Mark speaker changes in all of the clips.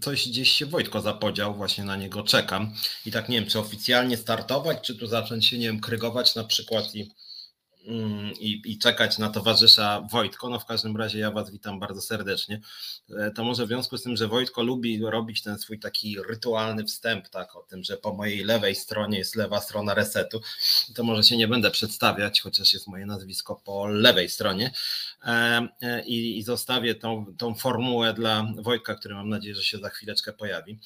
Speaker 1: Coś gdzieś się Wojtko zapodział, właśnie na niego czekam. I tak nie wiem, czy oficjalnie startować, czy tu zacząć się, nie wiem, krygować na przykład i i, i, czekać na towarzysza Wojtko. No w każdym razie ja Was witam bardzo serdecznie. E, to może w związku z tym, że Wojtko lubi robić ten swój taki rytualny wstęp, tak, o tym, że po mojej lewej stronie jest lewa strona resetu, to może się nie będę przedstawiać, chociaż jest moje nazwisko po lewej stronie e, e, i, i zostawię tą, tą formułę dla Wojtka, który mam nadzieję, że się za chwileczkę pojawi.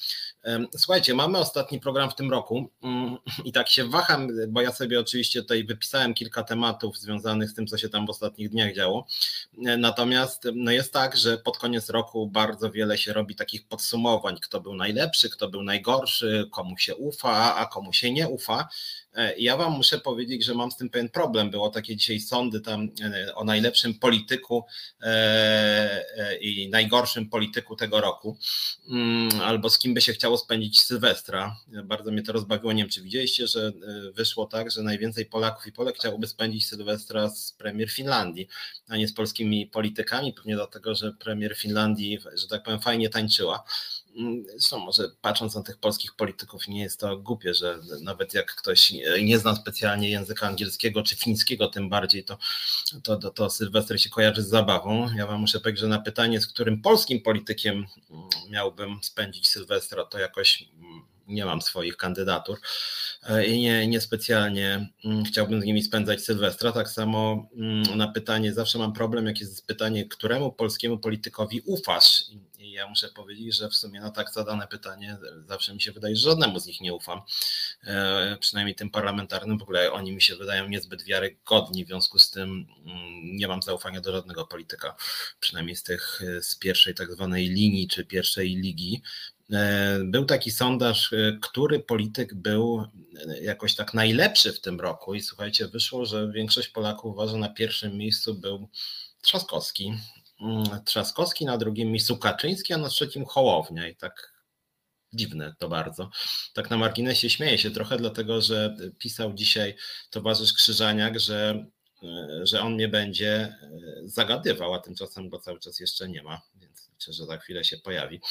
Speaker 1: Słuchajcie, mamy ostatni program w tym roku mm, i tak się waham, bo ja sobie oczywiście tutaj wypisałem kilka tematów, związanych z tym, co się tam w ostatnich dniach działo. Natomiast no jest tak, że pod koniec roku bardzo wiele się robi takich podsumowań, kto był najlepszy, kto był najgorszy, komu się ufa, a komu się nie ufa. E, ja Wam muszę powiedzieć, że mam z tym pewien problem. Było takie dzisiaj sądy tam e, o najlepszym polityku e, i najgorszym polityku tego roku, mm, albo z kim by się chciało spędzić Sylwestra. Bardzo mnie to rozbawiło. Nie wiem, czy widzieliście, że wyszło tak, że najwięcej Polaków i Polek chciałoby spędzić Sylwestra z premier Finlandii, a nie z polskimi politykami, pewnie dlatego, że premier Finlandii, że tak powiem, fajnie tańczyła. Zresztą może patrząc na tych polskich polityków nie jest to głupie, że nawet jak ktoś nie zna specjalnie języka angielskiego czy fińskiego tym bardziej, to, to, to, to Sylwester się kojarzy z zabawą. Ja wam muszę powiedzieć, że na pytanie, z którym polskim politykiem miałbym spędzić Sylwestra, to jakoś nie mam swoich kandydatur e, i nie, niespecjalnie mm, chciałbym z nimi spędzać Sylwestra. Tak samo mm, na pytanie, zawsze mam problem, jak jest pytanie, któremu polskiemu politykowi ufasz? I ja muszę powiedzieć, że w sumie na tak zadane pytanie zawsze mi się wydaje, że żadnemu z nich nie ufam. E, przynajmniej tym parlamentarnym, w ogóle oni mi się wydają niezbyt wiarygodni, w związku z tym mm, nie mam zaufania do żadnego polityka, przynajmniej z tych z pierwszej tak zwanej linii czy pierwszej ligi. E, był taki sondaż, e, który polityk był e, jakoś tak najlepszy w tym roku i słuchajcie, wyszło, że większość Polaków uważa, na pierwszym miejscu był Trzaskowski. Mm, Trzaskowski, na drugim miejscu Kaczyński, a na trzecim Hołownia i tak dziwne to bardzo. Tak na marginesie śmieję się trochę, dlatego że pisał dzisiaj towarzysz Krzyżaniak, że, że on mnie będzie zagadywał, a tymczasem go cały czas jeszcze nie ma, więc liczę, że za chwilę się pojawi.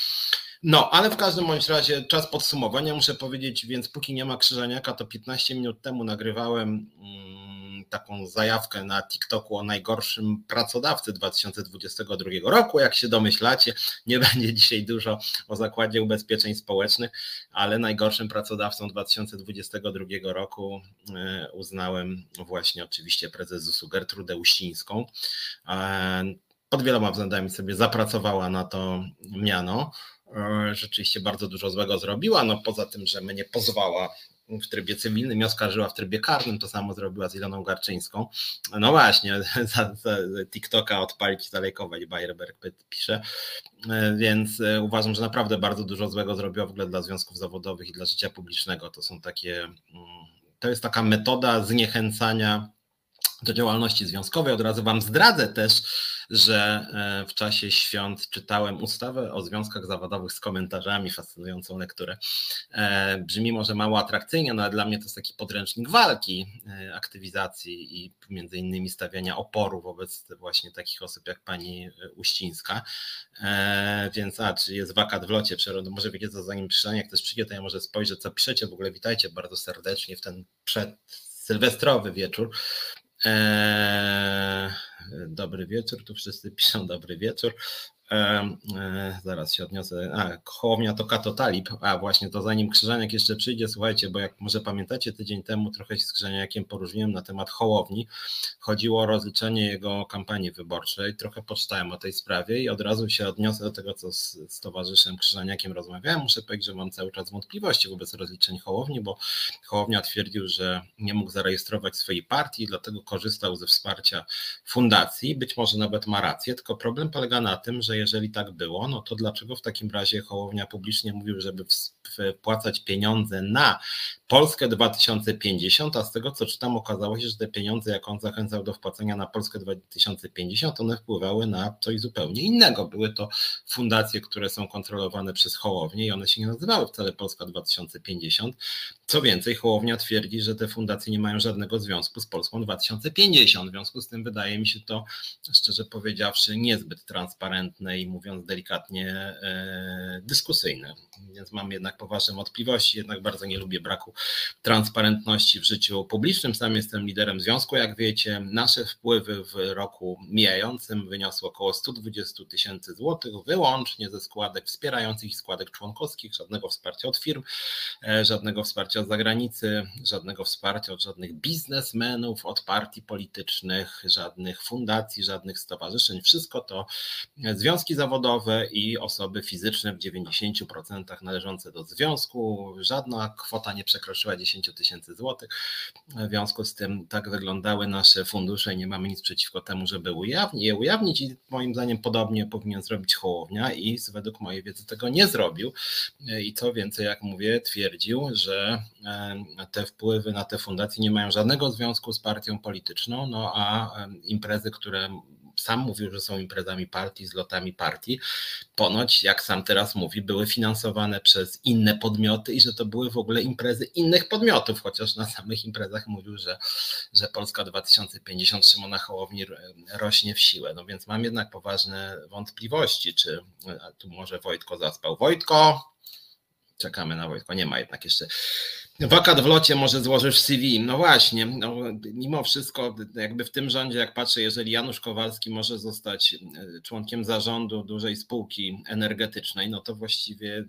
Speaker 1: No, ale w każdym bądź razie czas podsumowania, muszę powiedzieć, więc póki nie ma Krzyżaniaka, to 15 minut temu nagrywałem mm, taką zajawkę na TikToku o najgorszym pracodawcy 2022 roku. Jak się domyślacie, nie będzie dzisiaj dużo o Zakładzie Ubezpieczeń Społecznych, ale najgorszym pracodawcą 2022 roku e, uznałem właśnie oczywiście prezes ZUS-u Gertrudę Uścińską. E, pod wieloma względami sobie zapracowała na to miano. E, rzeczywiście bardzo dużo złego zrobiła. No poza tym, że mnie pozwała w trybie cywilnym i oskarżyła w trybie karnym, to samo zrobiła z Iloną Garczyńską. No właśnie, za, za TikToka odpalić zalejkować, Bayerberg pisze. E, więc e, uważam, że naprawdę bardzo dużo złego zrobiła w ogóle dla związków zawodowych i dla życia publicznego. To są takie, mm, to jest taka metoda zniechęcania do działalności związkowej. Od razu Wam zdradzę też, że e, w czasie świąt czytałem ustawę o związkach zawodowych z komentarzami, fascynującą lekturę. E, brzmi może mało atrakcyjnie, no ale dla mnie to jest taki podręcznik walki, e, aktywizacji i między innymi stawiania oporu wobec właśnie takich osób jak pani Uścińska. Więc a, czy jest wakat w locie przyrody, może wiecie co zanim piszę, jak też przyjdzie, to ja może spojrzę co piszecie, w ogóle witajcie bardzo serdecznie w ten przed sylwestrowy wieczór. Eee, dobry wieczór, tu wszyscy piszą dobry wieczór. E, zaraz się odniosę. A, Hołownia to Kato Talib. A właśnie to zanim Krzyżaniak jeszcze przyjdzie, słuchajcie, bo jak może pamiętacie, tydzień temu trochę się z Krzyżaniakiem poróżniłem na temat Hołowni. Chodziło o rozliczenie jego kampanii wyborczej. Trochę poczytałem o tej sprawie i od razu się odniosę do tego, co z, z towarzyszem Krzyżaniakiem rozmawiałem. Muszę powiedzieć, że mam cały czas wątpliwości wobec rozliczeń Hołowni, bo Hołownia twierdził, że nie mógł zarejestrować swojej partii, dlatego korzystał ze wsparcia fundacji. Być może nawet ma rację, tylko problem polega na tym, że jeżeli tak było, no to dlaczego w takim razie Hołownia publicznie mówił, żeby wpłacać pieniądze na Polskę 2050, a z tego co czytam okazało się, że te pieniądze, jak on zachęcał do wpłacenia na Polskę 2050, one wpływały na coś zupełnie innego. Były to fundacje, które są kontrolowane przez Hołownię i one się nie nazywały wcale Polska 2050. Co więcej, Hołownia twierdzi, że te fundacje nie mają żadnego związku z Polską 2050. W związku z tym wydaje mi się to, szczerze powiedziawszy, niezbyt transparentne i mówiąc delikatnie e, dyskusyjne. Więc mam jednak poważne wątpliwości, jednak bardzo nie lubię braku transparentności w życiu publicznym. Sam jestem liderem związku, jak wiecie. Nasze wpływy w roku mijającym wyniosły około 120 tysięcy złotych, wyłącznie ze składek wspierających i składek członkowskich, żadnego wsparcia od firm, e, żadnego wsparcia od zagranicy, żadnego wsparcia od żadnych biznesmenów, od partii politycznych, żadnych fundacji, żadnych stowarzyszeń. Wszystko to związki zawodowe i osoby fizyczne w 90% należące do związku. Żadna kwota nie przekroczyła 10 tysięcy złotych. W związku z tym tak wyglądały nasze fundusze i nie mamy nic przeciwko temu, żeby je ujawnić i moim zdaniem podobnie powinien zrobić Hołownia i według mojej wiedzy tego nie zrobił. I co więcej, jak mówię, twierdził, że te wpływy na te fundacje nie mają żadnego związku z partią polityczną, no a imprezy, które sam mówił, że są imprezami partii, z lotami partii. Ponoć, jak sam teraz mówi, były finansowane przez inne podmioty i że to były w ogóle imprezy innych podmiotów, chociaż na samych imprezach mówił, że, że Polska 2050 Szymona Hołowni rośnie w siłę. No więc mam jednak poważne wątpliwości, czy tu może Wojtko zaspał. Wojtko, czekamy na Wojtko, nie ma jednak jeszcze Wakat w locie może złożysz CV. No właśnie, no, mimo wszystko, jakby w tym rządzie, jak patrzę, jeżeli Janusz Kowalski może zostać e, członkiem zarządu dużej spółki energetycznej, no to właściwie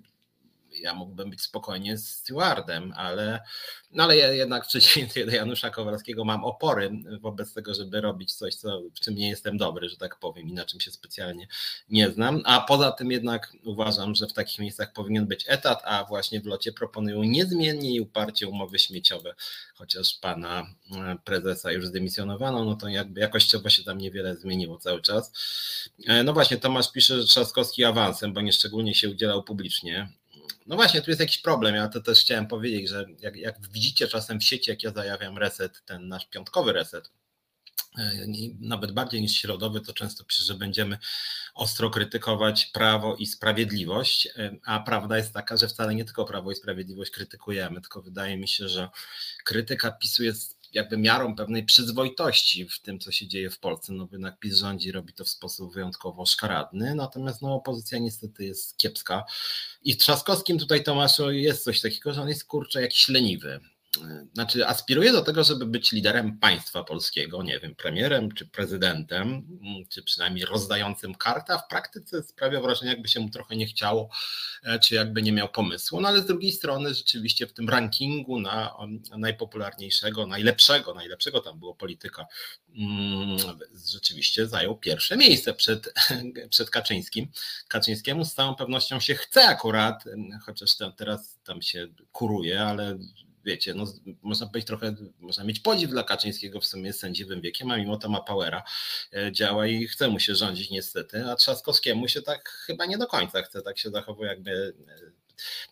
Speaker 1: ja mógłbym być spokojnie z stewardem, ale, no ale ja jednak w przeciwieństwie do Janusza Kowalskiego mam opory wobec tego, żeby robić coś, co, w czym nie jestem dobry, że tak powiem, i na czym się specjalnie nie znam. A poza tym jednak uważam, że w takich miejscach powinien być etat, a właśnie w locie proponują niezmiennie i uparcie umowy śmieciowe, chociaż pana e, prezesa już zdymisjonowano, no to jakby jakościowo się tam niewiele zmieniło cały czas. E, no właśnie, Tomasz pisze, że Trzaskowski awansem, bo nieszczególnie się udzielał publicznie. No właśnie, tu jest jakiś problem. Ja to też chciałem powiedzieć, że jak, jak widzicie czasem w sieci, jak ja zajawiam reset, ten nasz piątkowy reset, e, nawet bardziej niż środowy, to często piszę, że będziemy ostro krytykować prawo i sprawiedliwość, e, a prawda jest taka, że wcale nie tylko prawo i sprawiedliwość krytykujemy, tylko wydaje mi się, że krytyka PiSu jest jakby miarą pewnej przyzwoitości w tym, co się dzieje w Polsce. No jednak PiS rządzi, robi to w sposób wyjątkowo szkaradny, natomiast no, opozycja niestety jest kiepska. I w Trzaskowskim tutaj Tomaszu jest coś takiego, że on jest kurczę jakiś leniwy znaczy aspiruje do tego, żeby być liderem państwa polskiego, nie wiem, premierem czy prezydentem, czy przynajmniej rozdającym kartę, a w praktyce sprawia wrażenie, jakby się mu trochę nie chciało, e, czy jakby nie miał pomysłu. No ale z drugiej strony rzeczywiście w tym rankingu na najpopularniejszego, najlepszego, najlepszego tam było polityka, mm, rzeczywiście zajął pierwsze miejsce przed, przed Kaczyńskim. Kaczyńskiemu z całą pewnością się chce akurat, chociaż teraz tam się kuruje, ale wiecie, no, można powiedzieć trochę, można mieć podziw dla Kaczyńskiego, w sumie jest sędziwym wiekiem, a mimo to ma powera, e, działa i chce mu się rządzić niestety, a Trzaskowskiemu się tak chyba nie do końca chce, tak się zachowuje jakby e,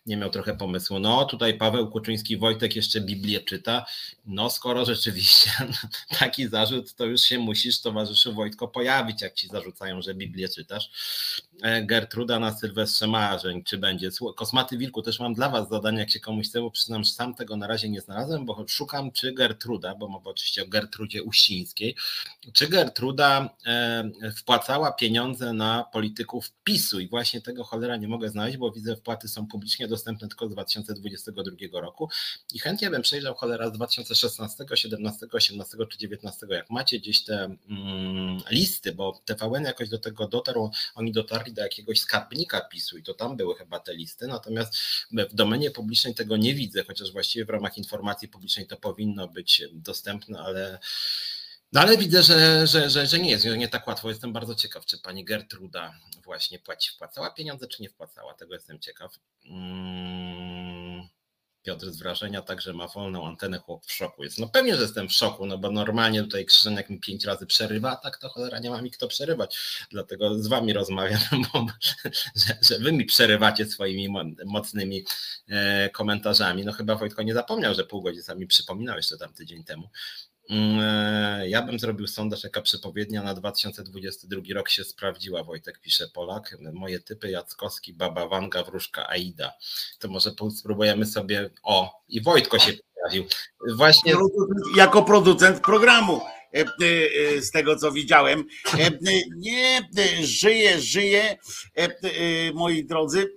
Speaker 1: nie miał trochę pomysłu. No tutaj Paweł Kuczyński, Wojtek jeszcze Biblię czyta. No skoro rzeczywiście taki zarzut, to już się musisz towarzyszu Wojtko pojawić, jak ci zarzucają, że Biblię czytasz. E, Gertruda na Sylwestrze Marzeń, czy będzie? Kosmaty Wilku, też mam dla was zadanie, jak się komuś chce, bo przyznam, że sam tego na razie nie znalazłem, bo szukam, czy Gertruda, bo mowa oczywiście o Gertrudzie Uścińskiej, czy Gertruda e, wpłacała pieniądze na polityków PiSu i właśnie tego cholera nie mogę znaleźć, bo widzę, wpłaty są publicznie dostępne tylko z 2022 roku. I chętnie bym przejrzał cholera z 2016, 17, 18 czy 19, jak macie gdzieś te mm, listy, bo TVN jakoś do tego dotarł, oni dotarli do jakiegoś skarbnika PiSu i to tam były chyba te listy, natomiast w domenie publicznej tego nie widzę, chociaż właściwie w ramach informacji publicznej to powinno być dostępne, ale no ale widzę, że, że, że, że nie jest, nie tak łatwo. Jestem bardzo ciekaw, czy pani Gertruda właśnie płaci, wpłacała pieniądze, czy nie wpłacała. Tego jestem ciekaw. Mm, Piotr z wrażenia także ma wolną antenę, chłop w szoku jest. No pewnie, że jestem w szoku, no bo normalnie tutaj Krzyżeniak mi pięć razy przerywa, a tak to cholera nie ma mi kto przerywać. Dlatego z wami rozmawiam, bo, że, że wy mi przerywacie swoimi mocnymi e, komentarzami. No chyba Wojtko nie zapomniał, że pół godziny sami przypominał jeszcze tam tydzień temu. Mm, e, ja bym zrobił sondaż, jaka przepowiednia na 2022 rok się sprawdziła, Wojtek pisze Polak. Moje typy Jackowski, Baba Wanga, Wróżka, Aida. To może spróbujemy sobie, o i Wojtko się pojawił.
Speaker 2: Właśnie... Jako producent programu z tego co widziałem. Nie, żyje, żyje, moi drodzy.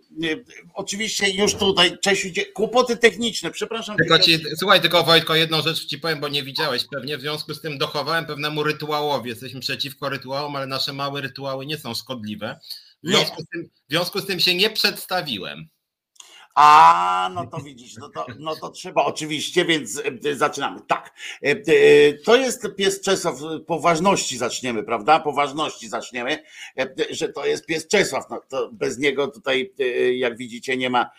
Speaker 2: Oczywiście już tutaj, cześć, kłopoty techniczne, przepraszam.
Speaker 1: Tylko ci, słuchaj, tylko Wojtko, jedną rzecz ci powiem, bo nie widziałeś pewnie, w związku z tym dochowałem pewnemu rytuałowi. Jesteśmy przeciwko rytuałom, ale nasze małe rytuały nie są szkodliwe. W związku, tym, w związku z tym się nie przedstawiłem.
Speaker 2: A, no to widzisz, no to, no to trzeba oczywiście, więc e, zaczynamy. Tak, e, e, to jest pies Czesław, po ważności zaczniemy, prawda? Po ważności zaczniemy, że to jest pies Czesław. No bez niego tutaj, jak widzicie, nie ma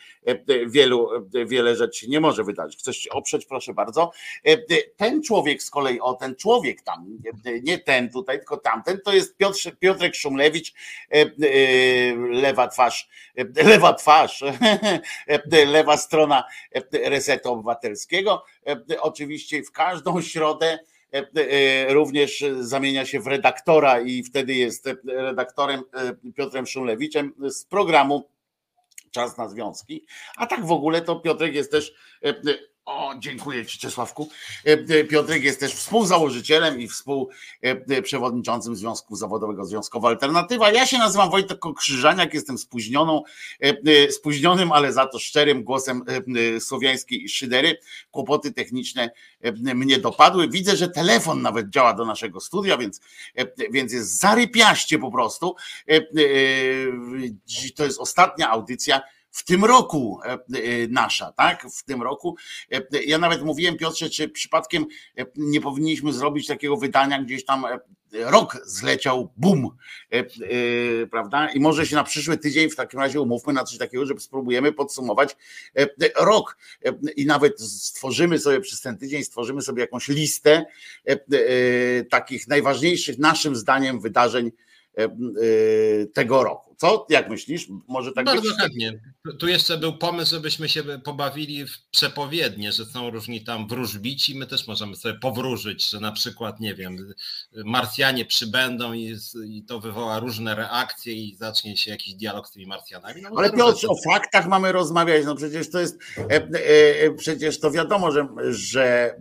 Speaker 2: wielu, wiele rzeczy nie może wydarzyć. Chcesz oprzeć, proszę bardzo. Ten człowiek z kolei, o ten człowiek tam, nie ten tutaj, tylko tamten, to jest Piotr, Piotrek Szumlewicz, lewa twarz, lewa twarz, lewa strona Resetu Obywatelskiego. Oczywiście w każdą środę również zamienia się w redaktora i wtedy jest redaktorem Piotrem Szumlewiczem z programu Czas na Związki. A tak w ogóle to Piotrek jest też o, dziękuję Ci, Czesławku. E, e, Piotrek jest też współzałożycielem i współprzewodniczącym Związku Zawodowego Związkowa Alternatywa. Ja się nazywam Wojtek Krzyżaniak, jestem spóźnioną, e, spóźnionym, ale za to szczerym głosem słowiańskiej szydery. Kłopoty techniczne mnie dopadły. Widzę, że telefon nawet działa do naszego studia, więc, więc jest zarypiaście po prostu. To jest ostatnia audycja w tym roku e, e, nasza, tak? W tym roku. E, ja nawet mówiłem, Piotrze, czy przypadkiem nie powinniśmy zrobić takiego wydania gdzieś tam rok zleciał, bum, prawda? I może się na przyszły tydzień w takim razie umówmy na coś takiego, że spróbujemy podsumować rok i nawet stworzymy sobie przez ten tydzień, stworzymy sobie jakąś listę takich najważniejszych naszym zdaniem wydarzeń tego roku. Co? Jak myślisz? Może tak
Speaker 1: Bardzo
Speaker 2: być?
Speaker 1: chętnie. Tu jeszcze był pomysł, żebyśmy się pobawili w przepowiednie, że są różni tam wróżbici. My też możemy sobie powróżyć, że na przykład, nie wiem, Marsjanie przybędą i, i to wywoła różne reakcje i zacznie się jakiś dialog z tymi Marsjanami. No,
Speaker 2: Ale Piotr, o faktach mamy rozmawiać. No przecież to jest, e, e, e, przecież to wiadomo, że, że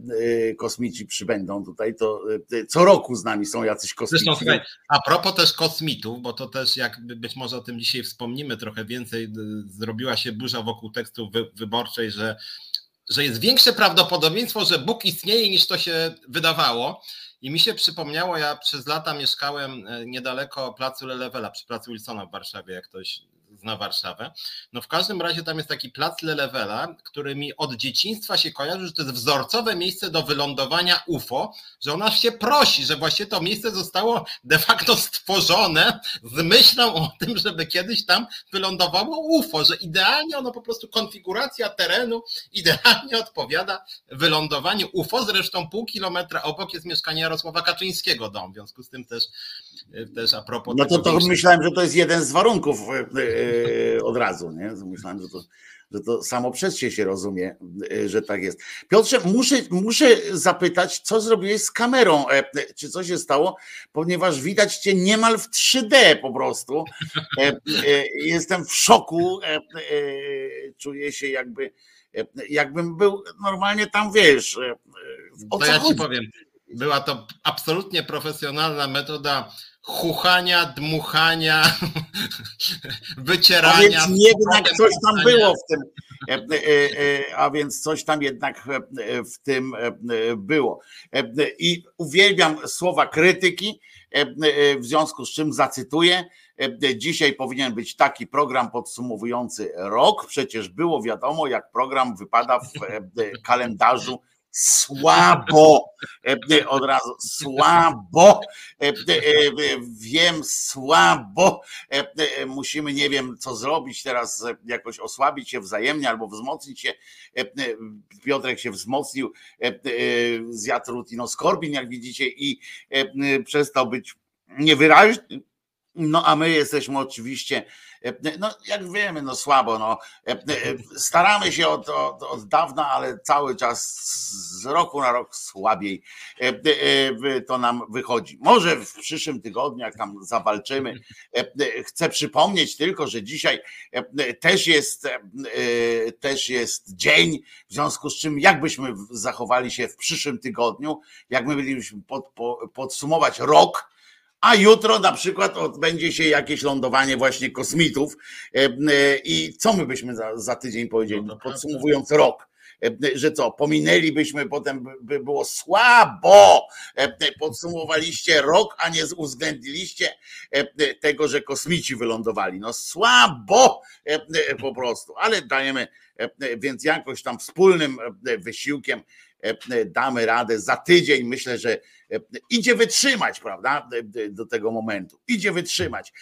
Speaker 2: e, kosmici przybędą tutaj. To e, co roku z nami są jacyś kosmici. Zresztą, słuchaj,
Speaker 1: a propos też kosmitów, bo to też jakby być może może o tym dzisiaj wspomnimy trochę więcej, zrobiła się burza wokół tekstu wyborczej, że, że jest większe prawdopodobieństwo, że Bóg istnieje niż to się wydawało. I mi się przypomniało, ja przez lata mieszkałem e, niedaleko placu Lelewela, przy placu Wilsona w Warszawie, jak ktoś zna Warszawę. No w każdym razie tam jest taki plac Lelewela, który mi od dzieciństwa się kojarzy, że to jest wzorcowe miejsce do wylądowania UFO, że ona się prosi, że właśnie to miejsce zostało de facto stworzone z myślą o tym, żeby kiedyś tam wylądowało UFO, że idealnie ono po prostu konfiguracja terenu idealnie odpowiada wylądowaniu UFO. Zresztą pół kilometra obok jest mieszkanie Jarosława Kaczyńskiego dom, w związku z tym też, też a propos.
Speaker 2: No to, to myślałem, że to jest jeden z warunków e, E, od razu. Nie? Myślałem, że to, że to samo przez się się rozumie, e, że tak jest. Piotrze, muszę, muszę zapytać, co zrobiłeś z kamerą? E, czy coś się stało? Ponieważ widać cię niemal w 3D po prostu. Jestem w szoku. Czuję się jakby jakbym był normalnie tam, wiesz.
Speaker 1: O to ja ci powiem. Była to absolutnie profesjonalna metoda chuchania, dmuchania, wycierania. A
Speaker 2: więc jednak coś tam było w tym, e, e, e, a więc coś tam jednak w tym było. I uwielbiam słowa krytyki, w związku z czym zacytuję. Dzisiaj powinien być taki program podsumowujący rok. Przecież było wiadomo, jak program wypada w kalendarzu Słabo, e, e, od razu słabo, e, wiem, słabo. Musimy, nie wiem, co zrobić teraz, jakoś osłabić się wzajemnie albo wzmocnić się. Piotrek się wzmocnił, zjadł rutinoskorbin, jak widzicie, i przestał być niewyraźny No a my jesteśmy oczywiście, no jak wiemy, no słabo, no staramy się od, od, od dawna, ale cały czas z roku na rok słabiej to nam wychodzi. Może w przyszłym tygodniu, jak tam zawalczymy, chcę przypomnieć tylko, że dzisiaj też jest, też jest dzień, w związku z czym jakbyśmy zachowali się w przyszłym tygodniu, jak my bylibyśmy pod, podsumować rok, a jutro na przykład odbędzie się jakieś lądowanie właśnie kosmitów. E, e, I co my byśmy za, za tydzień powiedzieli, no podsumowując rok? E, że co, pominęlibyśmy, potem by było słabo. Podsumowaliście rok, a nie uwzględniliście tego, że kosmici wylądowali. No słabo po prostu, ale dajemy, więc jakoś tam wspólnym wysiłkiem damy radę za tydzień. Myślę, że idzie wytrzymać, prawda, do tego momentu. Idzie wytrzymać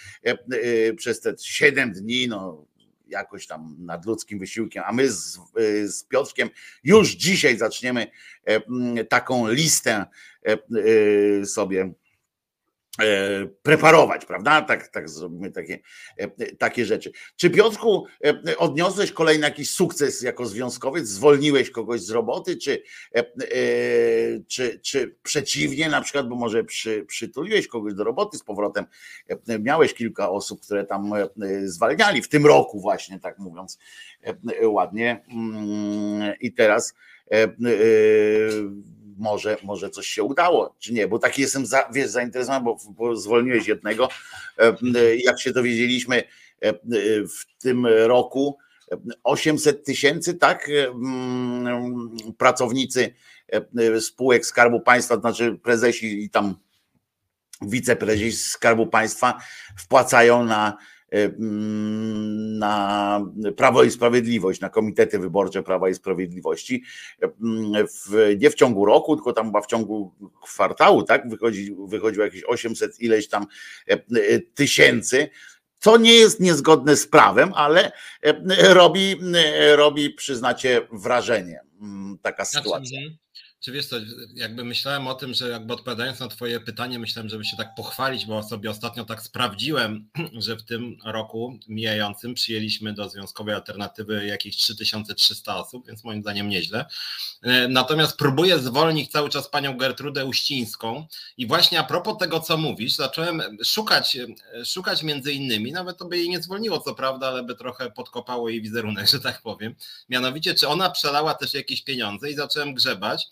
Speaker 2: przez te 7 dni, no jakoś tam nadludzkim wysiłkiem, a my z, z Piotrkiem już dzisiaj zaczniemy taką listę sobie E, preparować, prawda? Tak, tak zrobimy takie, e, takie rzeczy. Czy Piotrku e, odniosłeś kolejny jakiś sukces jako związkowiec? Zwolniłeś kogoś z roboty, czy, czy, czy przeciwnie, na przykład, bo może przy, przytuliłeś kogoś do roboty z powrotem? Miałeś kilka osób, które tam zwalniali w tym roku, właśnie tak mówiąc ładnie. Mm, I teraz może, może coś się udało, czy nie, bo taki jestem za, wiesz, zainteresowany, bo, bo zwolniłeś jednego. E, jak się dowiedzieliśmy e, w tym roku, 800 tysięcy, tak, pracownicy e, spółek Skarbu Państwa, to znaczy prezesi i tam wiceprezesi Skarbu Państwa wpłacają na na Prawo i Sprawiedliwość, na komitety wyborcze Prawa i Sprawiedliwości. W, nie w ciągu roku, tylko tam chyba w ciągu kwartału, tak? Wychodzi, wychodziło jakieś 800 ileś tam e, e, tysięcy. Co nie jest niezgodne z prawem, ale e, robi, robi przyznacie, wrażenie taka znaczy, sytuacja.
Speaker 1: Czy wiesz co, jakby myślałem o tym, że jakby odpowiadając na twoje pytanie, myślałem, żeby się tak pochwalić, bo sobie ostatnio tak sprawdziłem, że w tym roku mijającym przyjęliśmy do Związkowej Alternatywy jakieś 3300 osób, więc moim zdaniem nieźle. E, natomiast próbuję zwolnić cały czas panią Gertrudę Uścińską i właśnie a propos tego, co mówisz, zacząłem szukać, szukać między innymi, nawet to by jej nie zwolniło, co prawda, ale by trochę podkopało jej wizerunek, że tak powiem. Mianowicie, czy ona przelała też jakieś pieniądze i zacząłem grzebać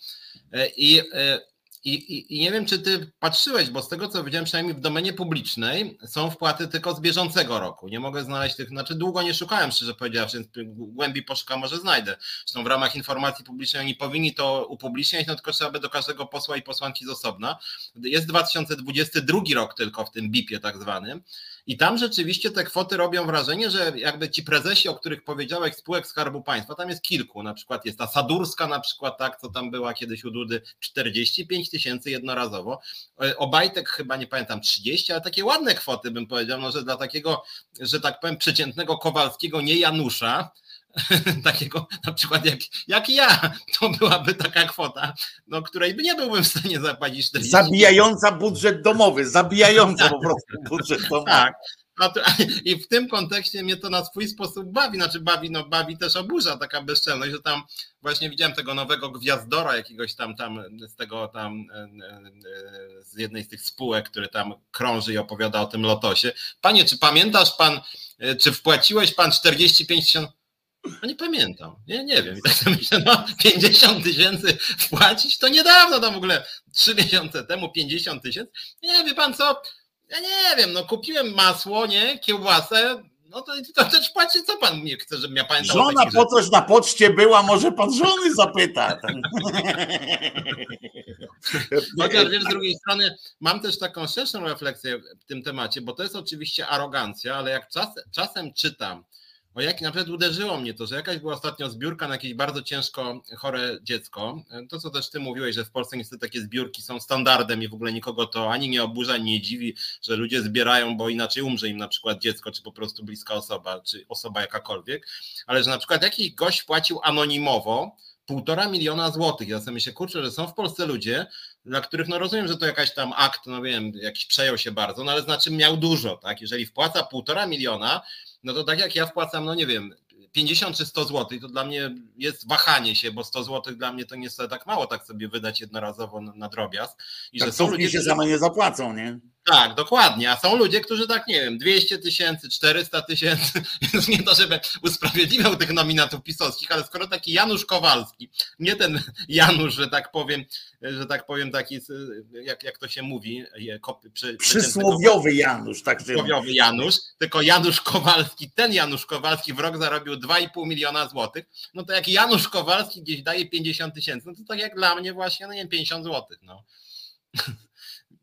Speaker 1: I, e, i, I, nie wiem, czy ty patrzyłeś, bo z tego co widziałem, przynajmniej w domenie publicznej są wpłaty tylko z bieżącego roku. Nie mogę znaleźć tych, znaczy długo nie szukałem, szczerze powiedziawszy, więc głębiej poszukam, może znajdę. Zresztą w ramach informacji publicznej oni powinni to upubliczniać, no tylko trzeba by do każdego posła i posłanki z osobna. Jest 2022 rok tylko w tym BIP-ie tak zwanym. I tam rzeczywiście te kwoty robią wrażenie, że jakby ci prezesi, o których powiedziałeś, spółek Skarbu Państwa, tam jest kilku, na przykład jest ta Sadurska na przykład, tak, co tam była kiedyś u Dudy, 45 tysięcy jednorazowo, e, Obajtek chyba, nie pamiętam, 30, ale takie ładne kwoty bym powiedział, no, że dla takiego, że tak powiem, przeciętnego Kowalskiego, nie Janusza, takiego na przykład jak, jak ja, to byłaby taka kwota, no, której by nie byłbym w stanie zapłacić 40.
Speaker 2: Zabijająca budżet domowy, zabijająca po prostu budżet domowy. Tak.
Speaker 1: No I w tym kontekście mnie to na swój sposób bawi, znaczy bawi, no bawi też oburza taka bezczelność, że tam właśnie widziałem tego nowego gwiazdora jakiegoś tam, tam z tego tam, e, e, z jednej z tych spółek, który tam krąży i opowiada o tym lotosie. Panie, czy pamiętasz pan, e, czy wpłaciłeś pan 45 tysięcy? No nie pamiętam, nie, nie wiem. I tak sobie myślę, no 50 tysięcy wpłacić, to niedawno, tam w ogóle 3 miesiące temu 50 tysięcy. Nie, wie pan co, ja nie wiem, no kupiłem masło, nie, kiełbasę, no to, to też płaci, co pan mnie chce, żebym ja pamiętał
Speaker 2: Żona po coś na poczcie była, może pan żony zapyta.
Speaker 1: Chociaż wiesz, z drugiej strony mam też taką szerszą refleksję w tym temacie, bo to jest oczywiście arogancja, ale jak czas, czasem czytam, o jak na przykład uderzyło mnie to, że jakaś była ostatnio zbiórka na jakieś bardzo ciężko chore dziecko. To, co też ty mówiłeś, że w Polsce niestety takie zbiórki są standardem i w ogóle nikogo to ani nie oburza, ani nie dziwi, że ludzie zbierają, bo inaczej umrze im na przykład dziecko, czy po prostu bliska osoba, czy osoba jakakolwiek, ale że na przykład jakiś gość płacił anonimowo półtora miliona złotych. Ja sobie myślę, kurczę, że są w Polsce ludzie, dla których, no rozumiem, że to jakaś tam akt, no wiem, jakiś przejął się bardzo, no ale znaczy miał dużo, tak? Jeżeli wpłaca półtora miliona, no to tak jak ja wpłacam, no nie wiem, 50 czy 100 zł, to dla mnie jest wahanie się, bo 100 zł dla mnie to nie jest tak mało, tak sobie wydać jednorazowo na drobiazg.
Speaker 2: I tak że są ludzie, się same nie zapłacą, nie?
Speaker 1: Tak, dokładnie. A są ludzie, którzy tak, nie wiem, 200 tysięcy, 400 tysięcy, więc nie to, żeby usprawiedliwiał tych nominatów pisowskich, ale skoro taki Janusz Kowalski, nie ten Janusz, że tak powiem, że tak powiem, taki, jak, jak to się mówi,
Speaker 2: przy, przysłowiowy Janusz, tak
Speaker 1: Przysłowiowy Janusz, tylko Janusz Kowalski, ten Janusz Kowalski w rok zarobił 2,5 miliona złotych, no to jak Janusz Kowalski gdzieś daje 50 tysięcy, no to tak jak dla mnie właśnie, no nie wiem, 50 złotych, no.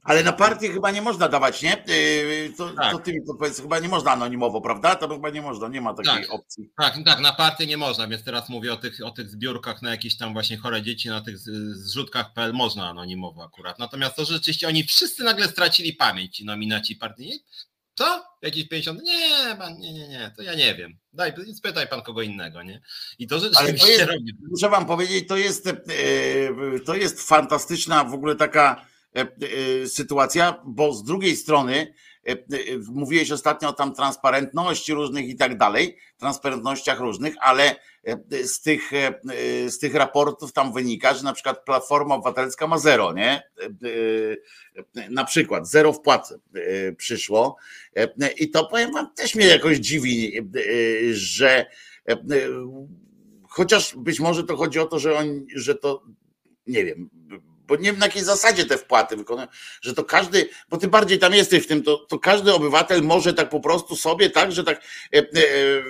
Speaker 2: Ale na partię chyba nie można dawać, nie? Yy, to, tak. to ty mi powiedz, chyba nie można anonimowo, prawda? To chyba nie można, nie ma takiej
Speaker 1: tak.
Speaker 2: opcji.
Speaker 1: Tak, tak, na partię nie można, więc teraz mówię o tych, o tych zbiórkach na jakieś tam właśnie chore dzieci, na tych zrzutkach.pl można anonimowo akurat. Natomiast to rzeczywiście oni wszyscy nagle stracili pamięć, ci nominaci partii. Co? Jakieś 50? Nie, pan, nie, nie, nie, to ja nie wiem. Daj, spytaj pan kogo innego, nie? I to rzeczywiście
Speaker 2: Ale to jest, robi. Muszę wam powiedzieć, to jest, e, to jest fantastyczna w ogóle taka E, e, sytuacja, bo z drugiej strony e, mówiłeś ostatnio o tam transparentności różnych i tak dalej, transparentnościach różnych, ale z tych, z tych raportów tam wynika, że na przykład Platforma Obywatelska ma zero, nie? Na przykład zero wpłat przyszło i to powiem wam też mnie jakoś dziwi, że chociaż być może to chodzi o to, że on, że to nie wiem, bo nie wiem na jakiej zasadzie te wpłaty wykonują, że to każdy, bo ty bardziej tam jesteś w tym, to, to każdy obywatel może tak po prostu sobie, tak, że tak e, e, e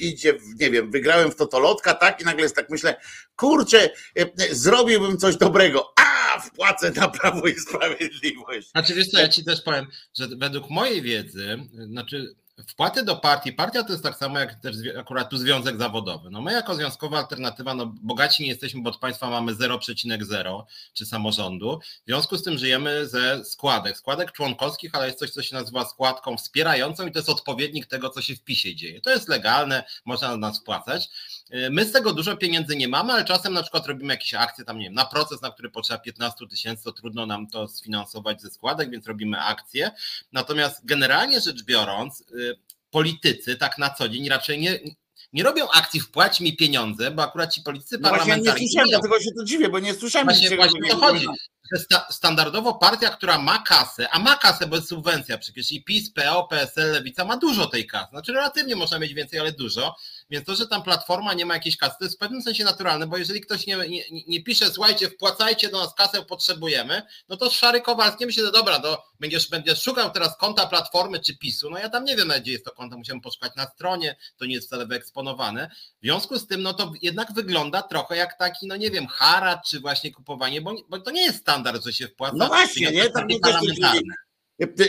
Speaker 2: idzie, nie wiem, wygrałem w totolotka, tak, i nagle jest tak myślę, kurczę, e, zrobiłbym coś dobrego, a wpłacę na Prawo i Sprawiedliwość.
Speaker 1: Znaczy wiesz co, ja ci też powiem, że według mojej wiedzy, znaczy wpłaty do partii, partia to jest tak samo jak też akurat tu związek zawodowy. No my jako związkowa alternatywa, no bogaci nie jesteśmy, bo od państwa mamy 0,0 czy samorządu. W związku z tym żyjemy ze składek, składek członkowskich, ale jest coś, co się nazywa składką wspierającą i to jest odpowiednik tego, co się w PiSie dzieje. To jest legalne, można na nas wpłacać. My z tego dużo pieniędzy nie mamy, ale czasem na przykład robimy jakieś akcje tam, nie wiem, na proces, na który potrzeba 15 tysięcy, to trudno nam to sfinansować ze składek, więc robimy akcje. Natomiast generalnie rzecz biorąc, y, politycy tak na co dzień raczej nie, nie robią akcji wpłać mi pieniądze, bo akurat ci politycy no parlamentarni...
Speaker 2: Właśnie nie słyszałem, dlatego się to dziwię, bo nie słyszałem
Speaker 1: właśnie, właśnie to chodzi standardowo partia, która ma kasę, a ma kasę, bo jest subwencja przecież i PiS, PO, PSL, Lewica ma dużo tej kasy. Znaczy relatywnie można mieć więcej, ale dużo. Więc to, że tam platforma nie ma jakiejś kasy, to jest w pewnym sensie naturalne, bo jeżeli ktoś nie, nie, nie pisze, słuchajcie, wpłacajcie do nas kasę, potrzebujemy, no to Szary Kowalski myśli, że dobra, to będziesz, będziesz szukał teraz konta platformy czy PiSu. No ja tam nie wiem, gdzie jest to konto, musiałem poszukać na stronie, to nie jest wcale wyeksponowane. W związku z tym, no to jednak wygląda trochę jak taki, no nie wiem, harat, czy właśnie kupowanie, bo, bo to nie jest standard, że się wpłaca.
Speaker 2: No właśnie, nie? Tak parlamentarne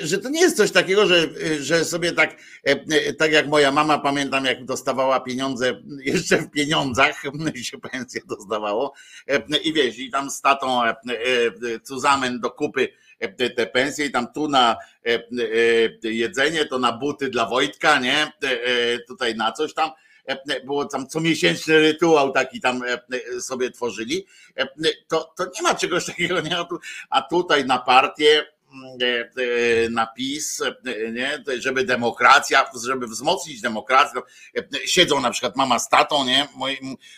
Speaker 2: że to nie jest coś takiego, że, że sobie tak, tak jak moja mama, pamiętam jak dostawała pieniądze, jeszcze w pieniądzach się pensję dostawało i wiesz, i tam z tatą cuzamen do kupy te pensje i tam tu na jedzenie, to na buty dla Wojtka, nie? Tutaj na coś tam było tam comiesięczny rytuał taki tam sobie tworzyli, to, to nie ma czegoś takiego, nie? a tutaj na partię napis, nie? żeby demokracja, żeby wzmocnić demokrację, siedzą na przykład mama z tatą, nie?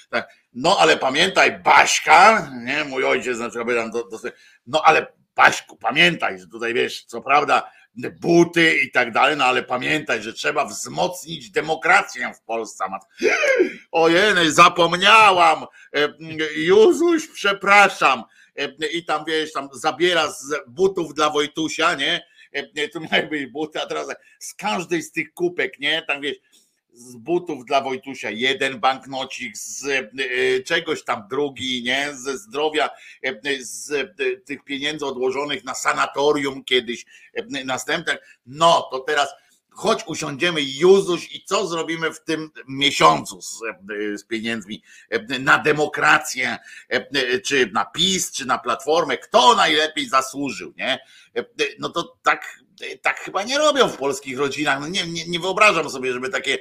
Speaker 2: tak, no ale pamiętaj, Baśka, nie? Mój ojciec na przykład tam do, do, no ale Baśku, pamiętaj, że tutaj wiesz, co prawda buty i tak dalej, no ale pamiętaj, że trzeba wzmocnić demokrację w Polsce. Ojej, zapomniałam. Jezuś, przepraszam. I tam wiesz, tam zabiera z butów dla Wojtusia, nie? Tu miały być buty, a teraz z każdej z tych kupek, nie? Tam wiesz, z butów dla Wojtusia jeden banknocik, z e, czegoś tam drugi, nie? Ze zdrowia, e, z e, tych pieniędzy odłożonych na sanatorium kiedyś, następne. No to teraz chodź usiądziemy Juzuś i co zrobimy w tym miesiącu z, z pieniędzmi na demokrację, czy na PiS, czy na Platformę, kto najlepiej zasłużył, nie? No to tak tak chyba nie robią w polskich rodzinach. No nie, nie, nie, wyobrażam sobie, żeby takie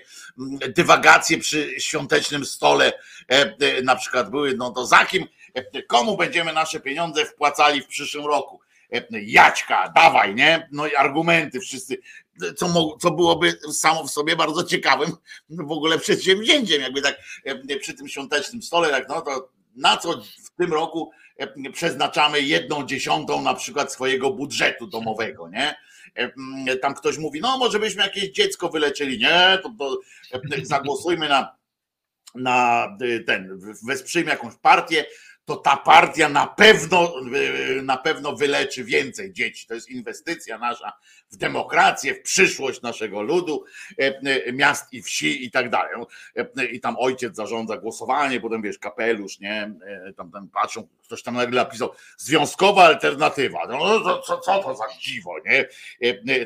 Speaker 2: dywagacje przy świątecznym stole na przykład były. No to za kim, komu będziemy nasze pieniądze wpłacali w przyszłym roku? Jaćka, dawaj, nie? No i argumenty wszyscy, co, co byłoby samo w sobie bardzo ciekawym w ogóle przedsięwzięciem, jakby tak przy tym świątecznym stole, tak no to na co w tym roku przeznaczamy jedną dziesiątą na przykład swojego budżetu domowego, nie? Tam ktoś mówi, no może byśmy jakieś dziecko wyleczyli, nie? To, to zagłosujmy na, na ten, wesprzyjmy jakąś partię, to ta partia na pewno, na pewno wyleczy więcej dzieci. To jest inwestycja nasza w demokrację, w przyszłość naszego ludu, e, e, miast i wsi i tak dalej. E, I tam ojciec zarządza głosowanie, potem wiesz, kapelusz, nie? Tam, tam patrzą, ktoś tam nagle napisał, związkowa alternatywa. No, no to, co, co to za dziwo, nie?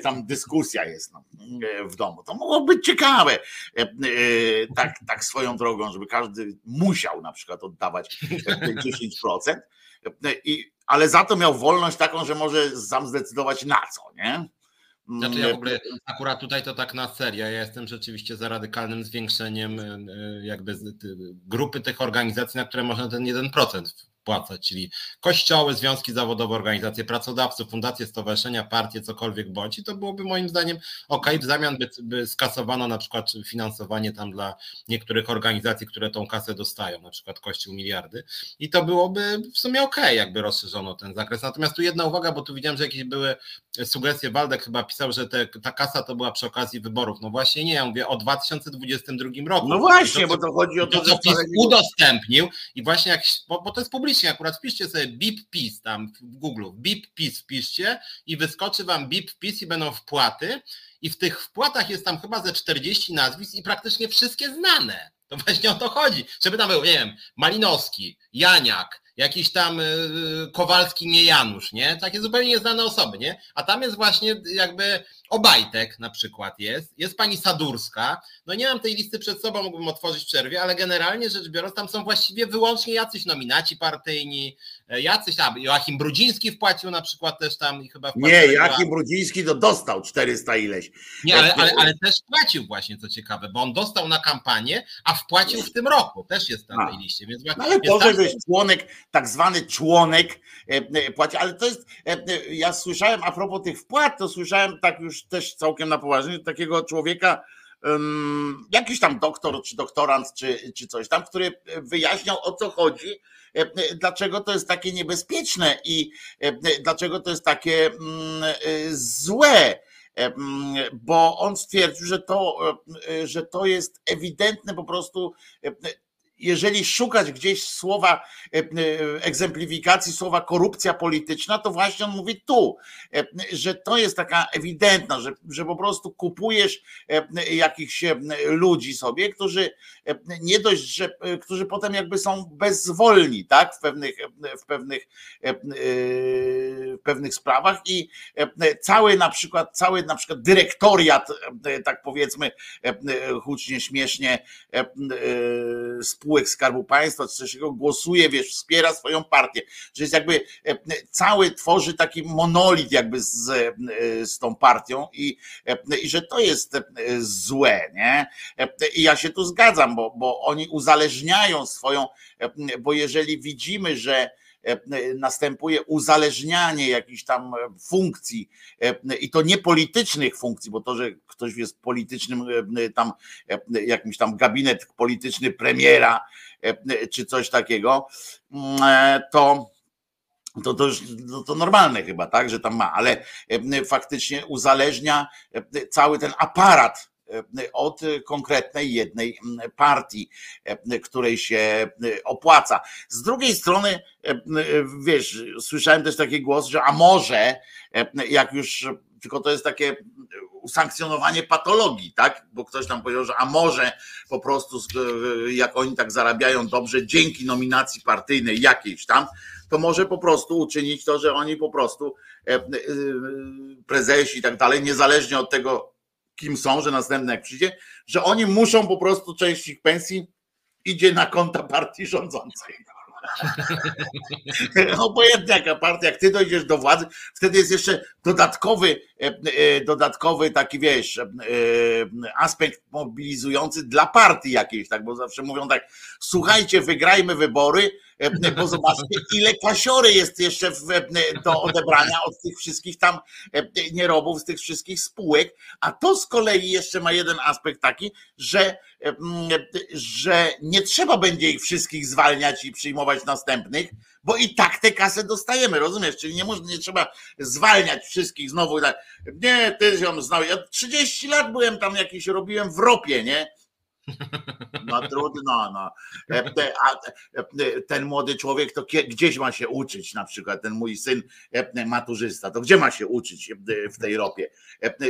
Speaker 2: Tam dyskusja jest no, w domu. To mogło być ciekawe. Tak, tak swoją drogą, żeby każdy musiał na przykład oddawać 10%. I, ale za to miał wolność taką, że może sam zdecydować na co, nie?
Speaker 1: Znaczy ja w ogóle akurat tutaj to tak na serio, ja jestem rzeczywiście za radykalnym zwiększeniem e, jakby grupy tych organizacji, na które można ten 1% wpłacać, czyli kościoły, związki zawodowe, organizacje pracodawców, fundacje, stowarzyszenia, partie, cokolwiek bądź i to byłoby moim zdaniem ok, w zamian by, by skasowano na przykład finansowanie tam dla niektórych organizacji, które tą kasę dostają, na przykład Kościół miliardy i to byłoby w sumie ok, jakby rozszerzono ten zakres. Natomiast tu jedna uwaga, bo tu widziałem, że jakieś były sugestie, Waldek chyba pisał, że te, ta kasa to była przy okazji wyborów. No właśnie nie, ja mówię o 2022 roku.
Speaker 2: No właśnie, to, bo to chodzi o to,
Speaker 1: to że PiS udostępnił i właśnie jak, bo, bo to jest publicznie akurat wpiszcie sobie BIP PiS tam w Google, BIP PiS wpiszcie i wyskoczy wam BIP PiS i będą wpłaty i w tych wpłatach jest tam chyba ze 40 nazwisk i praktycznie wszystkie znane. To właśnie o to chodzi. Żeby tam był, nie wiem, Malinowski, Janiak, jakiś tam y, Kowalski, nie Janusz, nie? Takie zupełnie nieznane osoby, nie? A tam jest właśnie jakby Obajtek na przykład jest, jest pani Sadurska, no nie mam tej listy przed sobą, mógłbym otworzyć w przerwie, ale generalnie rzecz biorąc tam są właściwie wyłącznie jacyś nominaci partyjni, e, jacyś tam, Joachim Brudziński wpłacił na przykład też tam i chyba...
Speaker 2: Nie, Joachim Brudziński to dostał 400 ileś.
Speaker 1: Nie, ale, ale, ale też płacił właśnie, co ciekawe, bo on dostał na kampanię, a wpłacił w tym roku, też jest na tej liście. Więc,
Speaker 2: no ale to, że jest członek, tak zwany członek e, e, płaci, ale to jest, ja słyszałem a propos tych wpłat, to słyszałem tak już też całkiem na poważnie, takiego człowieka, jakiś tam doktor, czy doktorant, czy, czy coś tam, który wyjaśniał o co chodzi, e, dlaczego to jest takie niebezpieczne i e, dlaczego to jest takie mm, e, złe. Bo on stwierdził, że to, że to jest ewidentne po prostu jeżeli szukać gdzieś słowa e, e, egzemplifikacji słowa korupcja polityczna, to właśnie on mówi tu, e, że to jest taka ewidentna, że, że po prostu kupujesz jakichś ludzi sobie, którzy nie dość, że którzy potem jakby są bezwolni, tak, w pewnych, w pewnych, w pewnych sprawach i cały na przykład, cały na przykład dyrektoriat, tak powiedzmy, hucznie, śmiesznie, spółek spółek Skarbu Państwa czy coś takiego głosuje, wiesz, wspiera swoją partię, że jest jakby e, cały tworzy taki monolit jakby z, e, z tą partią i, e, i że to jest złe, nie? I ja się tu zgadzam, bo, bo oni uzależniają swoją, bo jeżeli widzimy, że E, następuje uzależnianie jakichś tam funkcji e, i to nie politycznych funkcji, bo to, że ktoś jest politycznym e, tam jakimś tam gabinet polityczny premiera czy coś takiego, mm, to to, to, to, to normalne chyba, tak, że tam ma, ale faktycznie uzależnia cały ten aparat od konkretnej jednej partii, której się opłaca. Z drugiej strony, wiesz, słyszałem też taki głos, że a może, jak już, tylko to jest takie usankcjonowanie patologii, tak? Bo ktoś tam powiedział, że a może po prostu, jak oni tak zarabiają dobrze dzięki nominacji partyjnej jakiejś tam, to może po prostu uczynić to, że oni po prostu prezesi i tak dalej, niezależnie od tego, kim są, że następny jak przyjdzie, że oni muszą po prostu część ich pensji idzie na konta partii rządzącej. Obojętnie jaka partia, jak ty dojdziesz do władzy, wtedy jest jeszcze dodatkowy, e, e, dodatkowy taki wiesz, e, aspekt mobilizujący dla partii jakiejś, tak, bo zawsze mówią tak, słuchajcie, wygrajmy wybory, bo zobaczcie, ile kasiory jest jeszcze do odebrania od tych wszystkich tam nierobów, z tych wszystkich spółek, a to z kolei jeszcze ma jeden aspekt taki, że, że nie trzeba będzie ich wszystkich zwalniać i przyjmować następnych, bo i tak te kasę dostajemy, rozumiesz? Czyli nie, można, nie trzeba zwalniać wszystkich znowu. Tak, nie, ty się znał. Ja 30 lat byłem tam jakiś, robiłem w ropie, nie? No trudno, no. E, a e, ten młody człowiek to gdzieś ma się uczyć, na przykład ten mój syn e, maturzysta, to gdzie ma się uczyć w tej ropie?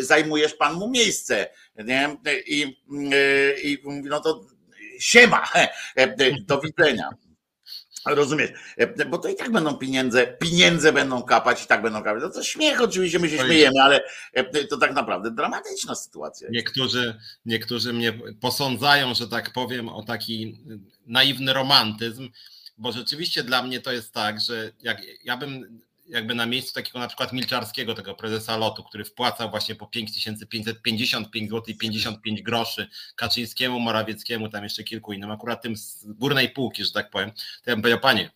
Speaker 2: Zajmujesz pan mu miejsce, nie? I, i no to siema, do widzenia. Rozumiesz, e, bo to i tak będą pieniądze, pieniądze będą kapać i tak będą kapać. No to śmiech oczywiście, my się śmiejemy, ale e, to tak naprawdę dramatyczna sytuacja.
Speaker 1: Niektórzy, niektórzy mnie posądzają, że tak powiem, o taki naiwny romantyzm, bo rzeczywiście dla mnie to jest tak, że jak ja bym jakby na miejscu takiego na przykład Milczarskiego, tego prezesa lotu, który wpłacał właśnie po 5555 zł i 55 groszy Kaczyńskiemu, Morawieckiemu, tam jeszcze kilku innym, akurat tym z górnej półki, że tak powiem, to ja bym powiedział, panie,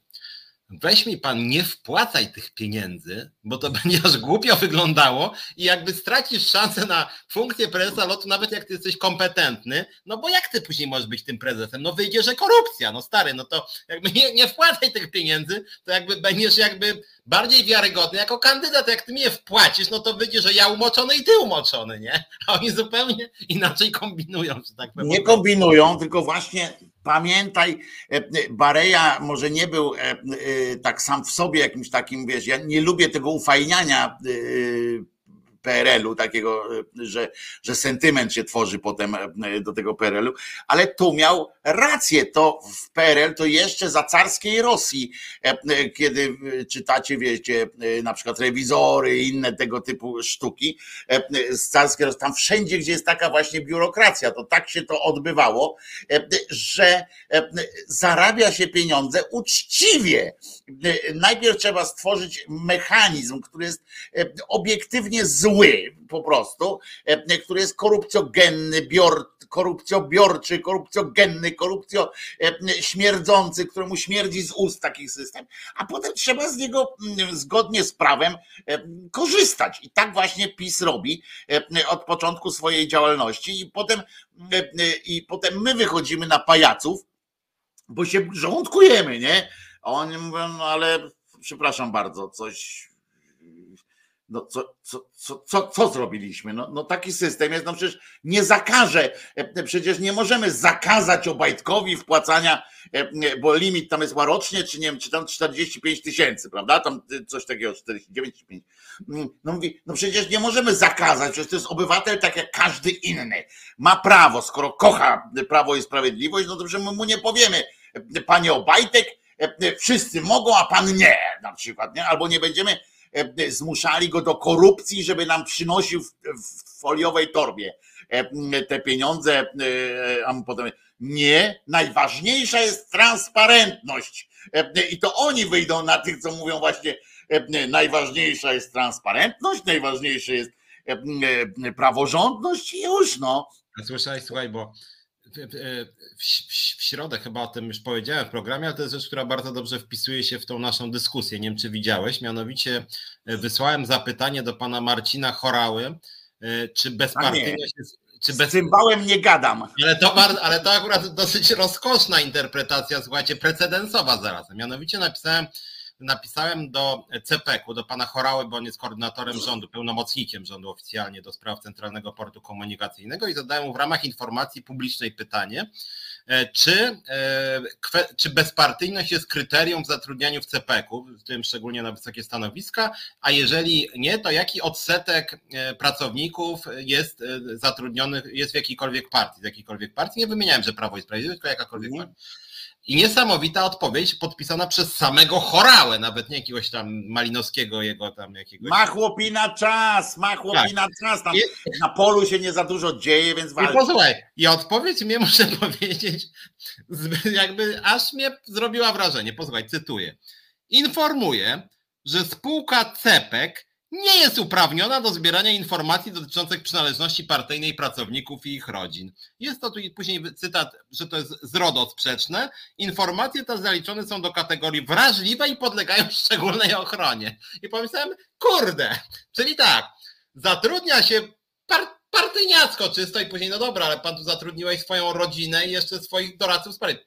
Speaker 1: weź mi pan, nie wpłacaj tych pieniędzy, bo to będzie aż głupio wyglądało i jakby stracisz szansę na funkcję prezesa lotu, nawet jak ty jesteś kompetentny, no bo jak ty później możesz być tym prezesem? No wyjdzie, że korupcja, no stary, no to jakby nie, nie wpłacaj tych pieniędzy, to jakby będziesz jakby bardziej wiarygodny jako kandydat. Jak ty mnie wpłacisz, no to wyjdzie, że ja umoczony i ty umoczony, nie? A oni zupełnie inaczej kombinują, że tak
Speaker 2: powiem. Nie kombinują, tylko właśnie pamiętaj, e, Bareja może nie był e, e, tak sam w sobie jakimś takim, wiesz, ja nie lubię tego ufajniania PRL-u, takiego, że, że sentyment się tworzy potem e, do tego PRL-u, ale tu miał rację. To w PRL to jeszcze za carskiej Rosji, e, e, kiedy czytacie, wiecie, na przykład rewizory i inne tego typu sztuki z carskiej Rosji, tam wszędzie, gdzie jest taka właśnie biurokracja, to tak się to odbywało, że zarabia się pieniądze uczciwie. Najpierw trzeba stworzyć mechanizm, który jest obiektywnie zły, zły po prostu, e, który jest korupcjogenny, bior, korupcjobiorczy, korupcjogenny, korupcjo e, śmierdzący, któremu śmierdzi z ust taki system, a potem trzeba z niego zgodnie z prawem e, korzystać. I tak właśnie PiS robi od początku swojej działalności i potem, i potem my wychodzimy na pajaców, bo się żołądkujemy, nie? Oni mówią, no ale przepraszam bardzo, coś no co, co, co, co, co zrobiliśmy? No, no taki system jest, no przecież nie zakaże, e, przecież nie możemy zakazać Obajtkowi wpłacania, e, bo limit tam jest rocznie, czy nie wiem, czy tam 45 tysięcy, prawda? Tam e, coś takiego, 49 czy 5. Mm, no mówi, no przecież nie możemy zakazać, przecież to jest obywatel tak jak każdy inny. Ma prawo, skoro kocha Prawo i Sprawiedliwość, no to my mu nie powiemy, panie Obajtek, wszyscy mogą, a pan nie, na przykład, nie? Albo nie będziemy zmuszali go do korupcji, żeby nam przynosił w foliowej torbie e, te pieniądze, e, a potem nie, najważniejsza jest transparentność. I to oni wyjdą na tych, co mówią właśnie, najważniejsza jest transparentność, najważniejsza jest praworządność i już no.
Speaker 1: Słyszałeś, słuchaj, bo w, w, środę chyba o tym już powiedziałem w programie, ale to jest rzecz, która bardzo dobrze wpisuje się w tą naszą dyskusję. Nie wiem, czy widziałeś. Mianowicie e, wysłałem zapytanie do pana Marcina Chorały, e, czy bezpartyjność jest. Czy
Speaker 2: bez... Cymbałem nie gadam.
Speaker 1: Ale to, ale to akurat dosyć rozkoszna interpretacja, słuchajcie, precedensowa zarazem. Mianowicie napisałem, napisałem do CPK-u, do pana Chorały, bo on jest koordynatorem rządu, pełnomocnikiem rządu oficjalnie do spraw Centralnego Portu Komunikacyjnego i zadałem mu w ramach informacji publicznej pytanie, e, czy, e, czy bezpartyjność jest kryterium w zatrudnianiu w CPK-u, w tym szczególnie na wysokie stanowiska, a jeżeli nie, to jaki odsetek e, pracowników jest zatrudnionych, jest w jakiejkolwiek partii, w jakiejkolwiek partii? Nie wymieniałem, że Prawo i Sprawiedliwość, tylko jakakolwiek mhm. partia. I niesamowita odpowiedź podpisana przez samego Chorałę, nawet nie jakiegoś tam Malinowskiego, jego tam jakiegoś.
Speaker 2: Ma chłopina czas, ma chłopina tak. czas. Tam I... Na polu się nie za dużo dzieje, więc
Speaker 1: walczy. I posłuchaj, i odpowiedź mnie muszę powiedzieć, jakby aż mnie zrobiła wrażenie. Posłuchaj, cytuję. Informuję, że spółka CEPEK nie jest uprawniona do zbierania informacji dotyczących przynależności partyjnej pracowników i ich rodzin. Jest to tu później cytat, że to jest z RODO sprzeczne. Informacje te zaliczone są do kategorii wrażliwe i podlegają szczególnej ochronie. I pomyślałem, kurde, czyli tak, zatrudnia się par partyjniacko czysto i później, no dobra, ale pan tu zatrudniłeś swoją rodzinę i jeszcze swoich doradców z partii.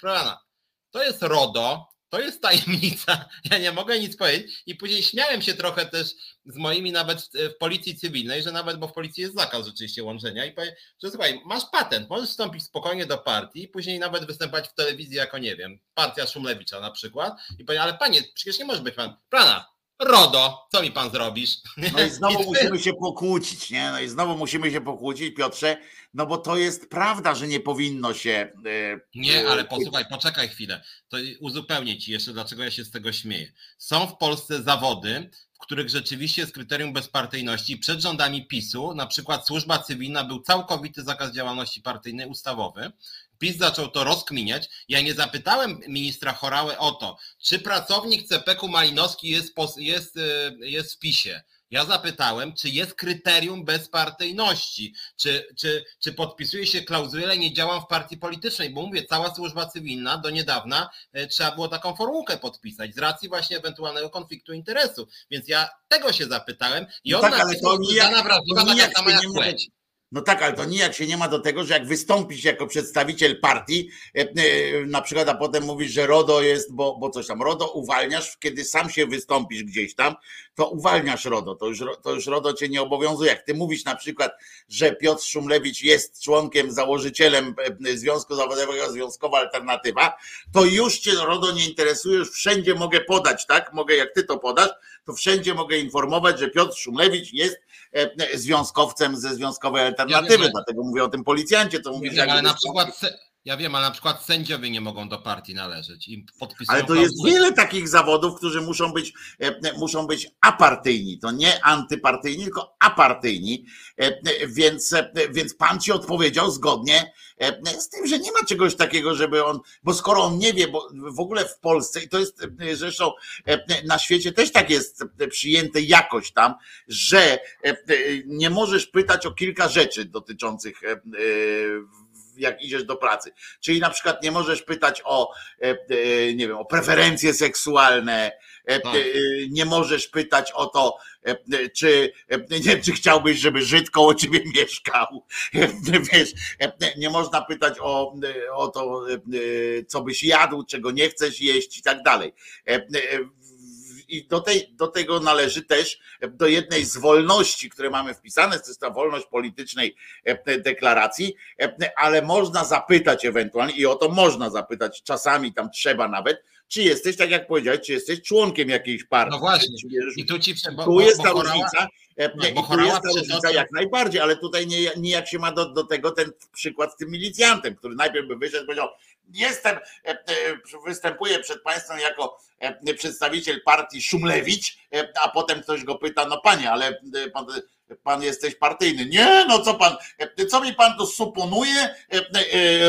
Speaker 1: To jest RODO, to jest tajemnica. Ja nie mogę nic powiedzieć. I później śmiałem się trochę też z moimi nawet w policji cywilnej, że nawet, bo w policji jest zakaz rzeczywiście łączenia i powiem, że słuchaj, masz patent, możesz wstąpić spokojnie do partii i później nawet występować w telewizji jako, nie wiem, partia Szumlewicza na przykład i powiem, ale panie, przecież nie może być pan, plana, RODO, co mi pan zrobisz?
Speaker 2: No i znowu I musimy się pokłócić, nie? No i znowu musimy się pokłócić, Piotrze, no bo to jest prawda, że nie powinno się.
Speaker 1: Yy, nie, ale posłuchaj, poczekaj chwilę. To uzupełnię ci jeszcze, dlaczego ja się z tego śmieję. Są w Polsce zawody, których rzeczywiście jest kryterium bezpartyjności. Przed rządami PiSu, na przykład służba cywilna, był całkowity zakaz działalności partyjnej ustawowy. PiS zaczął to rozkminiać. Ja nie zapytałem ministra Chorały o to, czy pracownik CPK Malinowski jest, jest, y, jest w PiSie. Ja zapytałem, czy jest kryterium bezpartyjności, czy, czy, czy podpisuje się klauzulę, nie działam w partii politycznej, bo mówię, cała służba cywilna do niedawna y, trzeba było taką formułkę podpisać z racji właśnie ewentualnego konfliktu interesu. Więc ja tego się zapytałem i no on tak, ale to
Speaker 2: to nijak taka sama jak płeć. No tak, ale to nijak się nie ma do tego, że jak wystąpisz jako przedstawiciel partii, e, e, na przykład, a potem mówisz, że RODO jest, bo, bo coś tam, RODO uwalniasz, kiedy sam się wystąpisz gdzieś tam, to uwalniasz RODO, to już, to już RODO cię nie obowiązuje. Jak ty mówisz na przykład, że Piotr Szumlewicz jest członkiem, założycielem e, Związku Zawodowego Związkowa Alternatywa, to już cię RODO nie interesuje, już wszędzie mogę podać, tak? Mogę, jak ty to podasz, to wszędzie mogę informować, że Piotr Szumlewicz jest związkowcem ze Związkowej Alternatywy, ja dlatego mówię o tym policjancie, to mówisz.
Speaker 1: ale na przykład ja wiem, ale na przykład sędziowie nie mogą do partii należeć. I
Speaker 2: ale to jest wiele takich zawodów, którzy muszą być, e, muszą być apartyjni. To nie antypartyjni, tylko apartyjni. E, więc, e, więc pan ci odpowiedział zgodnie z tym, że nie ma czegoś takiego, żeby on, bo skoro on nie wie, bo w ogóle w Polsce, i to jest zresztą na świecie też tak jest przyjęte jakoś tam, że nie możesz pytać o kilka rzeczy dotyczących jak idziesz do pracy. Czyli na przykład nie możesz pytać o, e, e, nie wiem, o preferencje seksualne, e, tak. nie możesz pytać o to, czy, nie, czy chciałbyś, żeby Żyd koło ciebie mieszkał. Wiesz, nie można pytać o, o to, co byś jadł, czego nie chcesz jeść i tak dalej i do, tej, do tego należy też do jednej z wolności, które mamy wpisane, to jest ta wolność politycznej e, deklaracji, e, ale można zapytać ewentualnie, i o to można zapytać, czasami tam trzeba nawet, czy jesteś, tak jak powiedziałeś, czy jesteś członkiem jakiejś partii.
Speaker 1: No właśnie. I tu, ci,
Speaker 2: bo, tu jest ta różnica. E, no, I tu jest ta różnica jak najbardziej, ale tutaj nie, nijak się ma do, do tego ten przykład z tym milicjantem, który najpierw by wyszedł i powiedział, jestem, e, e, występuję przed państwem jako przedstawiciel partii Szumlewicz, a potem ktoś go pyta, no panie, ale pan, pan jesteś partyjny. Nie, no co pan, co mi pan tu suponuje,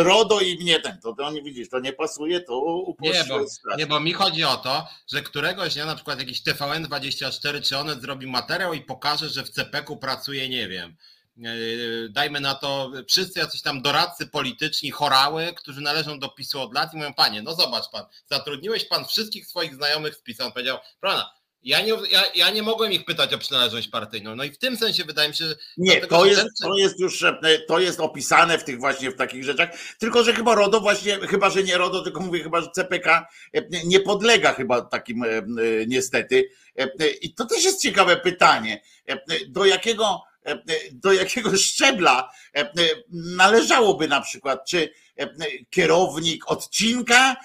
Speaker 2: RODO i mnie ten, to, to nie widzisz, to nie pasuje, to
Speaker 1: nie bo, nie, bo mi chodzi o to, że któregoś dnia na przykład jakiś TVN24 czy Onet zrobi materiał i pokaże, że w CPK pracuje, nie wiem, e, dajmy na to, wszyscy jacyś tam doradcy polityczni chorały, którzy należą do PiSu od lat i mówią, panie, no zobacz pan, zatrudniłeś pan wszystkich swoich znajomych z PiSu. On powiedział, prawda, ja nie, ja, ja nie mogłem ich pytać o przynależność partyjną. No i w tym sensie wydaje mi się, że.
Speaker 2: Nie, dlatego, to, jest, ten... to jest już e, to jest opisane w tych właśnie w takich rzeczach. Tylko, że chyba RODO właśnie, chyba, że nie RODO, tylko mówię chyba, że CPK e, nie podlega chyba takim e, niestety. I to też jest ciekawe pytanie. Do jakiego do jakiego szczebla należałoby na przykład, czy kierownik odcinka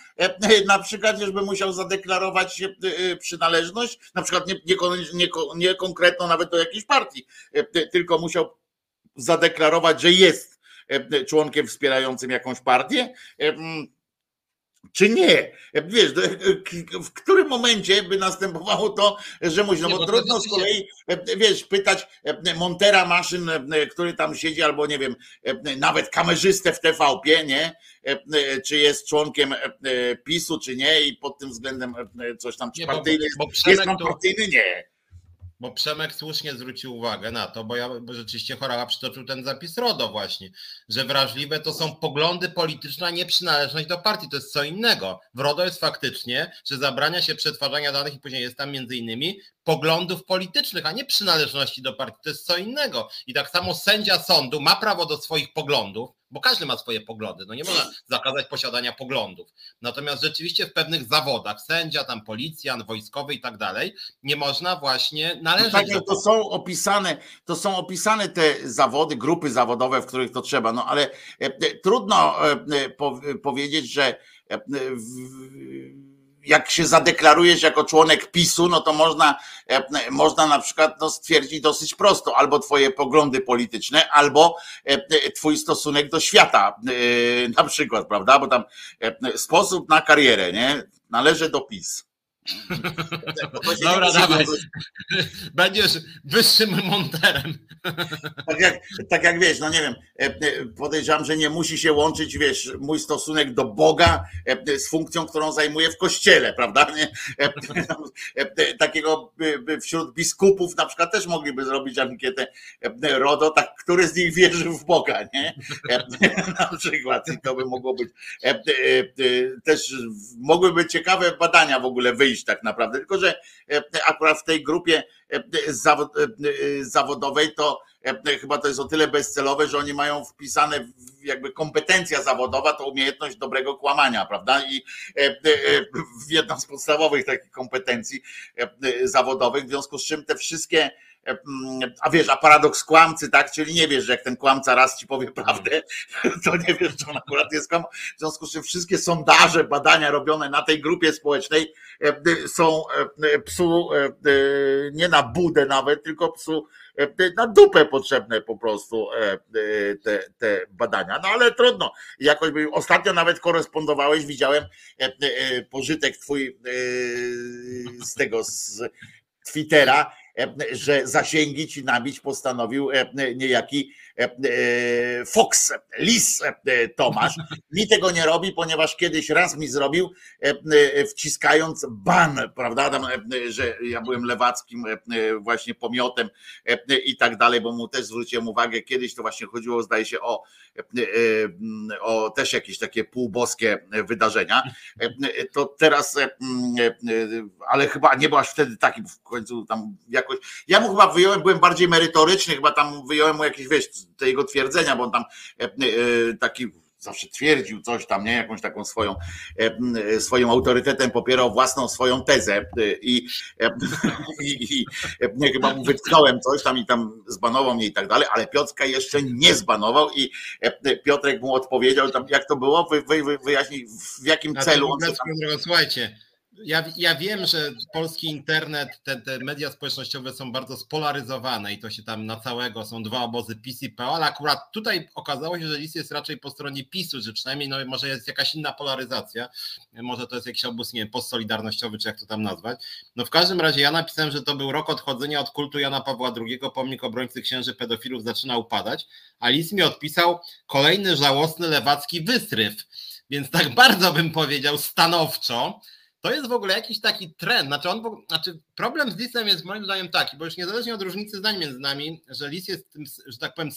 Speaker 2: na przykład już by musiał zadeklarować przynależność, na przykład nie, nie, nie, nie konkretną nawet do jakiejś partii, tylko musiał zadeklarować, że jest członkiem wspierającym jakąś partię czy nie? Wiesz, w którym momencie by następowało to, że musi, no bo, bo trudno z kolei, wiesz, pytać montera maszyn, który tam siedzi, albo nie wiem, nawet kamerzystę w TVP, nie? Czy jest członkiem PiSu, czy nie? I pod tym względem coś tam, czy partyjny jest, jest tam partyjny? Nie
Speaker 1: bo Przemek słusznie zwrócił uwagę na to, bo ja bo rzeczywiście Chorała przytoczył ten zapis RODO właśnie, że wrażliwe to są poglądy polityczne, a nie przynależność do partii, to jest co innego. W RODO jest faktycznie, że zabrania się przetwarzania danych i później jest tam między innymi poglądów politycznych, a nie przynależności do partii, to jest co innego. I tak samo sędzia sądu ma prawo do swoich poglądów, bo każdy ma swoje poglądy, no nie można zakazać posiadania poglądów. Natomiast rzeczywiście w pewnych zawodach, sędzia, tam policjant, wojskowy i tak dalej, nie można właśnie należeć. No tak,
Speaker 2: do... to są opisane, to są opisane te zawody, grupy zawodowe, w których to trzeba, no ale e, e, trudno e, powiedzieć, że jak się zadeklarujesz jako członek PiSu, no to można, e, można na przykład no, stwierdzić dosyć prosto, albo twoje poglądy polityczne, albo e, e, twój stosunek do świata, na przykład, prawda? Bo tam sposób na karierę, nie? Należy do PiS.
Speaker 1: Dobra, dawaj. Będziesz wyższym monterem.
Speaker 2: Tak jak, tak jak wiesz, no nie wiem, e, e, podejrzewam, że nie musi się łączyć, wiesz, mój stosunek do Boga e, z funkcją, którą zajmuję w kościele, prawda? Nie? Takiego wśród biskupów na przykład też mogliby zrobić ankietę RODO, tak, który z nich wierzy w Boga, nie? Na przykład i to by mogło być też mogłyby być ciekawe badania w ogóle wyjść wyjść tak naprawdę. Tylko, że e, akurat w tej grupie e, e, zawodowej to chyba to jest o tyle bezcelowe, że oni mają wpisane jakby kompetencja zawodowa, to umiejętność dobrego kłamania, prawda? I w jedną z podstawowych takich kompetencji zawodowych, w związku z czym te wszystkie a wiesz, a paradoks kłamcy, tak? Czyli nie wiesz, że jak ten kłamca raz ci powie prawdę, to nie wiesz, czy on akurat jest kłamcą. W związku z czym wszystkie sondaże, badania robione na tej grupie społecznej są psu nie na budę nawet, tylko psu na dupę potrzebne po prostu te, te badania. No ale trudno. Jakoś ostatnio nawet korespondowałeś, widziałem pożytek twój z tego z Twittera, że zasięgi ci nabić postanowił niejaki Fox, Lis Tomasz. Mi tego nie robi, ponieważ kiedyś raz mi zrobił, wciskając ban, prawda, że ja byłem lewackim właśnie pomiotem i tak dalej, bo mu też zwróciłem uwagę, kiedyś to właśnie chodziło, zdaje się, o, o też jakieś takie półboskie wydarzenia. To teraz, ale chyba nie byłaś wtedy taki w końcu tam jakoś. Ja mu chyba wyjąłem, byłem bardziej merytoryczny, chyba tam wyjąłem mu jakieś, wiesz, te jego twierdzenia, bo on tam e, e, taki zawsze twierdził coś tam, nie? Jakąś taką swoją, e, swoim autorytetem popierał własną swoją tezę i, i, i chyba mu wytknąłem coś tam i tam zbanował mnie i tak dalej, ale Piotrka jeszcze nie zbanował i Piotrek mu odpowiedział tam, jak to było, wy, wy, wy, wyjaśnij w jakim celu on...
Speaker 1: Słuchajcie, ja, ja wiem, że polski internet, te, te media społecznościowe są bardzo spolaryzowane i to się tam na całego są dwa obozy PiS i PO, ale akurat tutaj okazało się, że list jest raczej po stronie PiSu, że przynajmniej no, może jest jakaś inna polaryzacja, może to jest jakiś obóz, nie wiem, postsolidarnościowy, czy jak to tam nazwać. No w każdym razie ja napisałem, że to był rok odchodzenia od kultu Jana Pawła II, pomnik obrońcy księży pedofilów zaczyna upadać, a list mi odpisał kolejny żałosny lewacki wystryw, więc tak bardzo bym powiedział stanowczo, to jest w ogóle jakiś taki trend. Znaczy, on, znaczy problem z Lisem jest moim zdaniem taki, bo już niezależnie od różnicy zdań między nami, że Lis jest tym, że tak powiem,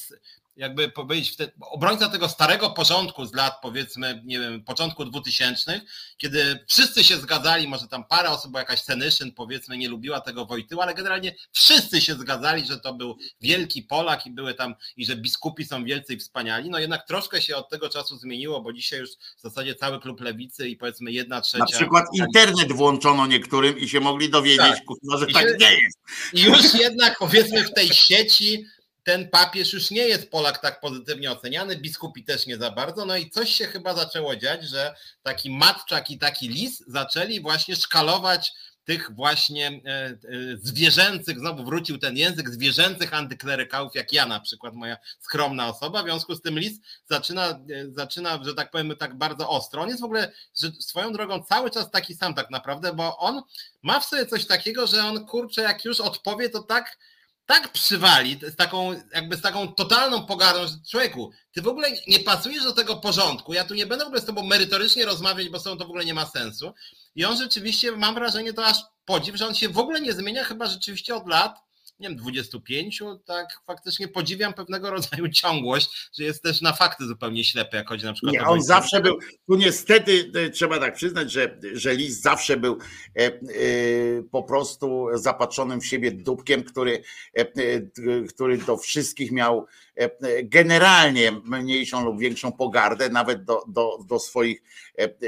Speaker 1: jakby powiedzieć, obrońca tego starego porządku z lat powiedzmy, nie wiem, początku 2000, kiedy wszyscy się zgadzali, może tam parę osób, bo jakaś Senyszyn powiedzmy nie lubiła tego Wojtyła, ale generalnie wszyscy się zgadzali, że to był wielki Polak i były tam, i że biskupi są wielcy i wspaniali, no jednak troszkę się od tego czasu zmieniło, bo dzisiaj już w zasadzie cały klub lewicy i powiedzmy jedna trzecia.
Speaker 2: Na przykład internet włączono niektórym i się mogli dowiedzieć, tak. że I tak nie jest.
Speaker 1: I już jednak powiedzmy w tej sieci ten papież już nie jest Polak tak pozytywnie oceniany, biskupi też nie za bardzo, no i coś się chyba zaczęło dziać, że taki Matczak i taki Lis zaczęli właśnie szkalować tych właśnie zwierzęcych, znowu wrócił ten język zwierzęcych antyklerykałów, jak ja na przykład, moja skromna osoba. W związku z tym list zaczyna, zaczyna że tak powiem, tak bardzo ostro. On jest w ogóle swoją drogą cały czas taki sam tak naprawdę, bo on ma w sobie coś takiego, że on kurczę, jak już odpowie, to tak tak przywali, z taką, jakby z taką totalną pogardą, że człowieku, ty w ogóle nie pasujesz do tego porządku, ja tu nie będę w ogóle z tobą merytorycznie rozmawiać, bo z tobą to w ogóle nie ma sensu. I on rzeczywiście, mam wrażenie, to aż podziw, że on się w ogóle nie zmienia chyba rzeczywiście od lat, nie wiem, 25, tak faktycznie podziwiam pewnego rodzaju ciągłość, że jest też na fakty zupełnie ślepy, jak chodzi na przykład
Speaker 2: nie. On zawsze był, tu niestety e, trzeba tak przyznać, że, że Lis zawsze był e, e, po prostu zapatrzonym w siebie dupkiem, który, e, e który do wszystkich miał generalnie mniejszą lub większą pogardę, nawet do, do, do swoich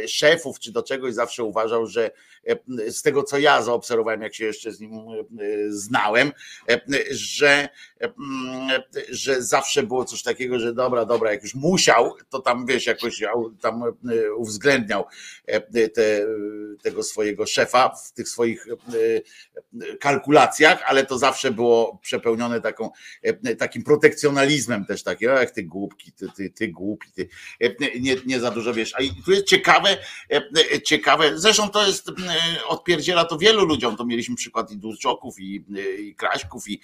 Speaker 2: szefów czy do czegoś zawsze uważał, że z tego co ja zaobserwowałem, jak się jeszcze z nim znałem, że, że zawsze było coś takiego, że dobra, dobra, jak już musiał, to tam wiesz, jakoś tam uwzględniał te, tego swojego szefa w tych swoich kalkulacjach, ale to zawsze było przepełnione taką, takim protekcjonalizmem też takim, jak ty głupki, ty, ty, ty głupi, ty nie, nie za dużo wiesz. A tu jest ciekawe, ciekawe, zresztą to jest, odpierdziela to wielu ludziom, to mieliśmy przykład i Durczoków i, i Kraśków i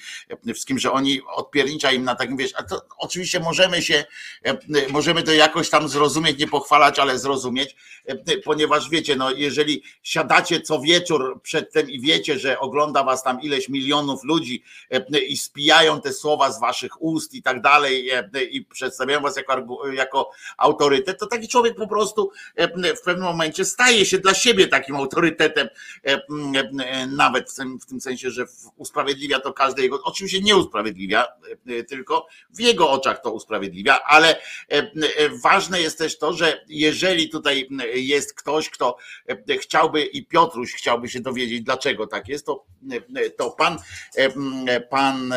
Speaker 2: wszystkim, że oni odpiernicza im na takim, wiesz, a to oczywiście możemy się, możemy to jakoś tam zrozumieć, nie pochwalać, ale zrozumieć, ponieważ wiecie, no jeżeli siadacie co wieczór przedtem i wiecie, że ogląda was tam ileś milionów ludzi i spijają te słowa z waszych ust i tak dalej i przedstawiają was jako, jako autorytet, to taki człowiek po prostu w pewnym momencie staje się dla siebie takim autorytetem, nawet w tym, sensie, że usprawiedliwia to każde jego, oczywiście nie usprawiedliwia, tylko w jego oczach to usprawiedliwia, ale ważne jest też to, że jeżeli tutaj jest ktoś, kto chciałby i Piotruś chciałby się dowiedzieć, dlaczego tak jest, to, to pan, pan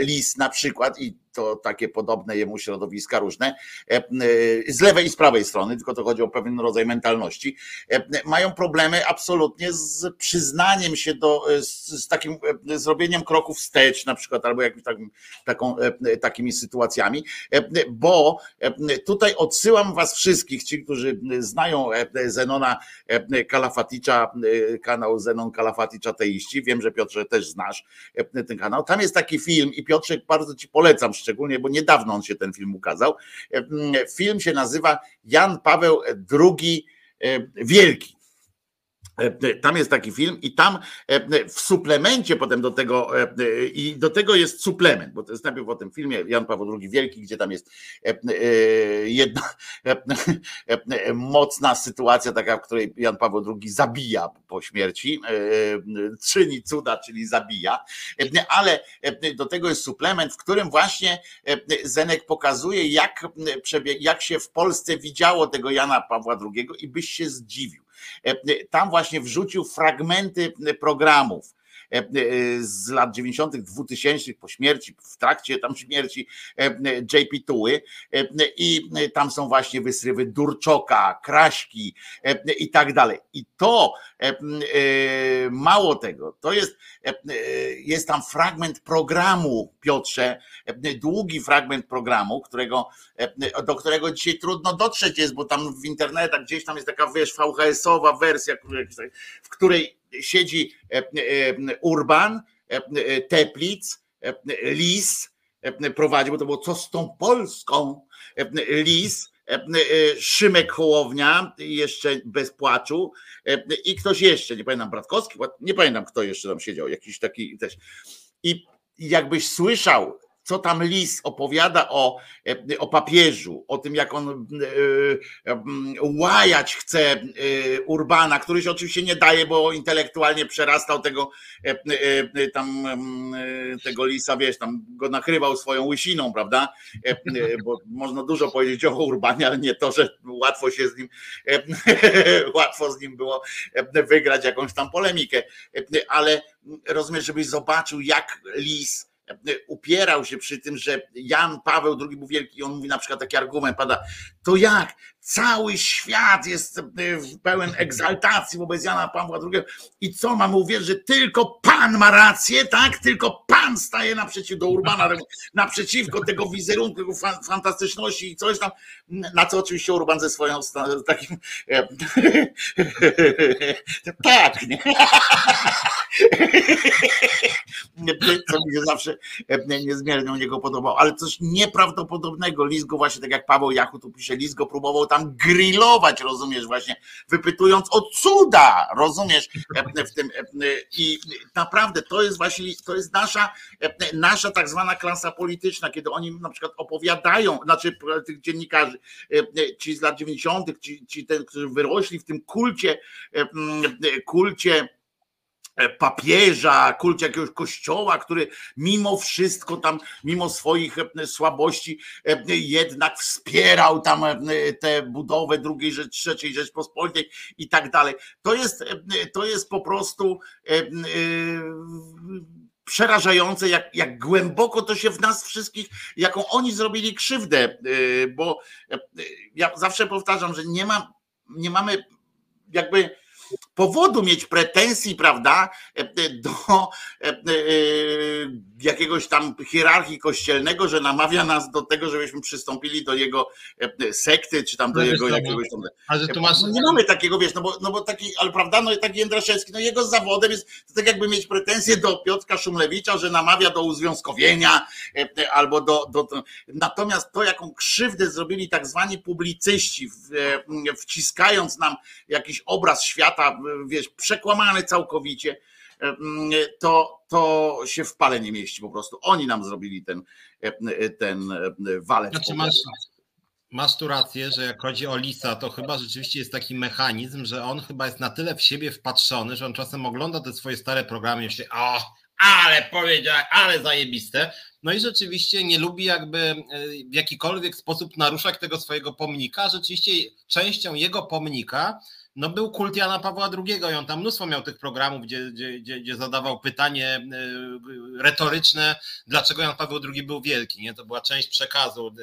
Speaker 2: Lis na przykład i to takie podobne jemu środowiska różne, e, e, z lewej i z prawej strony, tylko to chodzi o pewien rodzaj mentalności, e, mają problemy absolutnie z przyznaniem się do, z, takim zrobieniem kroków wstecz na przykład, albo jakimś takim, taką, takimi sytuacjami, bo tutaj odsyłam was wszystkich, ci, którzy znają Zenona Kalafaticza, kanał Zenon Kalafaticza Teiści, wiem, że Piotrze też znasz ten kanał, tam jest taki film i Piotrze bardzo ci polecam, szczególnie, bo niedawno on się ten film ukazał. Film się nazywa Jan Paweł II e, Wielki. E, tam jest taki film i tam e, w suplemencie potem do tego e, i do tego jest suplement, bo to jest najpierw o tym filmie Jan Paweł II Wielki, gdzie tam jest jedna mocna sytuacja taka, w której Jan Paweł II zabija po śmierci, czyni cuda, czyli zabija, ale do tego jest suplement, w którym właśnie Zenek pokazuje jak, jak się w Polsce widziało tego Jana Pawła II i byś się zdziwił. E, e, tam właśnie wrzucił fragmenty programów E, e, z lat 90., 2000 po śmierci, w trakcie tam śmierci e, JP Tuły i tam są właśnie wysrywy Durczoka, Kraśki i tak dalej. I to mało tego, to jest, jest tam fragment programu, Piotrze, długi fragment programu, którego, do którego dzisiaj trudno dotrzeć jest, bo tam w internetach gdzieś tam jest taka, wiesz, VHS-owa wersja, w której siedzi e, e, Urban, e, Teplic, Lis prowadzi, bo to było co z tą Polską, Lis, Szymek Hołownia, jeszcze bez płaczu i ktoś jeszcze, nie pamiętam, Bratkowski, nie pamiętam kto jeszcze tam siedział, jakiś taki też. I jakbyś słyszał co tam Lis opowiada o, e, o papieżu, o tym, jak on e, e, łajać chce Urbana, który się oczywiście nie daje, bo intelektualnie przerastał tego tam tego Lisa, wiesz, tam go nakrywał swoją łysiną, prawda? Bo można dużo powiedzieć o Urbanie, ale nie to, że łatwo się z nim łatwo z nim było wygrać jakąś tam polemikę, ale rozumiesz, żebyś zobaczył, jak Lis upierał się przy tym, że Jan Paweł II był wielki, on mówi na przykład taki argument pada, to jak, cały świat jest pełen egzaltacji wobec Jana Pawła II. I co mamy uwierzyć, że tylko Pan ma rację, tak? Tylko Pan staje naprzeciw do Urbana, naprzeciwko tego wizerunku, tego fantastyczności i coś tam, na co oczywiście Urban ze swoją takim tak, nie? Co mi się zawsze niezmiernie u niego podobało, ale coś nieprawdopodobnego. List go właśnie, tak jak Paweł Jachu tu pisze, List go próbował tam grillować, rozumiesz, właśnie wypytując o cuda, rozumiesz, w tym i naprawdę to jest właśnie, to jest nasza, nasza tak zwana klasa polityczna, kiedy oni na przykład opowiadają, znaczy tych dziennikarzy, ci z lat 90., ci, ci ten, którzy wyrośli w tym kulcie, kulcie papieża, kulcie jakiegoś kościoła, który mimo wszystko tam, mimo swoich słabości, jednak wspierał tam tę budowę drugiej rzecz, trzeciej Rzeczpospolitej i tak dalej. To jest, to jest po prostu przerażające, jak, jak głęboko to się w nas wszystkich, jaką oni zrobili krzywdę, bo ja zawsze powtarzam, że nie ma, nie mamy jakby powodu mieć pretensji, prawda, e, e, do e, jakiegoś tam hierarchii kościelnego, że namawia nas do tego, żebyśmy przystąpili do jego sekty, czy tam do no jego no, jakiegoś tam. Ale tu masz... No nie mamy takiego, wiesz, no bo, no bo taki, ale prawda, no taki Jędraszewski, no jego zawodem jest to tak jakby mieć pretensje do Piotra Szumlewicza, że namawia do uzwiązkowienia albo do, do, do... Natomiast to, jaką krzywdę zrobili tak zwani publicyści, wciskając nam jakiś obraz świata, świata, wiesz, przekłamany całkowicie, to, to się w pale nie mieści po prostu. Oni nam zrobili ten, ten walec. Znaczy
Speaker 1: masz, masz tu rację, że jak chodzi o Lisa, to chyba rzeczywiście jest taki mechanizm, że on chyba jest na tyle w siebie wpatrzony, że on czasem ogląda te swoje stare programy i myśli, o, ale powiedział, ale zajebiste. No i rzeczywiście nie lubi jakby e, w jakikolwiek sposób naruszać tego swojego pomnika. Rzeczywiście częścią jego pomnika no był kult Jana Pawła II i on tam mnóstwo miał tych programów, gdzie, gdzie, gdzie zadawał pytanie e, retoryczne, dlaczego Jan Paweł II był wielki. Nie? To była część przekazu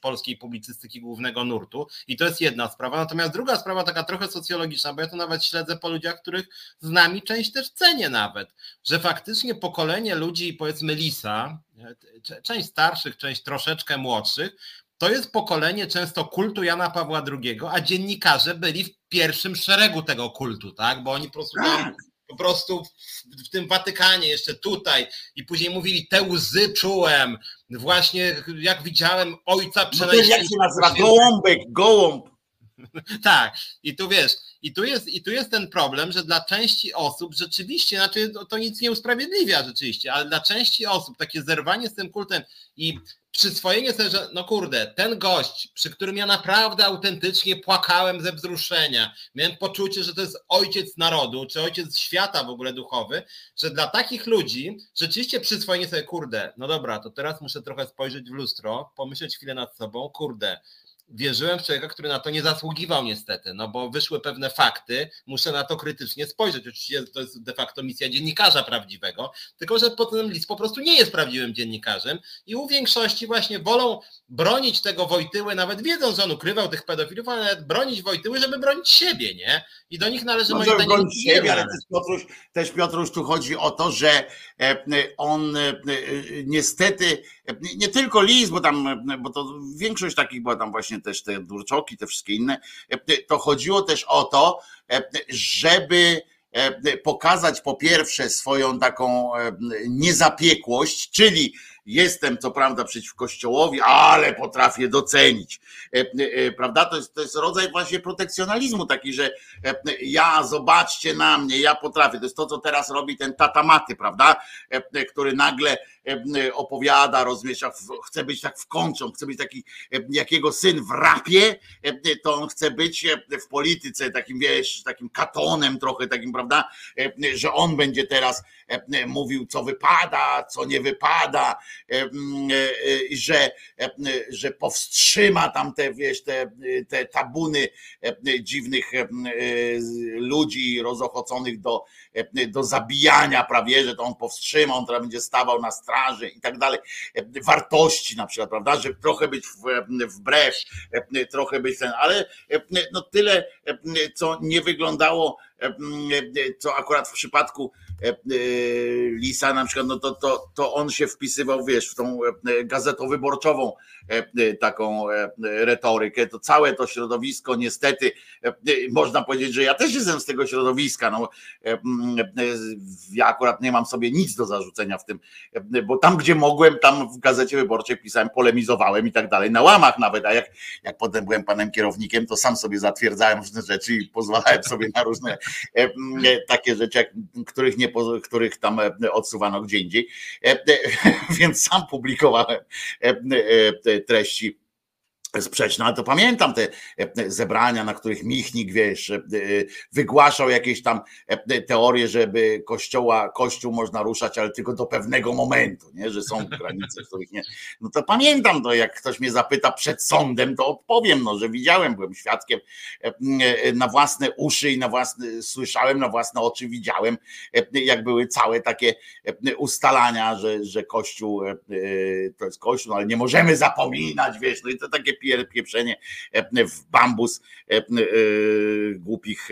Speaker 1: polskiej publicystyki głównego nurtu i to jest jedna sprawa. Natomiast druga sprawa, taka trochę socjologiczna, bo ja to nawet śledzę po ludziach, których z nami część też cenię nawet, że faktycznie pokolenie ludzi, powiedzmy Lisa, e, część starszych, część troszeczkę młodszych, to jest pokolenie często kultu Jana Pawła II, a dziennikarze byli w pierwszym szeregu tego kultu, tak? Bo oni po prostu tam, tak. po prostu w, w, tym Watykanie, jeszcze tutaj, i później mówili, te łzy czułem, właśnie jak widziałem ojca
Speaker 2: przenajmniej. No jak się nazywa? Gołąbek, gołąb.
Speaker 1: tak, i tu wiesz, i tu, jest, I tu jest ten problem, że dla części osób rzeczywiście, znaczy to, to nic nie usprawiedliwia rzeczywiście, ale dla części osób takie zerwanie z tym kultem i przyswojenie sobie, że no kurde, ten gość, przy którym ja naprawdę autentycznie płakałem ze wzruszenia, miałem poczucie, że to jest ojciec narodu, czy ojciec świata w ogóle duchowy, że dla takich ludzi rzeczywiście przyswojenie sobie, kurde, no dobra, to teraz muszę trochę spojrzeć w lustro, pomyśleć chwilę nad sobą, kurde, wierzyłem w człowieka, który na to nie zasługiwał niestety, no bo wyszły pewne fakty, muszę na to krytycznie spojrzeć. Oczywiście to jest de facto misja dziennikarza prawdziwego, tylko że potem list po prostu nie jest prawdziwym dziennikarzem i u większości właśnie wolą bronić tego Wojtyły, nawet wiedząc, że on ukrywał tych pedofilów, ale nawet bronić Wojtyły, żeby bronić siebie, nie? I do nich należy
Speaker 2: no, moim bronić siebie, ale też Piotruś, też Piotruś tu chodzi o to, że e, on e, e, niestety, nie tylko list, bo tam, bo to większość takich była tam właśnie też te durczoki, te wszystkie inne, to chodziło też o to, żeby pokazać po pierwsze swoją taką niezapiekłość, czyli Jestem co prawda przeciw Kościołowi, ale potrafię docenić. E, e, prawda? To jest, to jest rodzaj właśnie protekcjonalizmu taki, że e, ja zobaczcie na mnie, ja potrafię. To jest to, co teraz robi ten tatamaty, prawda? Który nagle opowiada, rozmiesza, chce być tak w końcu, chce być taki, jak jego syn w rapie, to on chce być w polityce takim, wiesz, takim katonem trochę takim, prawda, że on będzie teraz mówił, co wypada, co nie wypada, że, że powstrzyma tam te, wiesz, te, te tabuny dziwnych ludzi rozochoconych do, do zabijania prawie, że to on powstrzyma, on teraz będzie stawał na straży i tak dalej, wartości na przykład, prawda, że trochę być wbrew, trochę być ten, ale no tyle, co nie wyglądało, co akurat w przypadku Lisa na przykład, no to, to, to on się wpisywał, wiesz, w tą gazetowo-wyborczową taką retorykę, to całe to środowisko niestety, można powiedzieć, że ja też jestem z tego środowiska, no ja akurat nie mam sobie nic do zarzucenia w tym, bo tam gdzie mogłem, tam w gazecie wyborczej pisałem, polemizowałem i tak dalej, na łamach nawet, a jak, jak potem byłem panem kierownikiem, to sam sobie zatwierdzałem różne rzeczy i pozwalałem sobie na różne takie rzeczy, których, nie, których tam odsuwano gdzie indziej, więc sam publikowałem treści sprzeczne, ale to pamiętam te e, zebrania, na których Michnik, wiesz, e, wygłaszał jakieś tam e, teorie, żeby kościoła, kościół można ruszać, ale tylko do pewnego momentu, nie? że są granice, w których nie. No to pamiętam to, jak ktoś mnie zapyta przed sądem, to odpowiem, no, że widziałem, byłem świadkiem na własne uszy i na własne, słyszałem, na własne oczy widziałem, jak były całe takie ustalania, że, że kościół to jest kościół, no, ale nie możemy zapominać, wiesz, no i to takie pieprzenie e, w bambus e, e, głupich,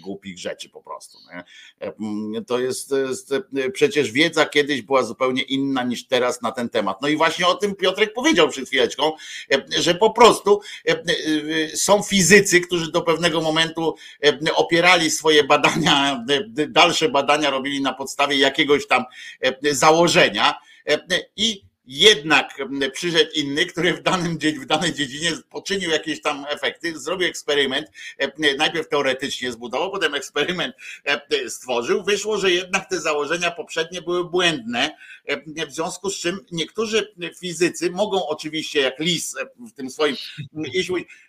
Speaker 2: głupich rzeczy po prostu. To jest, jest przecież wiedza kiedyś była zupełnie inna niż teraz na ten temat. No i właśnie o tym Piotrek powiedział przed chwileczką, że po prostu są fizycy, którzy do pewnego momentu opierali swoje badania, dalsze badania robili na podstawie jakiegoś tam założenia i jednak przyszedł inny, który w, danym, w danej dziedzinie poczynił jakieś tam efekty, zrobił eksperyment, najpierw teoretycznie zbudował, potem eksperyment stworzył. Wyszło, że jednak te założenia poprzednie były błędne, w związku z czym niektórzy fizycy mogą oczywiście, jak Lis w tym swoim,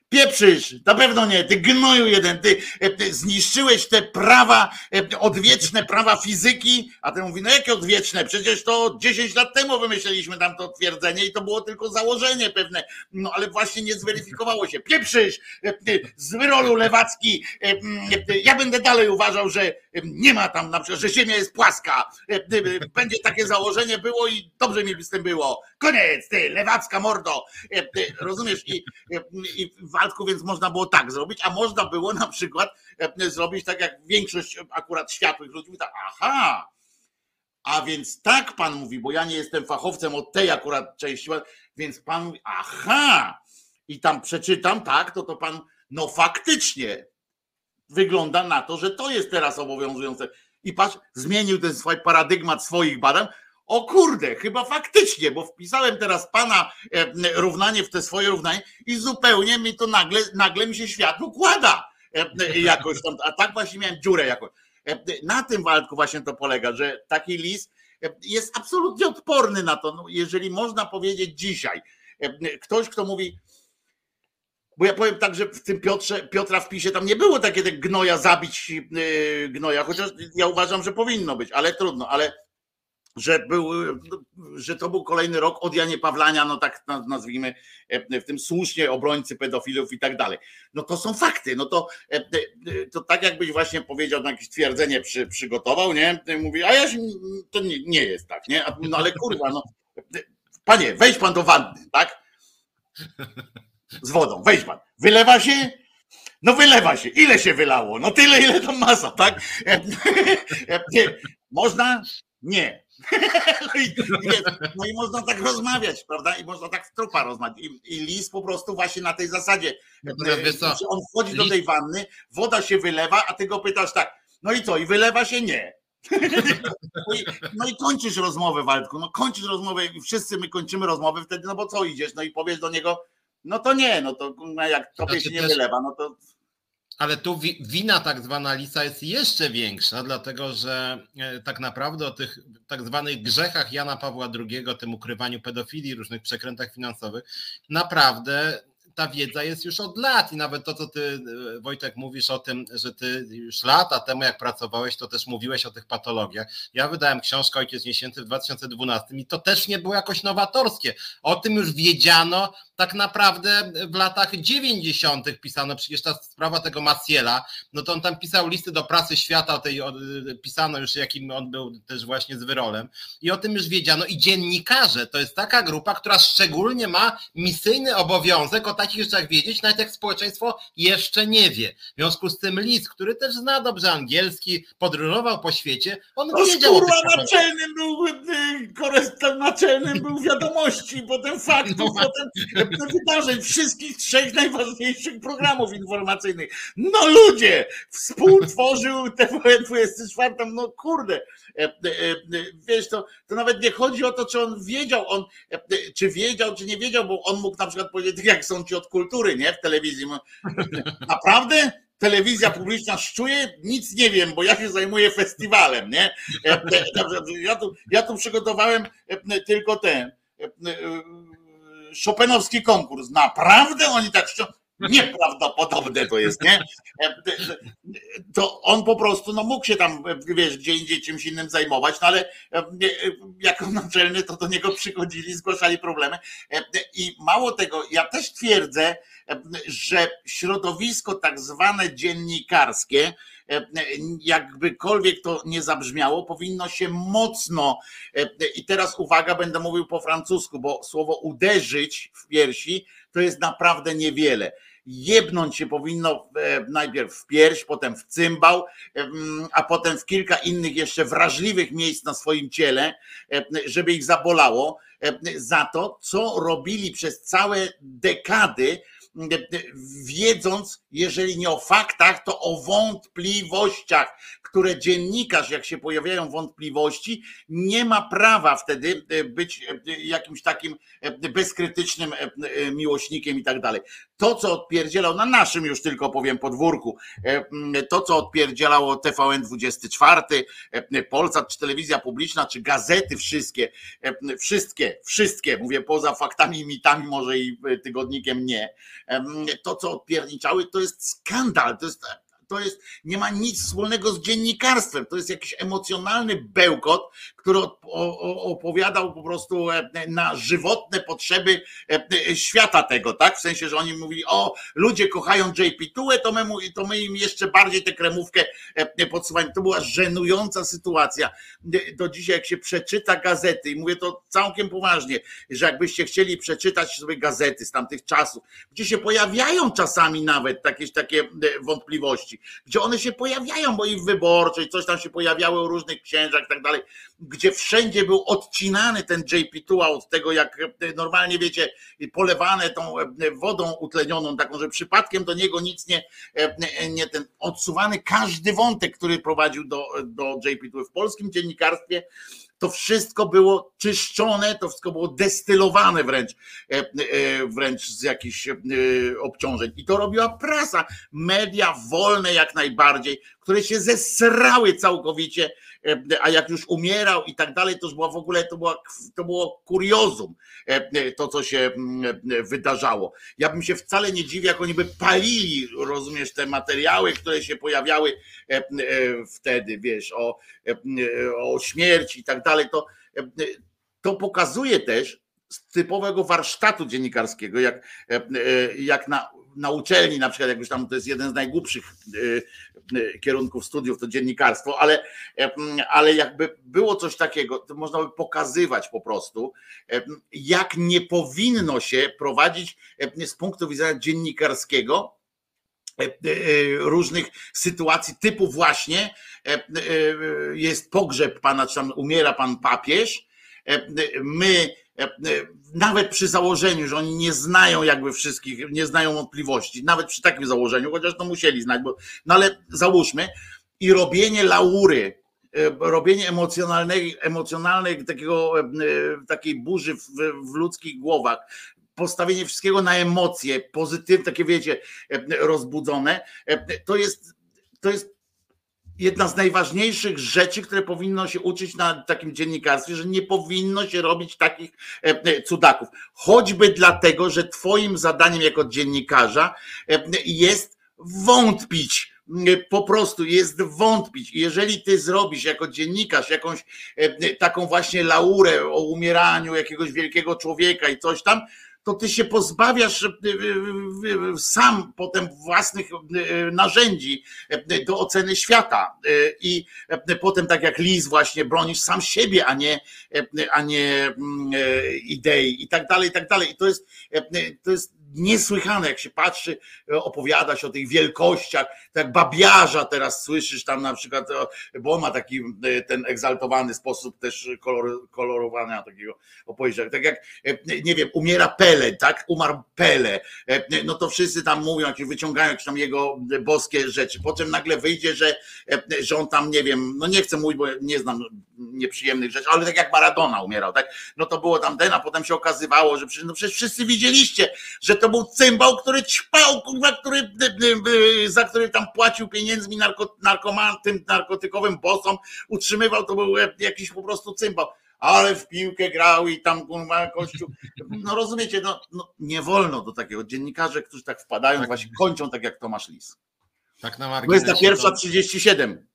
Speaker 2: Pieprzysz, na pewno nie, ty gnoju jeden, ty, ty zniszczyłeś te prawa, odwieczne prawa fizyki, a ten mówi, no jakie odwieczne, przecież to 10 lat temu wymyśliliśmy tam to twierdzenie i to było tylko założenie pewne, no ale właśnie nie zweryfikowało się. Pieprzysz, z wyrolu lewacki, ja będę dalej uważał, że nie ma tam na przykład, że ziemia jest płaska, będzie takie założenie było i dobrze mi z tym było. Koniec, ty, lewacka mordo, rozumiesz? I, i Waldku, więc można było tak zrobić, a można było na przykład e, zrobić tak jak większość akurat światłych ludzi mówi tak, aha, a więc tak pan mówi, bo ja nie jestem fachowcem od tej akurat części, więc pan mówi, aha, i tam przeczytam, tak, to to pan, no faktycznie wygląda na to, że to jest teraz obowiązujące. I patrz, zmienił ten swój paradygmat swoich badań, o kurde, chyba faktycznie, bo wpisałem teraz pana e, równanie w te swoje równanie i zupełnie mi to nagle, nagle mi się świat układa e, jakoś tam, a tak właśnie miałem dziurę jakoś. E, na tym Waldku właśnie to polega, że taki list jest absolutnie odporny na to, no, jeżeli można powiedzieć dzisiaj, ktoś, kto mówi, bo ja powiem tak, że w tym Piotrze, Piotra wpisie tam nie było takie te gnoja zabić gnoja, chociaż ja uważam, że powinno być, ale trudno, ale że, był, że to był kolejny rok od Janie Pawlania, no tak nazwijmy, w tym słusznie obrońcy pedofilów i tak dalej. No to są fakty, no to, to tak jakbyś właśnie powiedział, na jakieś twierdzenie przy, przygotował, nie? Mówi, a ja się, to nie, nie jest tak, nie? No ale kurwa, no panie, wejdź pan do wanny, tak? Z wodą, wejdź pan. Wylewa się? No wylewa się. Ile się wylało? No tyle, ile tam masa, tak? Można? Nie. No i, no i można tak rozmawiać, prawda? I można tak w trupa rozmawiać. I, i lis po prostu właśnie na tej zasadzie. On wchodzi do tej wanny, woda się wylewa, a ty go pytasz tak, no i co? I wylewa się? Nie. No i, no i kończysz rozmowę, Waldku. No kończysz rozmowę i wszyscy my kończymy rozmowę wtedy, no bo co idziesz? No i powiesz do niego, no to nie, no to jak tobie znaczy się nie wylewa, no to
Speaker 1: ale tu wina tak zwana Lisa jest jeszcze większa, dlatego że e, tak naprawdę o tych tak zwanych grzechach Jana Pawła II, tym ukrywaniu pedofilii, różnych przekrętach finansowych, naprawdę ta wiedza jest już od lat i nawet to, co ty e, Wojtek mówisz o tym, że ty już lata temu jak pracowałeś, to też mówiłeś o tych patologiach. Ja wydałem książkę Ojciec Niesięty w 2012 i to też nie było jakoś nowatorskie. O tym już wiedziano tak naprawdę w latach 90. pisano, przecież ta sprawa tego Maciela, no to on tam pisał listy do prasy świata, tej pisano już jakim on był też właśnie z wyrolem i o tym już wiedziano i dziennikarze to jest taka grupa, która szczególnie ma misyjny obowiązek o takich rzeczach wiedzieć, nawet jak społeczeństwo jeszcze nie wie. W związku z tym list, który też zna dobrze angielski, podróżował po świecie, on
Speaker 2: no,
Speaker 1: wiedział
Speaker 2: kurwa, naczelnym był korespondent naczelnym był wiadomości, potem faktów, no. potem wydarzeń, wszystkich trzech najważniejszych programów informacyjnych. No ludzie, współtworzył TVN24, no kurde, e, e, e, wiesz, to, to nawet nie chodzi o to, czy on wiedział, on, czy wiedział, czy nie wiedział, bo on mógł na przykład powiedzieć, jak są ci od kultury, nie, w telewizji. Naprawdę? telewizja publiczna szczuje, nic nie wiem, bo ja się zajmuję festiwalem, nie? Ja tu, ja tu przygotowałem tylko ten Chopinowski konkurs. Naprawdę oni tak szczą... Nieprawdopodobne to jest, nie? To on po prostu no mógł się tam, wiesz, gdzie indziej czymś innym zajmować, no ale jako naczelny to do niego przychodzili, zgłaszali problemy. I mało tego, ja też twierdzę, że środowisko tak zwane dziennikarskie, jakbykolwiek to nie zabrzmiało, powinno się mocno, i teraz uwaga, będę mówił po francusku, bo słowo uderzyć w piersi to jest naprawdę niewiele. Jebnąć się powinno najpierw w pierś, potem w cymbał, a potem w kilka innych jeszcze wrażliwych miejsc na swoim ciele, żeby ich zabolało za to, co robili przez całe dekady wiedząc, jeżeli nie o faktach, to o wątpliwościach, które dziennikarz, jak się pojawiają wątpliwości, nie ma prawa wtedy e, być e, jakimś takim e, bezkrytycznym miłośnikiem i tak dalej. To, co odpierdzielał na naszym już tylko powiem podwórku, to, co odpierdzielało TVN 24, Polsat, czy telewizja publiczna, czy gazety wszystkie, wszystkie, wszystkie, mówię poza faktami mitami, może i tygodnikiem nie, to, co odpierniczały, to jest skandal, to jest to jest, nie ma nic wspólnego z dziennikarstwem. To jest jakiś emocjonalny bełkot, który opowiadał po prostu e, na żywotne potrzeby e, świata tego, tak? W sensie, że oni mówili, o, ludzie kochają JP Tułę, to my, to my im jeszcze bardziej tę kremówkę e, podsuwamy. To była żenująca sytuacja. Do dzisiaj, jak się przeczyta gazety, i mówię to całkiem poważnie, że jakbyście chcieli przeczytać sobie gazety z tamtych czasów, gdzie się pojawiają czasami nawet jakieś takie wątpliwości, gdzie one się pojawiają, bo i w wyborczej coś tam się pojawiało o różnych księżach i tak dalej, gdzie wszędzie był odcinany ten JP2 od tego, jak normalnie wiecie, polewane tą wodą utlenioną, taką, że przypadkiem do niego nic nie, nie ten, odsuwany każdy wątek, który prowadził do, do JP2 w polskim dziennikarstwie to wszystko było czyszczone, to wszystko było destylowane wręcz, e, e, wręcz z jakichś e, obciążeń. I to robiła prasa, media wolne jak najbardziej, które się zesrały całkowicie a jak już umierał i tak dalej, to była w ogóle, to, była, to było kuriozum, e, e, to co się mm, wydarzało. Ja bym się wcale nie dziwił, jak oni by palili, rozumiesz, te materiały, które się pojawiały wtedy, wiesz, o, o śmierci i tak dalej, to, to pokazuje też, z typowego warsztatu dziennikarskiego, jak, jak na, na uczelni, na przykład, jak już tam to jest jeden z najgłupszych E, kierunków studiów, to dziennikarstwo, ale, e, ale jakby było coś takiego, to można by pokazywać po prostu, jak nie powinno się prowadzić z punktu widzenia dziennikarskiego różnych sytuacji typu właśnie jest pogrzeb pana, czy tam umiera pan papież, my nawet przy założeniu, że oni nie znają jakby wszystkich, nie znają wątpliwości, nawet przy takim założeniu, chociaż to musieli znać, bo, no ale załóżmy i robienie laury, e, robienie emocjonalnej, emocjonalnej takiego, e, takiej burzy w, w ludzkich głowach, postawienie wszystkiego na emocje, pozytywne, takie wiecie, e, rozbudzone, to jest, to jest jedna z najważniejszych rzeczy, które powinno się uczyć na takim dziennikarstwie, że nie powinno się robić takich e, e, cudaków. Choćby dlatego, że Twoim zadaniem jako dziennikarza e, jest wątpić. Po prostu jest wątpić. Jeżeli ty zrobisz jako dziennikarz jakąś taką właśnie laurę o umieraniu jakiegoś wielkiego człowieka i coś tam, to ty się pozbawiasz e, e, sam potem własnych narzędzi do oceny świata. I potem, tak jak Liz, właśnie bronisz sam siebie, a nie, a nie mm, idei i tak dalej, i tak dalej. I to jest, to jest niesłychane, jak się patrzy, opowiada się o tych wielkościach, tak babiarza teraz słyszysz tam na przykład, bo on ma taki e, ten egzaltowany sposób też kolor, kolorowania takiego opowieści. Tak jak, e, nie wiem, umiera Pele, tak? Umarł Pele, e, no to wszyscy tam mówią, wyciągają jakieś tam jego boskie rzeczy. Potem nagle wyjdzie, że, że on tam, nie wiem, no nie chcę mówić, bo nie znam nieprzyjemnych rzeczy, ale tak jak Maradona umierał, tak? No to było tam ten, a potem się okazywało, że przecież, no przecież wszyscy widzieliście, że to był cymbał, który ćpał, kurwa, który, za który tam płacił pieniędzmi narko, narkoman, tym narkotykowym bosom, utrzymywał, to był jakiś po prostu cymbał ale w piłkę grał i tam kurwa kościół. No rozumiecie, no, no, nie wolno do takiego. Dziennikarze, którzy tak wpadają, tak. właśnie kończą tak jak Tomasz Lis. Tak na marginesie. To jest ta pierwsza to... 37.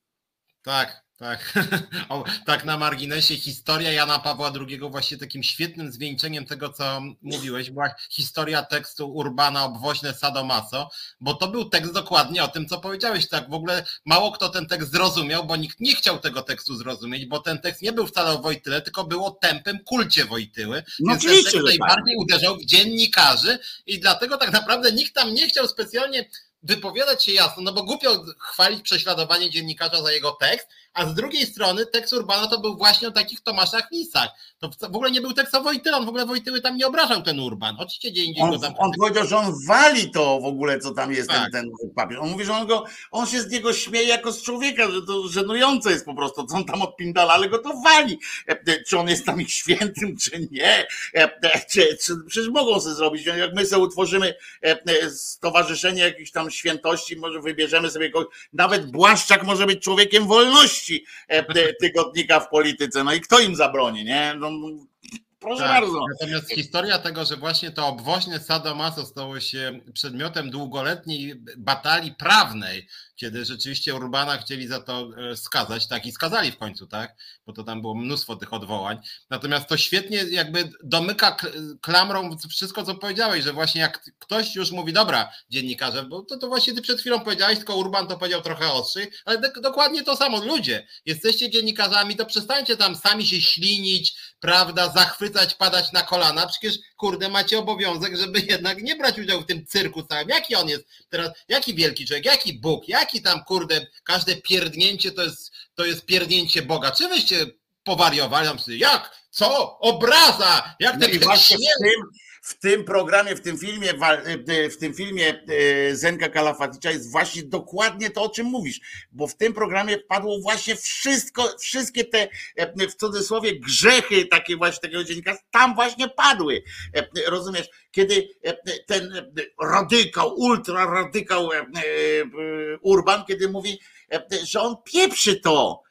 Speaker 1: Tak, tak, o, tak na marginesie historia Jana Pawła II właśnie takim świetnym zwieńczeniem tego, co mówiłeś, była historia tekstu Urbana Obwoźne Sadomaso, bo to był tekst dokładnie o tym, co powiedziałeś. Tak, w ogóle mało kto ten tekst zrozumiał, bo nikt nie chciał tego tekstu zrozumieć, bo ten tekst nie był wcale o Wojtyle, tylko było tępym kulcie Wojtyły.
Speaker 2: No więc ten tekst
Speaker 1: tak. najbardziej uderzał w dziennikarzy i dlatego tak naprawdę nikt tam nie chciał specjalnie wypowiadać się jasno, no bo głupio chwalić prześladowanie dziennikarza za jego tekst, a z drugiej strony tekst Urbana to był właśnie o takich Tomaszach Lisach. To w ogóle nie był tekst o Wojtyły, on w ogóle Wojtyły tam nie obrażał ten Urban. Oczywiście gdzie indziej
Speaker 2: on,
Speaker 1: go tam...
Speaker 2: On powiedział, że on wali to w ogóle, co tam jest tak. ten, ten papier. On mówi, że on, go, on się z niego śmieje jako z człowieka, że to żenujące jest po prostu, co on tam odpindala, ale go to wali. E, e, czy on jest tam ich świętym, czy nie. E, czy, czy, przecież mogą sobie zrobić, jak my sobie utworzymy stowarzyszenie jakichś tam świętości, może wybierzemy sobie kogoś, nawet Błaszczak może być człowiekiem wolności, E, tygodnika w polityce. No i kto im zabroni, nie? No, Proszę tak, bardzo.
Speaker 1: Natomiast historia tego, że właśnie to obwoźne sadomaso stało się przedmiotem długoletniej batalii prawnej, kiedy rzeczywiście Urbana chcieli za to e, skazać, tak i skazali w końcu, tak, bo to tam było mnóstwo tych odwołań. Natomiast to świetnie jakby domyka klamrą wszystko, co powiedziałeś, że właśnie jak ktoś już mówi, dobra, dziennikarze, bo to, to właśnie ty przed chwilą powiedziałeś, tylko Urban to powiedział trochę ostrzej, ale dokładnie to samo, ludzie, jesteście dziennikarzami, to przestańcie tam sami się ślinić, prawda, zachwycać, padać na kolana, przecież kurde, macie obowiązek, żeby jednak nie brać udziału w tym cyrku całym. Jaki on jest teraz, jaki wielki człowiek, jaki Bóg, jaki tam, kurde, każde pierdnięcie to jest, to jest pierdnięcie Boga. Czy wyście powariowali? Jak, co, obraza, jak
Speaker 2: no ten właśnie w tym, w tym programie, w tym filmie, w tym filmie e, Zenka Kalafaticza jest właśnie dokładnie to, o czym mówisz, bo w tym programie padło właśnie wszystko, wszystkie te e, w cudzysłowie grzechy takie właśnie takiego dziennika, tam właśnie padły. E, rozumiesz? Kiedy ten radykał, ultra radykał Urban, kiedy mówi, że on pieprzy to,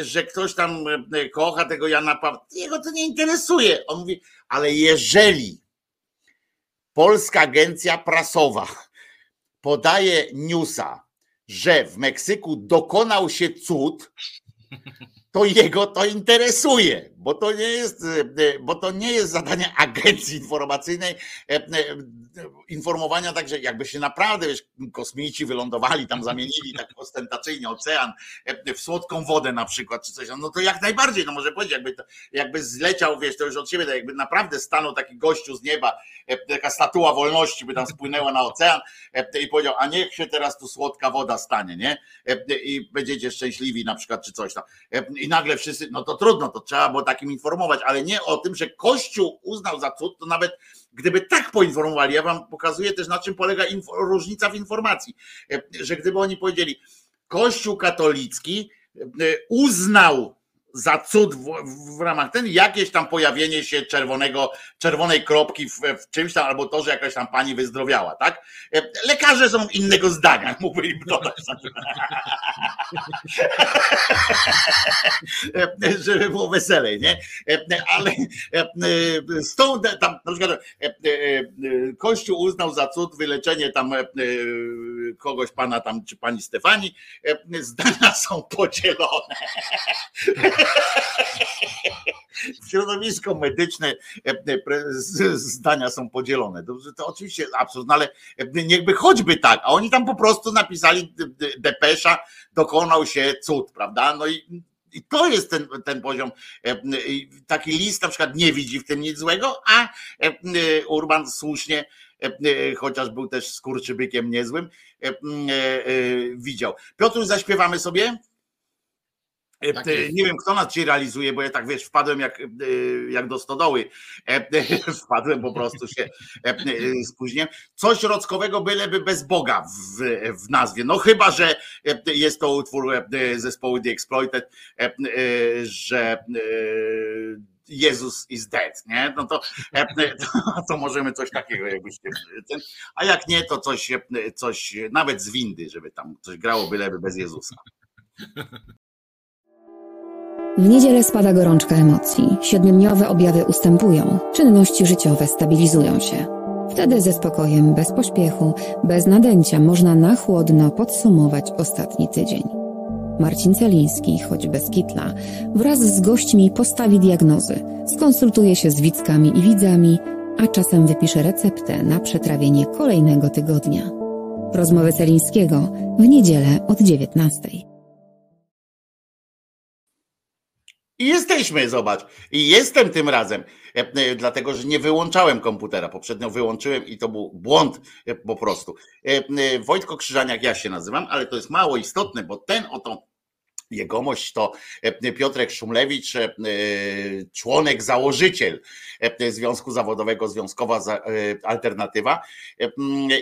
Speaker 2: że ktoś tam kocha tego Jana Pawła, jego to nie interesuje. On mówi, ale jeżeli Polska Agencja Prasowa podaje newsa, że w Meksyku dokonał się cud, to jego to interesuje, bo to nie jest, bo to nie jest zadanie agencji informacyjnej e, e, informowania także jakby się naprawdę wiesz, kosmici wylądowali tam, zamienili tak ostentacyjnie ocean e, w słodką wodę na przykład, czy coś, no to jak najbardziej, no może powiedzieć, jakby, to, jakby zleciał, wiesz, to już od siebie, jakby naprawdę stanął taki gościu z nieba, taka statua wolności by tam spłynęła na ocean i powiedział, a niech się teraz tu słodka woda stanie, nie? I będziecie szczęśliwi na przykład, czy coś tam i nagle wszyscy, no to trudno, to trzeba było takim informować, ale nie o tym, że Kościół uznał za cud, to nawet gdyby tak poinformowali, ja wam pokazuję też na czym polega różnica w informacji, e, że gdyby oni powiedzieli, Kościół katolicki e, uznał za cud w, w, ramach ten jakieś tam pojawienie się czerwonego, czerwonej kropki w, w, czymś tam, albo to, że jakaś tam pani wyzdrowiała, tak? E, lekarze są innego zdania, mógłby im dodać. E, żeby było weselej, nie? E, ale z tą tam na przykład Kościół uznał za cud wyleczenie tam kogoś pana tam, czy pani Stefani, zdania są podzielone. środowisko medyczne zdania są podzielone. To, oczywiście absurd, no ale niechby choćby tak, a oni tam po prostu napisali depesza, dokonał się cud, prawda? No i i to jest ten, ten poziom. Taki list na przykład nie widzi w tym nic złego, a Urban słusznie, chociaż był też skurczybykiem niezłym, widział. Piotr, zaśpiewamy sobie? E, tak nie wiem, kto nas ci realizuje, bo ja tak wiesz, wpadłem jak, e, jak do stodoły. E, wpadłem po prostu się spóźniłem. Coś rockowego byleby bez Boga w, w nazwie. No chyba, że jest to utwór zespołu The Exploited, że Jezus is dead, nie? No to, to, to możemy coś takiego jakbyście. A jak nie, to coś, coś nawet z windy, żeby tam coś grało byleby bez Jezusa.
Speaker 3: W niedzielę spada gorączka emocji, siedmiodniowe objawy ustępują, czynności życiowe stabilizują się. Wtedy ze spokojem, bez pośpiechu, bez nadęcia można na chłodno podsumować ostatni tydzień. Marcin Celiński, choć bez kitla, wraz z gośćmi postawi diagnozy, skonsultuje się z widzkami i widzami, a czasem wypisze receptę na przetrawienie kolejnego tygodnia. Rozmowy Celińskiego w niedzielę od 19.
Speaker 2: I jesteśmy, zobacz. I jestem tym razem, e, e, dlatego że nie wyłączałem komputera. Poprzednio wyłączyłem i to był błąd e, po prostu. Wojtko Krzyżaniak, ja się nazywam, ale to jest mało istotne, bo ten oto Jegomość to e, Piotrek Szumlewicz, e, członek, założyciel e, Związku Zawodowego Związkowa Alternatywa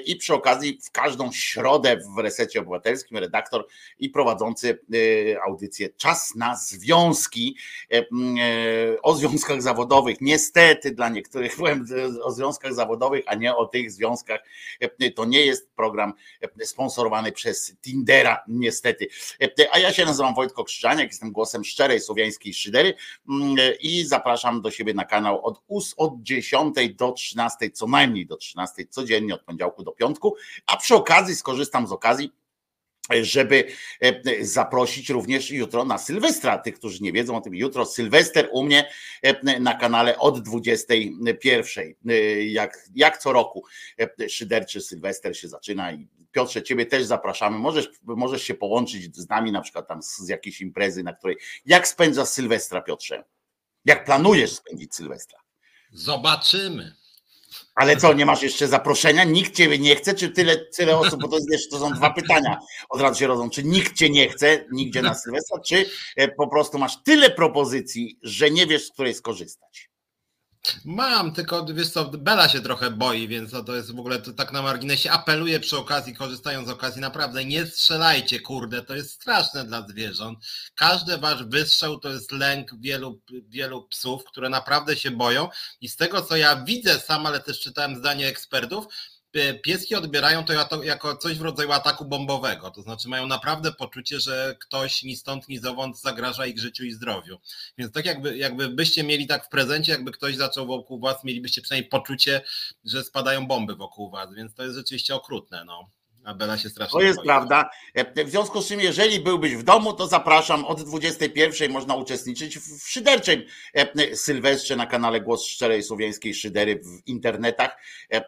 Speaker 2: i przy okazji w każdą środę w Resecie Obywatelskim redaktor i prowadzący audycję Czas na Związki o związkach zawodowych. Niestety dla niektórych powiem o związkach zawodowych, a nie o tych związkach. To nie jest program sponsorowany przez Tindera, niestety. A ja się nazywam Wojtko Krzyżaniak, jestem głosem szczerej słowiańskiej szydery mm, i zapraszam do siebie na kanał od, od 10 do 13, co najmniej do 13 codziennie od poniedziałku do piątku, a przy okazji skorzystam z okazji żeby e, zaprosić również jutro na Sylwestra. Tych, którzy nie wiedzą o tym, jutro Sylwester u mnie e, na kanale od 21. E, jak, jak co roku szyderczy Sylwester się zaczyna i Piotrze, ciebie też zapraszamy. Możesz, możesz się połączyć z nami, na przykład tam z, z jakiejś imprezy, na której. Jak spędzasz Sylwestra, Piotrze? Jak planujesz spędzić Sylwestra?
Speaker 1: Zobaczymy.
Speaker 2: Ale co, nie masz jeszcze zaproszenia? Nikt ciebie nie chce, czy tyle, tyle osób? Bo to, jest, to są dwa pytania od razu się rodzą. Czy nikt cię nie chce nigdzie na Sylwestra, czy e, po prostu masz tyle propozycji, że nie wiesz, z której skorzystać?
Speaker 1: Mam, tylko wiesz co, Bela się trochę boi, więc to jest w ogóle to tak na marginesie. Apeluję przy okazji, korzystając z okazji, naprawdę nie strzelajcie, kurde, to jest straszne dla zwierząt. Każdy wasz wystrzał to jest lęk wielu, wielu psów, które naprawdę się boją i z tego co ja widzę sam, ale też czytałem zdanie ekspertów, pieski odbierają to jako coś w rodzaju ataku bombowego. To znaczy mają naprawdę poczucie, że ktoś ni stąd, ni zowąd zagraża ich życiu i zdrowiu. Więc tak jakby, jakby byście mieli tak w prezencie, jakby ktoś zaczął wokół was, mielibyście przynajmniej poczucie, że spadają bomby wokół was. Więc to jest rzeczywiście okrutne. No. A Bela się strasznie.
Speaker 2: To jest boi. prawda. E, w związku z czym, jeżeli byłbyś w domu, to zapraszam od 21 można uczestniczyć w szyderczym e, Sylwestrze na kanale Głos Szczerej Słowiańskiej Szydery w internetach. E,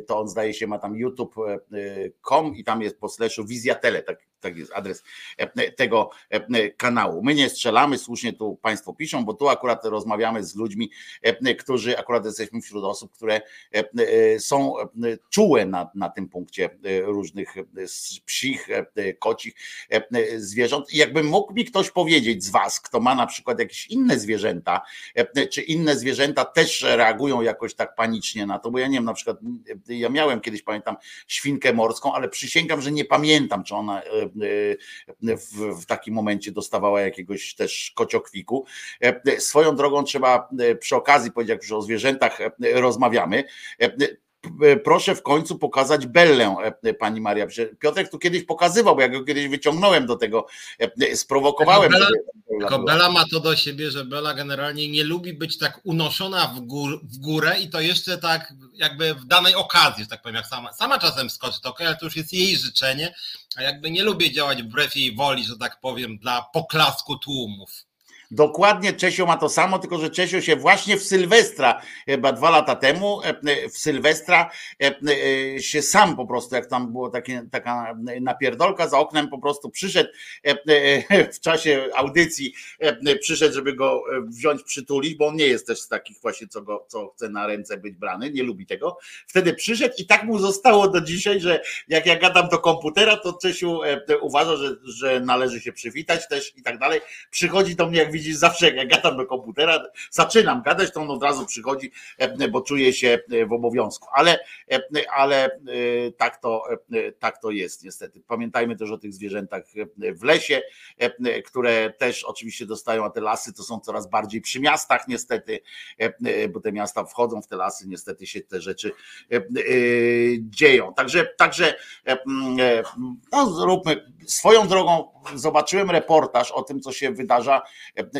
Speaker 2: to on zdaje się ma tam youtube.com i tam jest po slashu wizjatele, tak tak jest adres e, tego e, kanału. My nie strzelamy, słusznie tu Państwo piszą, bo tu akurat rozmawiamy z ludźmi, e, którzy akurat jesteśmy wśród osób, które są czułe na, na tym punkcie różnych psich, kocich zwierząt. I jakby mógł mi ktoś powiedzieć z Was, kto ma na przykład jakieś inne zwierzęta, czy inne zwierzęta też reagują jakoś tak panicznie na to, bo ja nie wiem, na przykład ja miałem kiedyś, pamiętam, świnkę morską, ale przysięgam, że nie pamiętam, czy ona w, w takim momencie dostawała jakiegoś też kociokwiku. E, swoją drogą trzeba e, przy okazji powiedzieć, jak już o zwierzętach e, rozmawiamy, proszę w końcu pokazać Bellę, pani Maria. Piotrek tu kiedyś pokazywał, bo ja go kiedyś wyciągnąłem do tego, sprowokowałem.
Speaker 1: Bella, tylko Bella ma to do siebie, że Bella generalnie nie lubi być tak unoszona w, gór, w górę i to jeszcze tak jakby w danej okazji, że tak powiem, jak sama, sama czasem skoczy, to ale to już jest jej życzenie, a jakby nie lubię działać wbrew jej woli, że tak powiem, dla poklasku tłumów.
Speaker 2: Dokładnie Czesio ma to samo, tylko że Czesio się właśnie w Sylwestra, chyba dwa lata temu, w Sylwestra się sam po prostu, jak tam było takie, taka napierdolka za oknem, po prostu przyszedł w czasie audycji, przyszedł, żeby go wziąć, przytulić, bo on nie jest też z takich właśnie, co, go, co chce na ręce być brany, nie lubi tego. Wtedy przyszedł i tak mu zostało do dzisiaj, że jak ja gadam do komputera, to Czesiu uważa, że, że należy się przywitać też i tak dalej. Przychodzi do mnie, jak widzisz, zawsze jak ja gadam do komputera, zaczynam gadać, to on od razu przychodzi, bo czuje się w obowiązku. Ale, ale tak, to, tak to jest niestety. Pamiętajmy też o tych zwierzętach w lesie, które też oczywiście dostają, a te lasy to są coraz bardziej przy miastach niestety, bo te miasta wchodzą w te lasy, niestety się te rzeczy dzieją. Także, także no, zróbmy swoją drogą zobaczyłem reportaż o tym, co się wydarza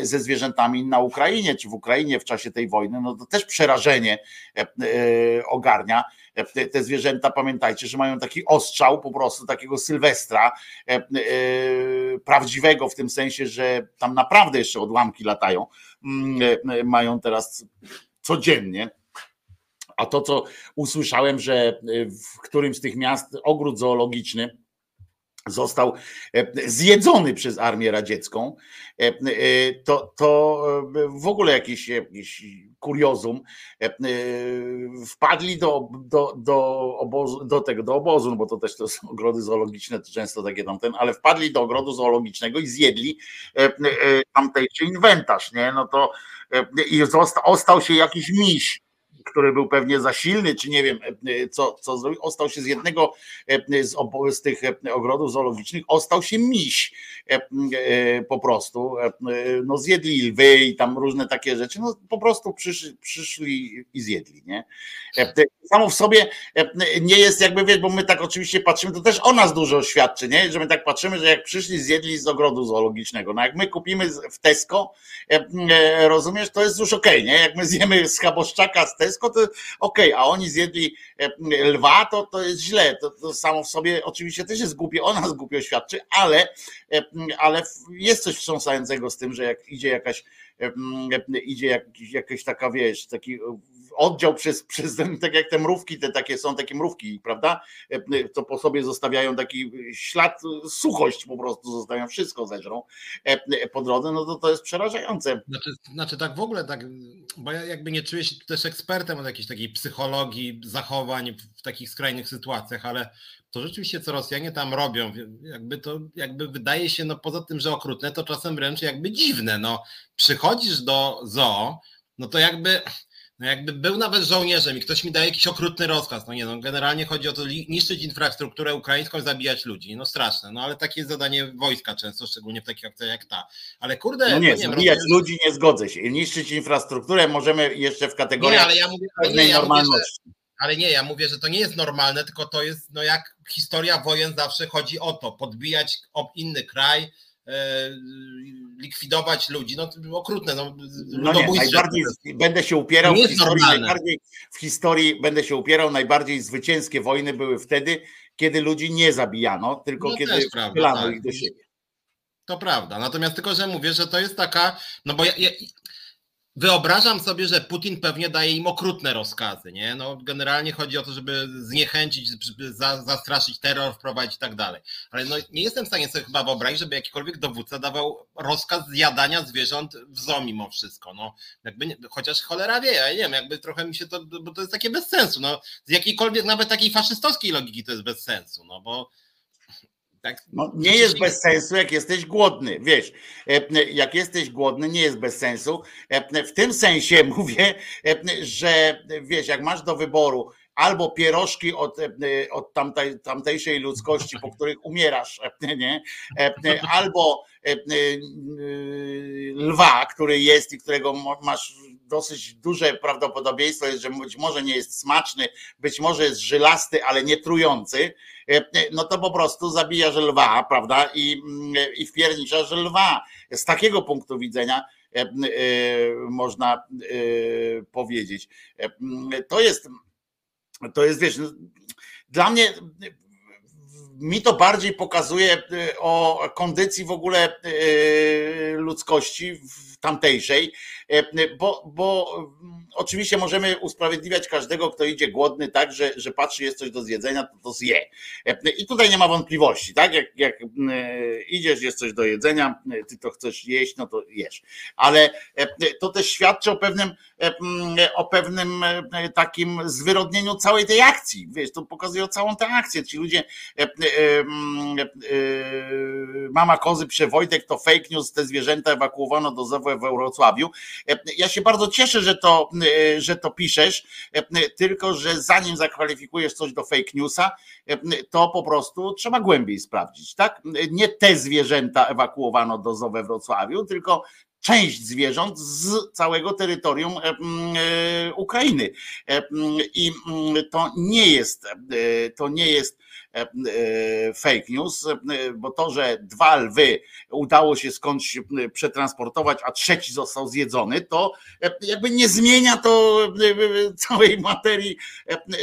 Speaker 2: ze zwierzętami na Ukrainie, czy w Ukrainie w czasie tej wojny. No to też przerażenie e, ogarnia. Te zwierzęta, pamiętajcie, że mają taki ostrzał po prostu, takiego sylwestra e, e, prawdziwego, w tym sensie, że tam naprawdę jeszcze odłamki latają. Mm, mają teraz codziennie. A to, co usłyszałem, że w którymś z tych miast ogród zoologiczny został e, zjedzony przez armię radziecką, e, e, to, to w ogóle jakiś, jakiś kuriozum. Wpadli do, do, do, obozu, do tego, do obozu, no bo to też to są ogrody zoologiczne, to często takie tamten, ale wpadli do ogrodu zoologicznego i zjedli tamtejszy inwentarz, nie? No to i został, ostał się jakiś miś który był pewnie za silny, czy nie wiem, e, co, co zrobił, ostał się z jednego e, z, z tych e, ogrodów zoologicznych, ostał się miś po prostu. No zjedli lwy i tam różne takie rzeczy, no po prostu przyszli, przyszli i zjedli, nie? Samo w sobie nie jest jakby, wiesz, bo my tak oczywiście patrzymy, to też o nas dużo świadczy, nie? Że my tak patrzymy, że jak przyszli, zjedli z ogrodu zoologicznego. No jak my kupimy w Tesco, rozumiesz, to jest już okej, okay, nie? Jak my zjemy z chaboszczaka z Tesco, to okej, okay, a oni zjedli e, lwa, to, to jest źle. To, to samo w sobie oczywiście też jest głupie, o nas głupio świadczy, ale, e, ale jest coś wstrząsającego z tym, że jak idzie jakaś e, idzie jak, jakaś taka, wiesz, taki oddział przez, przez ten, tak jak te mrówki, te takie są takie mrówki, prawda? To po sobie zostawiają taki ślad, suchość po prostu zostawiają, wszystko zeżrą po drodze, no to to jest przerażające.
Speaker 1: Znaczy, znaczy tak w ogóle, tak, bo ja jakby nie czuję się też ekspertem od jakiejś takiej psychologii, zachowań w takich skrajnych sytuacjach, ale to rzeczywiście co Rosjanie tam robią, jakby to jakby wydaje się, no poza tym, że okrutne, to czasem wręcz jakby dziwne. No przychodzisz do zoo, no to jakby no jakby był nawet żołnierzem i ktoś mi daje jakiś okrutny rozkaz, no nie no, generalnie chodzi o to niszczyć infrastrukturę ukraińską, zabijać ludzi, no straszne, no ale takie jest zadanie wojska często, szczególnie w takich akcjach jak ta. Ale kurde...
Speaker 2: No nie, no nie zabijać rozumiem, ludzi nie zgodzę się, niszczyć infrastrukturę możemy jeszcze w kategorii nie, ale ja mówię, pewnej nie, ja normalności.
Speaker 1: Mówię, że, ale nie, ja mówię, że to nie jest normalne, tylko to jest, no jak historia wojen zawsze chodzi o to, podbijać inny kraj, likwidować ludzi, no to było okrutne. No,
Speaker 2: no nie, najbardziej będę się upierał w historii, najbardziej w historii będę się upierał, najbardziej zwycięskie wojny były wtedy, kiedy ludzi nie zabijano, tylko no kiedy wpylano tak. ich do siebie.
Speaker 1: To prawda, natomiast tylko, że mówię, że to jest taka, no bo ja, ja Wyobrażam sobie, że Putin pewnie daje im okrutne rozkazy, nie? No, generalnie chodzi o to, żeby zniechęcić, żeby zastraszyć terror, wprowadzić i tak dalej. Ale no, nie jestem w stanie sobie chyba wyobrazić, żeby jakikolwiek dowódca dawał rozkaz zjadania zwierząt w zoo mimo wszystko. No, jakby, chociaż cholera wie, ja nie wiem, jakby trochę mi się to, bo to jest takie bez sensu. No, z jakiejkolwiek, nawet takiej faszystowskiej logiki to jest bez sensu, no bo
Speaker 2: tak? No, nie jest bez sensu, jak jesteś głodny. Wiesz, jak jesteś głodny, nie jest bez sensu. W tym sensie mówię, że wiesz, jak masz do wyboru albo pierożki od, od tamtej, tamtejszej ludzkości, po których umierasz, nie? albo lwa, który jest i którego masz dosyć duże prawdopodobieństwo, jest, że być może nie jest smaczny, być może jest żylasty, ale nie trujący, E, e, no to po prostu zabijasz lwa, prawda? I, mm, i wpierniczasz lwa. Z takiego punktu widzenia e, można powiedzieć. To jest, to jest, wiesz, no, dla mnie mi to bardziej pokazuje o kondycji w ogóle ludzkości tamtejszej, bo, bo oczywiście możemy usprawiedliwiać każdego, kto idzie głodny, tak, że, że patrzy, jest coś do zjedzenia, to to zje. I tutaj nie ma wątpliwości, tak? Jak, jak idziesz, jest coś do jedzenia, ty to chcesz jeść, no to jesz. Ale to też świadczy o pewnym, o pewnym takim zwyrodnieniu całej tej akcji. Wiesz, to pokazuje całą tę akcję. Ci ludzie, mama kozy Przewojtek to fake news, te zwierzęta ewakuowano do ZOWE w Wrocławiu. Ja się bardzo cieszę, że to E, że to piszesz, e, tylko że zanim zakwalifikujesz coś do fake newsa, e, to po prostu trzeba głębiej sprawdzić, tak? Nie te zwierzęta ewakuowano do zoo we Wrocławiu, tylko część zwierząt z całego terytorium Ukrainy. I to nie jest, to nie jest E, e, fake news, e, bo to, że dwa lwy udało się skądś przetransportować, a trzeci został zjedzony, to jakby nie zmienia to całej materii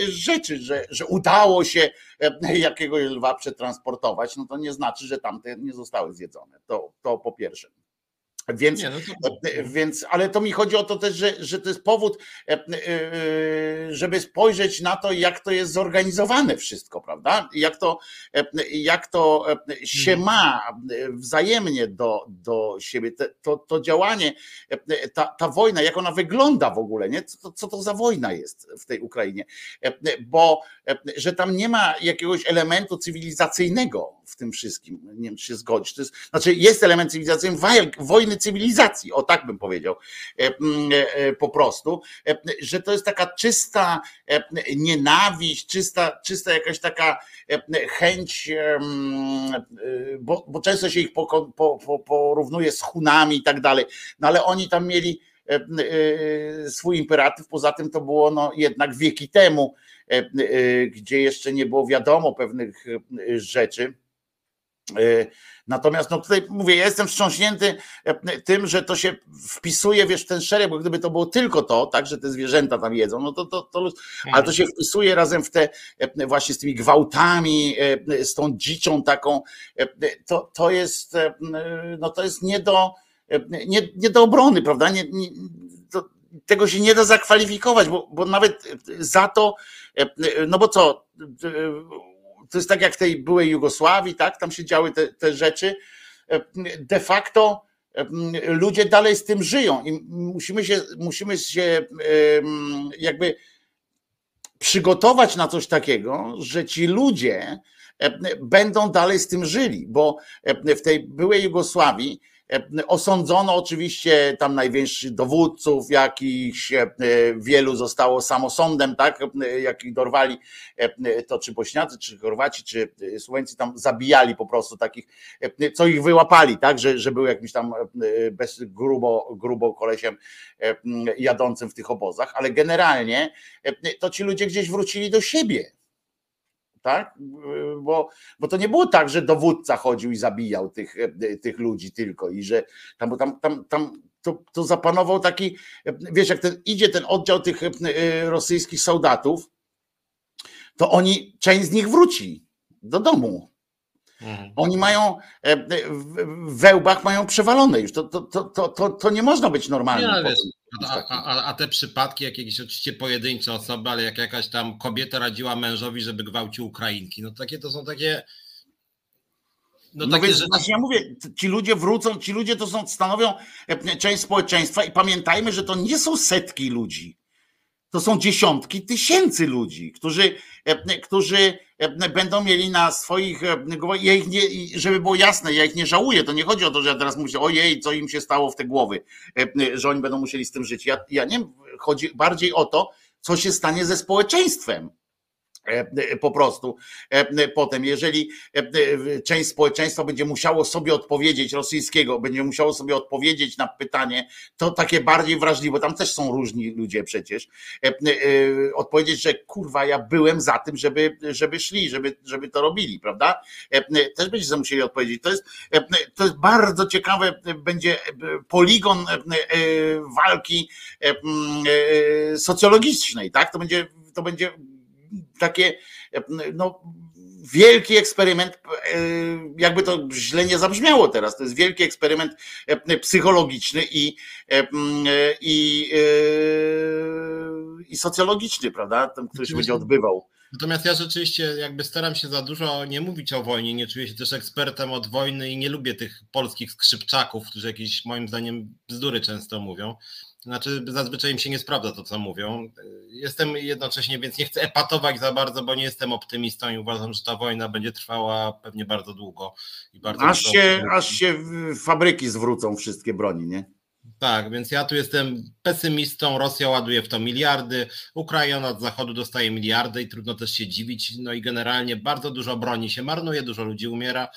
Speaker 2: rzeczy, że, że udało się jakiegoś lwa przetransportować, no to nie znaczy, że tamte nie zostały zjedzone. To, to po pierwsze. Więc, nie, no to... więc, ale to mi chodzi o to też, że, że to jest powód, e, e, żeby spojrzeć na to, jak to jest zorganizowane wszystko, prawda? Jak to, e, jak to się mhm. ma wzajemnie do, do siebie, to, to działanie, ta, ta wojna, jak ona wygląda w ogóle, nie? Co, co to za wojna jest w tej Ukrainie? Bo, że tam nie ma jakiegoś elementu cywilizacyjnego w tym wszystkim. Nie wiem, czy się zgodzić. To jest, znaczy, jest element cywilizacyjny wojny cywilizacji, o tak bym powiedział e, e, e, po prostu, że to jest taka czysta nienawiść, czysta, czysta jakaś taka chęć, bo, bo często się ich po, po, porównuje z Hunami i tak dalej, no ale oni tam mieli swój imperatyw, poza tym to było no jednak wieki temu, gdzie jeszcze nie było wiadomo pewnych rzeczy natomiast no tutaj mówię, ja jestem wstrząśnięty e, tym, że to się wpisuje, wiesz, w ten szereg, bo gdyby to było tylko to, tak, że te zwierzęta tam jedzą, no to, to, to ale to się wpisuje razem w te e, właśnie z tymi gwałtami, z tą dziczą taką, to, to jest, no to jest nie do, nie, nie do obrony, prawda? Nie, nie, to, tego się nie da zakwalifikować, bo, bo nawet za to, no bo co, to jest tak jak w tej byłej Jugosławii, tak? Tam się działy te, te rzeczy. De facto ludzie dalej z tym żyją i musimy się, musimy się jakby przygotować na coś takiego, że ci ludzie będą dalej z tym żyli, bo w tej byłej Jugosławii Osądzono oczywiście tam największych dowódców, jakichś e, wielu zostało samosądem, tak, jakich dorwali, e, to czy Bośniacy, czy Chorwaci, czy Słoweńcy tam zabijali po prostu takich, co ich wyłapali, tak, że, że był jakimś tam e, bez, grubo, grubo kolesiem jadącym w tych obozach, ale generalnie to ci ludzie gdzieś wrócili do siebie, tak? Bo, bo to nie było tak, że dowódca chodził i zabijał tych, tych ludzi tylko i że tam, tam, tam, tam to, to zapanował taki, wiesz, jak ten, idzie ten oddział tych e, rosyjskich soldatów, to oni, część z nich wróci do domu. Mhm. Oni mają e, w wełbach mają przewalone już. To, to, to, to, to nie można być normalnym.
Speaker 1: A, a, a, te przypadki, jak jakieś oczywiście pojedyncze osoby, ale jak jakaś tam kobieta radziła mężowi, żeby gwałcił Ukrainki, no takie to są takie.
Speaker 2: No, no takie więc rzeczy... właśnie ja mówię, ci ludzie wrócą, ci ludzie to są, stanowią e, część społeczeństwa i pamiętajmy, że to nie są setki ludzi. To są dziesiątki tysięcy ludzi, którzy, e, którzy e, będą mieli na swoich, e, ja ich nie, żeby było jasne, ja ich nie żałuję, to nie chodzi o to, że ja teraz mówię, ojej, co im się stało w te głowy, że oni będą musieli z tym żyć. Ja, ja nie, chodzi bardziej o to, co się stanie ze społeczeństwem E, e, po prostu e, potem, jeżeli część społeczeństwa będzie musiało sobie odpowiedzieć, rosyjskiego, będzie musiało sobie odpowiedzieć na pytanie, to takie bardziej wrażliwe, bo tam też są różni ludzie przecież, odpowiedzieć, że kurwa, ja byłem za tym, żeby, żeby szli, żeby, żeby to robili, prawda? Też będziecie musieli odpowiedzieć. To jest, to jest bardzo ciekawe, będzie poligon walki socjologicznej, tak? To będzie, to będzie takie no, wielki eksperyment, jakby to źle nie zabrzmiało teraz, to jest wielki eksperyment psychologiczny i, i, i socjologiczny, prawda? Ten, który się będzie odbywał.
Speaker 1: Natomiast ja rzeczywiście jakby staram się za dużo nie mówić o wojnie, nie czuję się też ekspertem od wojny i nie lubię tych polskich skrzypczaków, którzy jakieś moim zdaniem bzdury często mówią. Znaczy zazwyczaj im się nie sprawdza to, co mówią. Jestem jednocześnie, więc nie chcę epatować za bardzo, bo nie jestem optymistą i uważam, że ta wojna będzie trwała pewnie bardzo długo. I bardzo
Speaker 2: aż, się, aż się fabryki zwrócą wszystkie broni, nie?
Speaker 1: Tak, więc ja tu jestem pesymistą. Rosja ładuje w to miliardy, Ukraina od zachodu dostaje miliardy i trudno też się dziwić. No i generalnie bardzo dużo broni się marnuje, dużo ludzi umiera.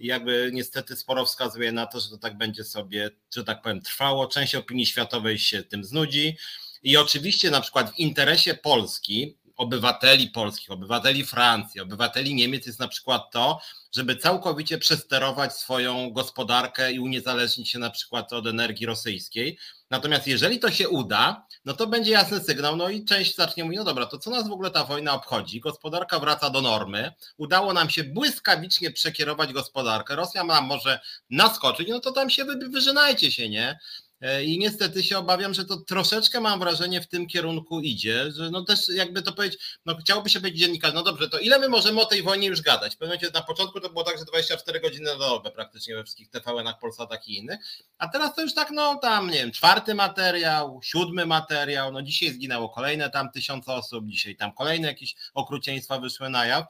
Speaker 1: Jakby niestety sporo wskazuje na to, że to tak będzie sobie, że tak powiem, trwało. Część opinii światowej się tym znudzi. I oczywiście na przykład w interesie Polski, obywateli polskich, obywateli Francji, obywateli Niemiec jest na przykład to, żeby całkowicie przesterować swoją gospodarkę i uniezależnić się na przykład od energii rosyjskiej. Natomiast jeżeli to się uda, no to będzie jasny sygnał, no i część zacznie mówić, no dobra, to co nas w ogóle ta wojna obchodzi? Gospodarka wraca do normy, udało nam się błyskawicznie przekierować gospodarkę, Rosja ma może naskoczyć, no to tam się wy, wyżynajcie się, nie? E, I niestety się obawiam, że to troszeczkę mam wrażenie w tym kierunku idzie, że no też jakby to powiedzieć, no chciałoby się być dziennikarz, no dobrze, to ile my możemy o tej wojnie już gadać? W pewnym momencie na początku to było tak, że 24 godziny na dobę praktycznie we wszystkich TVN-ach, Polsatach i innych, a teraz to już tak, no tam, nie wiem, czwarty materiał, siódmy materiał, no dzisiaj zginęło kolejne tam tysiąc osób, dzisiaj tam kolejne jakieś okrucieństwa wyszły na jaw,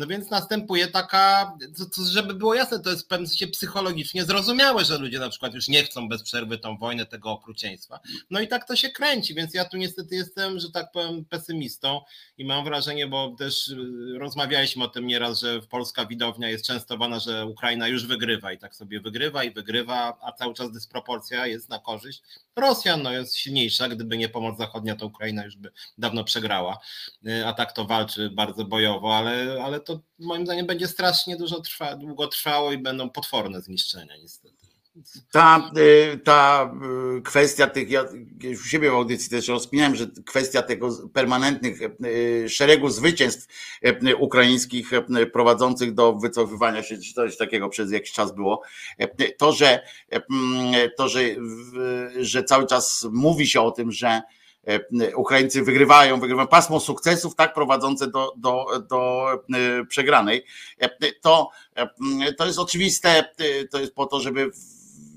Speaker 1: no więc następuje taka, żeby było jasne, to jest w pewnym sensie psychologicznie zrozumiałe, że ludzie na przykład już nie chcą bez przerwy tą wojnę, tego okrucieństwa. No i tak to się kręci, więc ja tu niestety jestem, że tak powiem, pesymistą i mam wrażenie, bo też y, rozmawialiśmy o tym nieraz, że polska widownia jest częstowana, że Ukraina już wygrywa i tak sobie wygrywa i wygrywa, a cały czas dysproporcja jest na korzyść Rosjan, no jest silniejsza, gdyby nie pomoc zachodnia, to Ukraina już by dawno przegrała, y, a tak to walczy bardzo bojowo, ale, ale to moim zdaniem będzie strasznie dużo trwa, długo trwało i będą potworne zniszczenia niestety.
Speaker 2: Ta, y, ta y, kwestia tych, ja u siebie w audycji też rozpinałem, że kwestia tego permanentnych y, szeregu zwycięstw ukraińskich prowadzących do wycofywania się, czy coś takiego przez jakiś czas było, to, że, to, że, że cały czas mówi się o tym, że Ukraińcy wygrywają, wygrywają pasmo sukcesów, tak prowadzące do, do, do przegranej, to, to jest oczywiste, to jest po to, żeby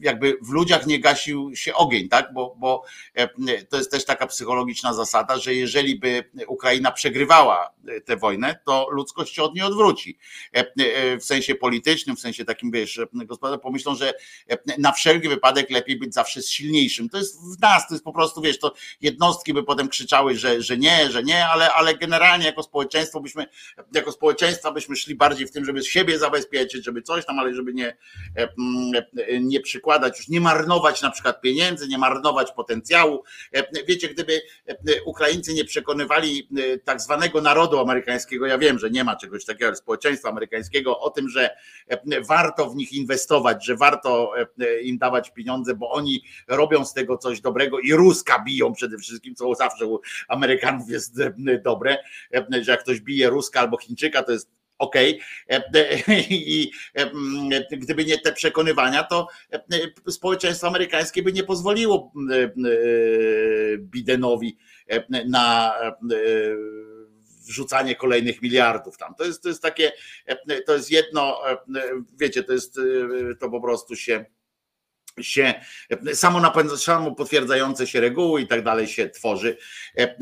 Speaker 2: jakby w ludziach nie gasił się ogień, tak? Bo, bo e, to jest też taka psychologiczna zasada, że jeżeli by Ukraina przegrywała e, tę wojnę, to ludzkość się od niej odwróci. E, w sensie politycznym, w sensie takim, wiesz, gospodarze pomyślą, że na wszelki wypadek lepiej być zawsze silniejszym. To jest w nas, to jest po prostu, wiesz, to jednostki by potem krzyczały, że, że nie, że nie, ale, ale generalnie jako społeczeństwo byśmy, jako społeczeństwa byśmy szli bardziej w tym, żeby siebie zabezpieczyć, żeby coś tam, ale żeby nie, nie przykładać wkładać, już nie marnować na przykład pieniędzy, nie marnować potencjału. E, wiecie, gdyby e, Ukraińcy nie przekonywali e, tak zwanego narodu amerykańskiego, ja wiem, że nie ma czegoś takiego, społeczeństwa amerykańskiego, o tym, że warto w nich inwestować, że warto im dawać pieniądze, bo oni robią z tego coś dobrego i Ruska biją przede wszystkim, co zawsze u Amerykanów jest dobre, że jak ktoś bije Ruska albo Chińczyka, to jest ok. E, e, I e, gdyby nie te przekonywania, to społeczeństwo amerykańskie by nie pozwoliło Bidenowi na wrzucanie kolejnych miliardów tam. To jest, to jest takie, to jest jedno, wiecie, to jest, to po prostu się się samo, napędza, samo potwierdzające się reguły i tak dalej się tworzy. E, e,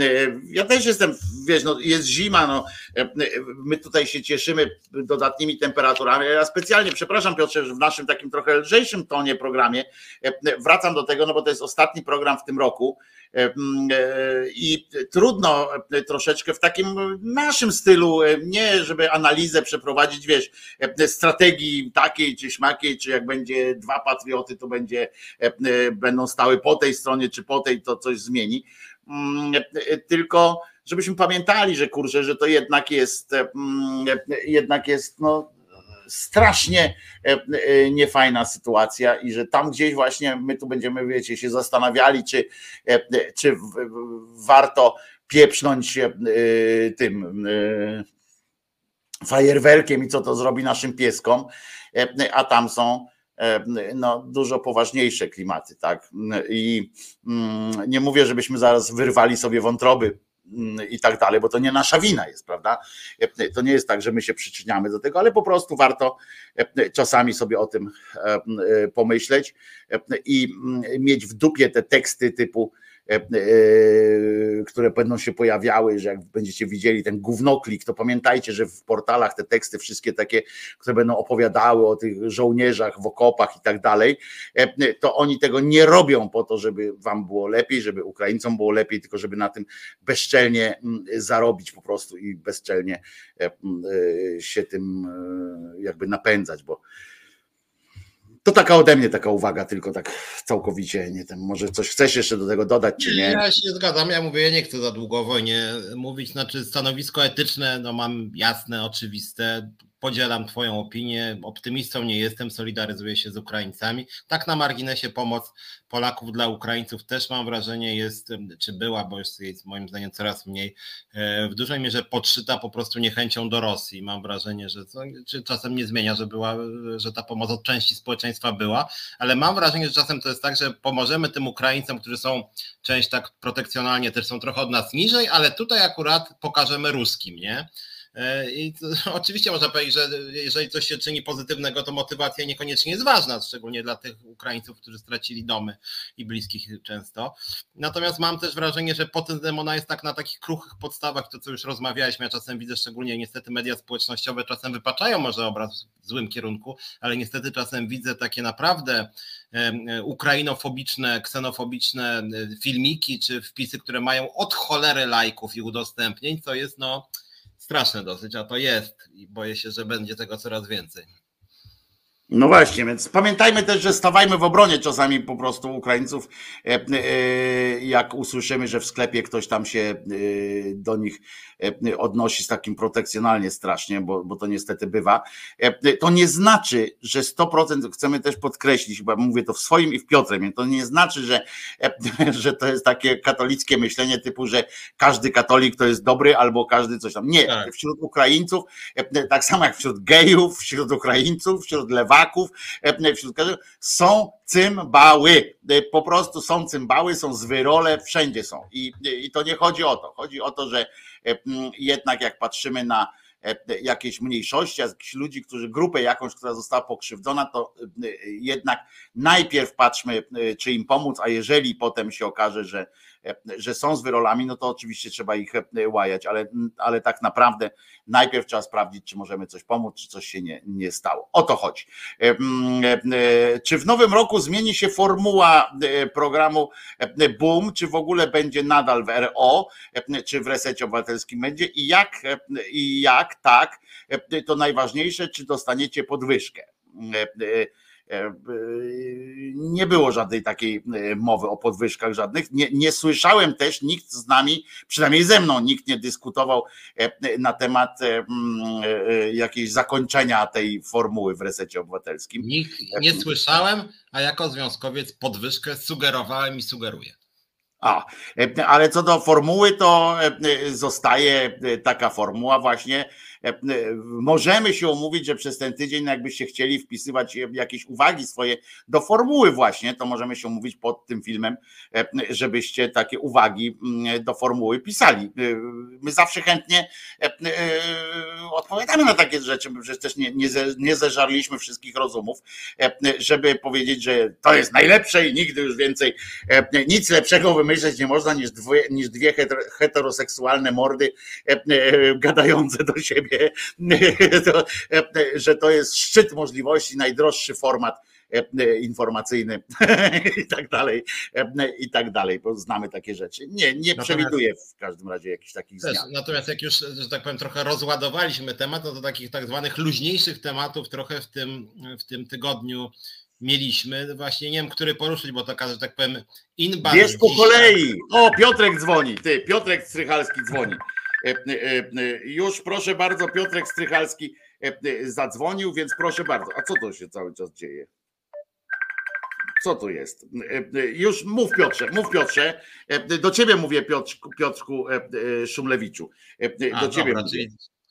Speaker 2: ja też jestem, wiesz, no jest zima, no, e, my tutaj się cieszymy dodatnimi temperaturami. Ja specjalnie, przepraszam Piotrze, że w naszym takim trochę lżejszym tonie programie wracam do tego, no bo to jest ostatni program w tym roku i trudno troszeczkę w takim naszym stylu, nie żeby analizę przeprowadzić, wiesz, strategii takiej czy śmakiej, czy jak będzie dwa patrioty, to będzie będą stały po tej stronie czy po tej, to coś zmieni. Tylko żebyśmy pamiętali, że kurczę, że to jednak jest jednak jest no, strasznie niefajna sytuacja i że tam gdzieś właśnie my tu będziemy, wiecie, się zastanawiali, czy, czy warto pieprznąć tym fajerwerkiem i co to zrobi naszym pieskom, a tam są no, dużo poważniejsze klimaty, tak? I mm, nie mówię, żebyśmy zaraz wyrwali sobie wątroby i tak dalej, bo to nie nasza wina jest, prawda? To nie jest tak, że my się przyczyniamy do tego, ale po prostu warto czasami sobie o tym pomyśleć i mm, mieć w dupie te teksty typu E, e, które będą się pojawiały, że jak będziecie widzieli ten gównoklik, to pamiętajcie, że w portalach te teksty wszystkie takie, które będą opowiadały o tych żołnierzach w okopach i tak dalej, e, to oni tego nie robią po to, żeby wam było lepiej, żeby Ukraińcom było lepiej, tylko żeby na tym bezczelnie mm, zarobić po prostu i bezczelnie się tym jakby napędzać, bo to taka ode mnie taka uwaga, tylko tak całkowicie nie ten. Może coś chcesz jeszcze do tego dodać, czy nie?
Speaker 1: Ja się zgadzam. Ja mówię, ja nie chcę za długo wojnie mówić. Znaczy, stanowisko etyczne, no mam jasne, oczywiste podzielam Twoją opinię. Optymistą nie jestem, solidaryzuję się z Ukraińcami. Tak na marginesie pomoc Polaków dla Ukraińców też mam wrażenie jest, czy była, bo już jest moim zdaniem coraz mniej, e, w dużej mierze podszyta po prostu niechęcią do Rosji. Mam wrażenie, że czasem nie zmienia, że była, że ta pomoc od części społeczeństwa była, ale mam wrażenie, że czasem to jest tak, że pomożemy tym Ukraińcom, którzy są część tak protekcjonalnie też są trochę od nas niżej, ale tutaj akurat pokażemy ruskim, nie? E, I to, oczywiście można powiedzieć, że jeżeli coś się czyni pozytywnego, to motywacja niekoniecznie jest ważna, szczególnie dla tych Ukraińców, którzy stracili domy i bliskich często. Natomiast mam też wrażenie, że potem ona jest tak na takich kruchych podstawach, to co już rozmawialiśmy, ja czasem widzę, szczególnie niestety media społecznościowe czasem wypaczają może obraz w złym kierunku, ale niestety czasem widzę takie naprawdę ukrainofobiczne, ksenofobiczne filmiki czy wpisy, które mają od cholery lajków i udostępnień, co jest no straszne dosyć, a to jest i boję się, że będzie tego coraz więcej.
Speaker 2: No właśnie, więc pamiętajmy też, że stawajmy w obronie czasami po prostu Ukraińców, e, e, jak usłyszymy, że w sklepie ktoś tam się e, do nich odnosi z takim protekcjonalnie strasznie, bo, bo to niestety bywa. To nie znaczy, że 100% chcemy też podkreślić, bo mówię to w swoim i w Piotrem, to nie znaczy, że, że to jest takie katolickie myślenie typu, że każdy katolik to jest dobry albo każdy coś tam. Nie, tak. wśród Ukraińców, tak samo jak wśród gejów, wśród Ukraińców, wśród lewaków, Polaków, e, wśród są cymbały. E, po prostu są cymbały, są zwyrole, wszędzie są. I, I to nie chodzi o to. Chodzi o to, że e, jednak jak patrzymy na jakieś mniejszości, jakichś ludzi, którzy grupę jakąś, która została pokrzywdzona, to jednak najpierw patrzmy, czy im pomóc, a jeżeli potem się okaże, że że są z wyrolami, no to oczywiście trzeba ich e, łajać, ale, ale tak naprawdę najpierw trzeba sprawdzić, czy możemy coś pomóc, czy coś się nie, nie stało. O to chodzi. E, e, czy w nowym roku zmieni się formuła programu Boom, czy w ogóle będzie nadal w RO, czy w resecie obywatelskim będzie i jak, i jak tak, to najważniejsze, czy dostaniecie podwyżkę E, nie było żadnej takiej e, mowy o podwyżkach żadnych. Nie, nie słyszałem też, nikt z nami, przynajmniej ze mną, nikt nie dyskutował e, na temat jakiejś zakończenia tej formuły w resecie obywatelskim.
Speaker 1: Nikt nie słyszałem, a jako związkowiec podwyżkę sugerowałem i sugeruję.
Speaker 2: A, ale co do formuły, to zostaje taka formuła właśnie E, e, możemy się umówić, że przez ten tydzień, jakbyście chcieli wpisywać jakieś uwagi swoje do formuły, właśnie, to możemy się umówić pod tym filmem, e, żebyście takie uwagi mm, do formuły pisali. My zawsze chętnie odpowiadamy na takie rzeczy, bo przecież też nie, nie, nie zeżarliśmy wszystkich rozumów, żeby powiedzieć, że to jest najlepsze i nigdy już więcej nic lepszego wymyśleć nie można niż dwie, niż dwie heteroseksualne mordy gadające do siebie to, że to jest szczyt możliwości, najdroższy format e, informacyjny i tak dalej, i tak dalej, bo znamy takie rzeczy. Nie, nie przewiduję w każdym razie jakichś takich
Speaker 1: też,
Speaker 2: zmian.
Speaker 1: Natomiast jak już, że tak powiem, trochę rozładowaliśmy temat, no to takich tak zwanych luźniejszych tematów trochę w tym, w tym tygodniu mieliśmy. Właśnie nie wiem, który poruszyć, bo to, że tak powiem,
Speaker 2: inbound. Jest po kolei. O, Piotrek dzwoni. Ty, Piotrek Strychalski dzwoni. E, e, e, już proszę bardzo, Piotrek Strychalski zadzwonił, więc proszę bardzo. A co to się cały czas dzieje? Co to jest? Już mów Piotrze, mów Piotrze. Do ciebie mówię Piotrku, Piotrku Szumlewiczu. Do A, ciebie
Speaker 1: dobra,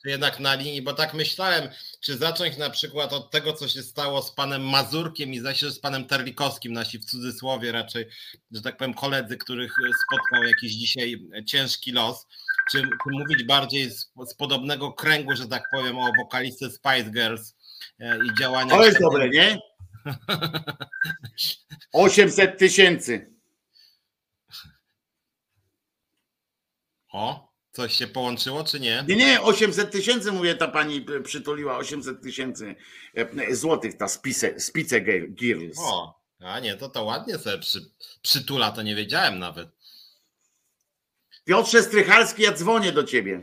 Speaker 1: czy jednak na linii, bo tak myślałem, czy zacząć na przykład od tego, co się stało z panem Mazurkiem i zaś z panem Terlikowskim, nasi w cudzysłowie raczej, że tak powiem, koledzy, których spotkał jakiś dzisiaj ciężki los, czy, czy mówić bardziej z, z, podobnego kręgu, że tak powiem, o wokalistce Spice Girls e, i działania.
Speaker 2: To jest dobre, nie? 800 tysięcy.
Speaker 1: O, coś się połączyło, czy nie?
Speaker 2: Nie, nie, 800 tysięcy, mówię, ta pani przytuliła 800 tysięcy e, złotych, ta spice, spice Girls.
Speaker 1: O, a nie, to to ładnie sobie przy, przytula, to nie wiedziałem nawet.
Speaker 2: Piotrze Strychalski, ja dzwonię do ciebie.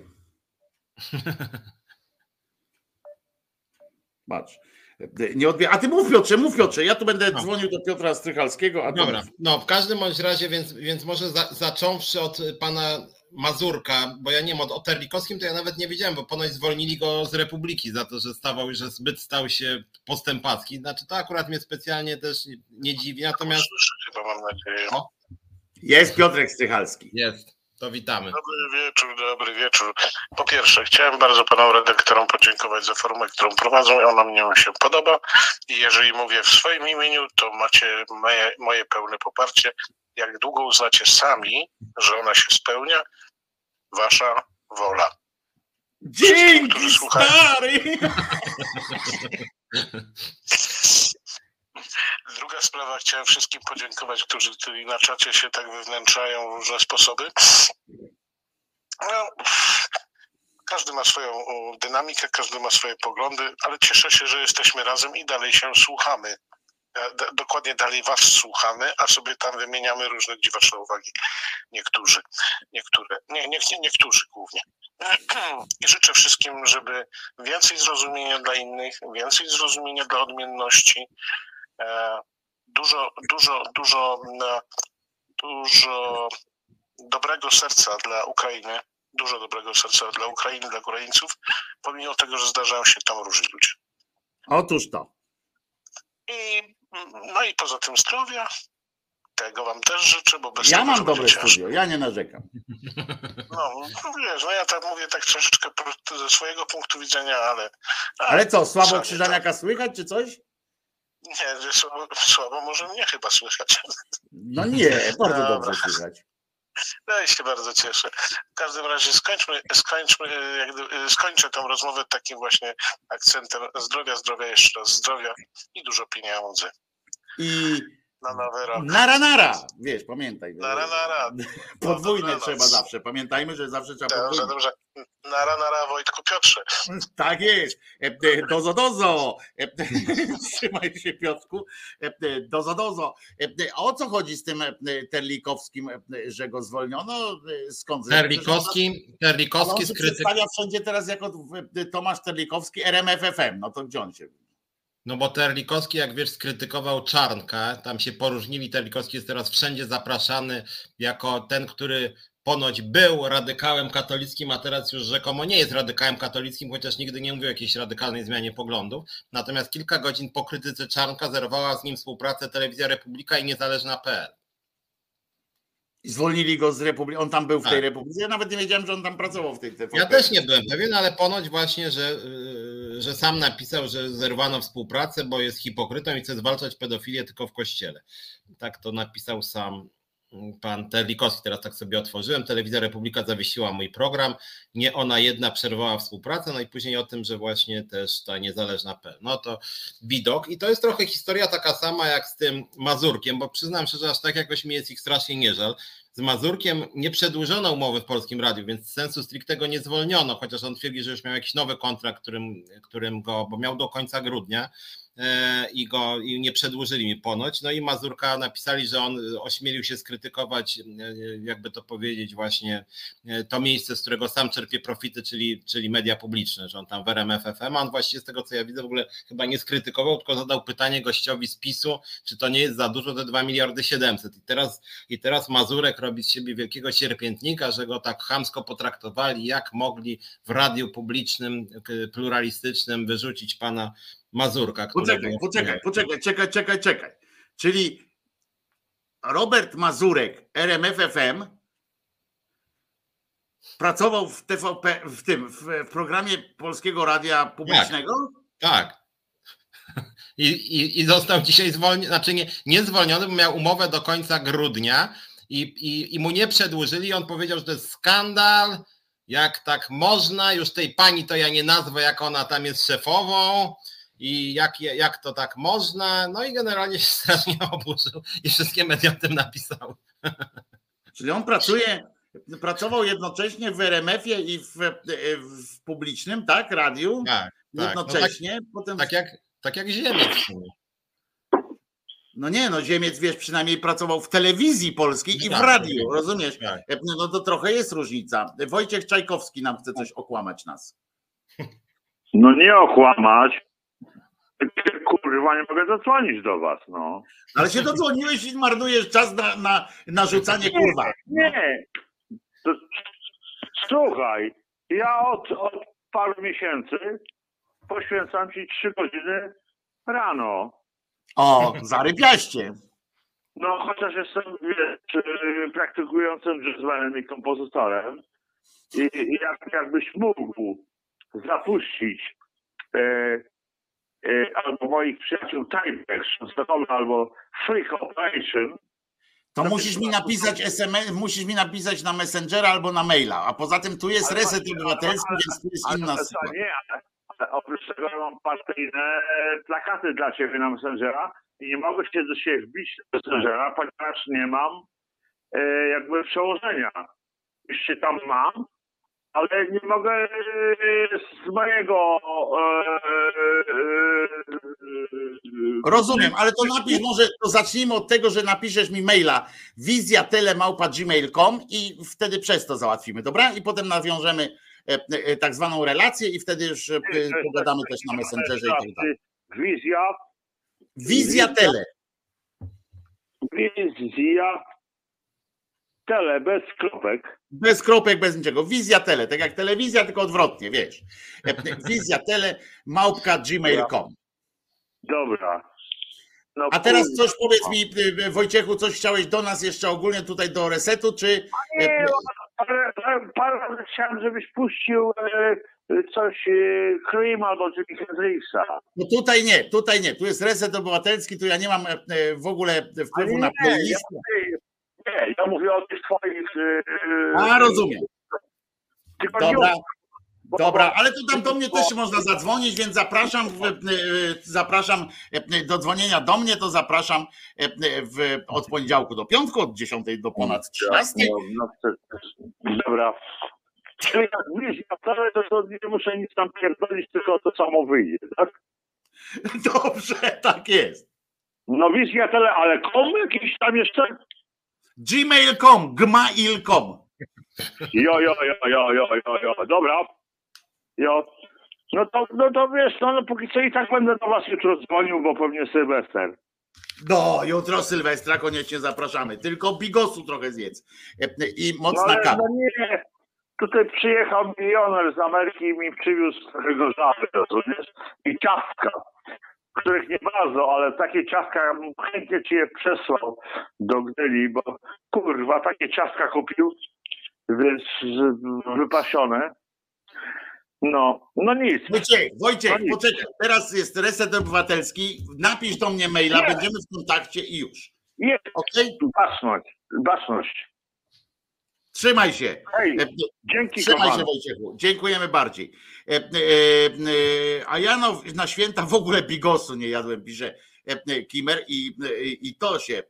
Speaker 2: Patrz. Nie odbie... A ty mów Piotrze, mów Piotrze, ja tu będę no. dzwonił do Piotra Strychalskiego. A
Speaker 1: Dobra, no w każdym bądź razie, więc, więc może za, zacząwszy od pana Mazurka, bo ja nie wiem, o Terlikowskim to ja nawet nie wiedziałem, bo ponoć zwolnili go z Republiki za to, że stawał, że zbyt stał się postępacki. Znaczy to akurat mnie specjalnie też nie, nie dziwi, natomiast...
Speaker 4: Chyba mam nadzieję. O.
Speaker 2: Jest Piotrek Strychalski.
Speaker 1: Jest. To witamy.
Speaker 4: Dobry wieczór, dobry wieczór. Po pierwsze, chciałem bardzo panom redaktorom podziękować za formę, którą prowadzą. Ona mnie się podoba i jeżeli mówię w swoim imieniu, to macie moje, moje pełne poparcie. Jak długo uznacie sami, że ona się spełnia, wasza wola.
Speaker 2: Dzięki, stary!
Speaker 4: Druga sprawa, chciałem wszystkim podziękować, którzy, na czacie się tak wywnętrzają w różne sposoby. No, każdy ma swoją dynamikę, każdy ma swoje poglądy, ale cieszę się, że jesteśmy razem i dalej się słuchamy. E, dokładnie dalej was słuchamy, a sobie tam wymieniamy różne dziwaczne uwagi. Niektórzy, niektóre, nie, nie, niektórzy głównie. I życzę wszystkim, żeby więcej zrozumienia dla innych, więcej zrozumienia dla odmienności, dużo, dużo, dużo, e, dużo dobrego serca dla Ukrainy, dużo dobrego serca dla Ukrainy, dla Ukraińców, pomimo tego, że zdarzają się tam różni ludzie.
Speaker 2: Otóż to.
Speaker 4: I, no i poza tym zdrowia, tego wam też życzę, bo bez
Speaker 2: Ja
Speaker 4: tego,
Speaker 2: mam dobre studio, ja nie narzekam.
Speaker 4: No, no wiesz, no ja tak mówię tak troszeczkę ze swojego punktu widzenia, ale...
Speaker 2: Ale co, słabo Krzyżaniaka tak. słychać, czy coś?
Speaker 4: Nie, słabo, słabo może mnie chyba słychać.
Speaker 2: No nie, bardzo Dobra. dobrze słychać.
Speaker 4: No i się bardzo cieszę. W każdym razie skończmy, skończmy jak, skończę tę rozmowę takim właśnie akcentem zdrowia, zdrowia, jeszcze raz zdrowia i dużo pieniędzy.
Speaker 2: I
Speaker 4: na nowy rok.
Speaker 2: Nara, nara! Wiesz, pamiętaj.
Speaker 4: Nara, nara.
Speaker 2: Podwójne no, trzeba zawsze. Pamiętajmy, że zawsze trzeba
Speaker 4: dobrze, podwójne. Dobrze, Nara, nara, Wojtku Piotrze.
Speaker 2: Tak jest. E, e, dozo, dozo. E, trzymaj się, Piotrku. Dozo, dozo. A o co chodzi z tym Terlikowskim, że go zwolniono? Skąd?
Speaker 1: Terlikowski, Terlikowski
Speaker 2: skryty. przedstawia wszędzie teraz jako Tomasz Terlikowski, RMFFM. No to gdzie on się...
Speaker 1: No bo Terlikowski, jak wiesz, skrytykował Czarnka, tam się poróżnili, Terlikowski jest teraz wszędzie zapraszany jako ten, który ponoć był radykałem katolickim, a teraz już rzekomo nie jest radykałem katolickim, chociaż nigdy nie mówił o jakiejś radykalnej zmianie poglądów. Natomiast kilka godzin po krytyce Czarnka zerwała z nim współpracę Telewizja Republika i Niezależna.pl.
Speaker 2: Zwolnili go z Republiki. On tam był w tej tak. Republice. Ja nawet nie wiedziałem, że on tam pracował w tej TVP.
Speaker 1: Ja też nie byłem pewien, ale ponoć właśnie, że, y, że sam napisał, że zerwano współpracę, bo jest hipokrytą i chce zwalczać pedofilię tylko w kościele. Tak to napisał sam pan Terlikowski, teraz tak sobie otworzyłem, Telewizja Republika zawiesiła mój program, nie ona jedna przerwała współpracę, no i później o tym, że właśnie też ta niezależna P. No to widok i to jest trochę historia taka sama jak z tym Mazurkiem, bo przyznam szczerze, aż tak jakoś mi jest ich strasznie nie żal. Z Mazurkiem nie przedłużono umowy w Polskim Radiu, więc sensu strictego nie zwolniono, chociaż on twierdzi, że już miał jakiś nowy kontrakt, którym, którym go, bo miał do końca grudnia, E, i go i nie przedłużyli mi ponoć. No i Mazurka napisali, że on ośmielił się skrytykować, e, jakby to powiedzieć, właśnie e, to miejsce, z którego sam czerpie profity, czyli, czyli media publiczne, że on tam w RMF FM, a on właściwie z tego co ja widzę w ogóle chyba nie skrytykował, tylko zadał pytanie gościowi z PiSu, czy to nie jest za dużo te 2 miliardy 700. I teraz, i teraz Mazurek robi z siebie wielkiego sierpiętnika, że go tak chamsko potraktowali, jak mogli w radiu publicznym, pluralistycznym wyrzucić pana Mazurka.
Speaker 2: Poczekaj, poczekaj, poczekaj, czekaj, czekaj, czekaj. Czyli Robert Mazurek, RMFFM, Pracował w TVP, w tym, w, programie Polskiego Radia Publicznego?
Speaker 1: Tak. I, i, I został dzisiaj zwolniony, znaczy nie, nie zwolniony, bo miał umowę do końca grudnia i, i, i mu nie przedłużyli. On powiedział, że to jest skandal, jak tak można, już tej pani to ja nie nazwę, jak ona tam jest szefową i jak, jak to tak można. No i generalnie się strasznie oburzył i wszystkie media o tym napisały.
Speaker 2: Czyli on pracuje, pracował jednocześnie w RMF-ie i w, w publicznym, tak? Radiu?
Speaker 1: Tak.
Speaker 2: Jednocześnie.
Speaker 1: Tak, no tak, potem... tak, jak, tak jak Ziemiec.
Speaker 2: No nie, no Ziemiec, wiesz, przynajmniej pracował w telewizji polskiej i w tak, radiu, tak. rozumiesz? Tak. No to trochę jest różnica. Wojciech Czajkowski nam chce coś okłamać nas.
Speaker 5: No nie okłamać, kurwa, nie mogę zadzwonić do was, no.
Speaker 2: Ale się dodzwoniłeś i marnujesz czas na, na, na rzucanie kurwa.
Speaker 5: Nie, to, słuchaj, ja od, od paru miesięcy poświęcam ci trzy godziny rano.
Speaker 2: O, zarypiaście.
Speaker 5: No, chociaż jestem wiesz, praktykującym jazzmenem i kompozytorem i, i jak, jakbyś mógł zapuścić e, e, albo moich przyjaciół Timex, albo Freak Operation,
Speaker 2: to musisz mi napisać SMS, musisz mi napisać na Messengera albo na maila, a poza tym tu jest reset obywatelski, więc tu jest inna
Speaker 5: sytuacja. Nie, ale oprócz tego mam partyjne e, plakaty dla ciebie na Messengera i nie mogę się do siebie wbić na Messengera, ponieważ nie mam e, jakby przełożenia. Już się tam mam, ale nie mogę e, z mojego. E,
Speaker 2: Rozumiem, ale to napisz może, to zacznijmy od tego, że napiszesz mi maila wizjatelemałpa.gmail.com i wtedy przez to załatwimy, dobra? I potem nawiążemy tak zwaną relację i wtedy już pogadamy też na Messengerze i tak dalej.
Speaker 5: Wizja.
Speaker 2: Wizja tele.
Speaker 5: Wizja tele, bez kropek.
Speaker 2: Bez kropek, bez niczego. Wizja tele, tak jak telewizja, tylko odwrotnie, wiesz. Wizja tele, małpka gmail.com.
Speaker 5: Dobra.
Speaker 2: No, A teraz coś powiedz mi, Wojciechu, coś chciałeś do nas jeszcze ogólnie tutaj do resetu, czy.
Speaker 5: Nie, ale, parę razy chciałem, żebyś puścił e, coś e, Cream albo Jimmy Hendrixa.
Speaker 2: No tutaj nie, tutaj nie. Tu jest reset obywatelski, tu ja nie mam e, w ogóle wpływu nie, na playlist.
Speaker 5: Ja, nie, ja mówię o tych twoich.
Speaker 2: A, rozumiem. Dobra. Dobra, ale to tam do mnie też można zadzwonić, więc zapraszam, zapraszam do dzwonienia do mnie, to zapraszam w, od poniedziałku do piątku, od 10 do ponad 13. No,
Speaker 5: no, dobra. Czyli jak wizja wcale, to, to nie muszę nic tam pierdolić, tylko to samo wyjdzie, tak?
Speaker 2: Dobrze, tak jest.
Speaker 5: No wizja tele, ale kom jakiś tam jeszcze?
Speaker 2: gmail.com, gmail.com.
Speaker 5: Jo, jo, jo, jo, jo, jo, jo, dobra. Jo. No to, no to wiesz, no, no póki co i tak będę do was jutro dzwonił, bo pewnie Sylwester.
Speaker 2: No, jutro Sylwestra koniecznie zapraszamy. Tylko bigosu trochę zjedz. I mocna no, kawa. No
Speaker 5: nie, tutaj przyjechał milioner z Ameryki i mi przywiózł trochę gorzawy, rozumiesz? I ciastka których nie bardzo, ale takie ciastka chętnie ci je przesłał do Gdyni, bo kurwa, takie ciastka kupił, więc wypasione. No, no nic.
Speaker 2: Wojciech, Wojciech, no poczekaj, teraz jest reset obywatelski, napisz do mnie maila, będziemy w kontakcie i już.
Speaker 5: Jest, okay? baczność, baczność.
Speaker 2: Trzymaj się.
Speaker 5: Hej, e, dzięki
Speaker 2: Trzymaj kochany. się Wojciechu. Dziękujemy bardziej. E, e, a ja no, na święta w ogóle bigosu nie jadłem, pisze Kimer i, i to się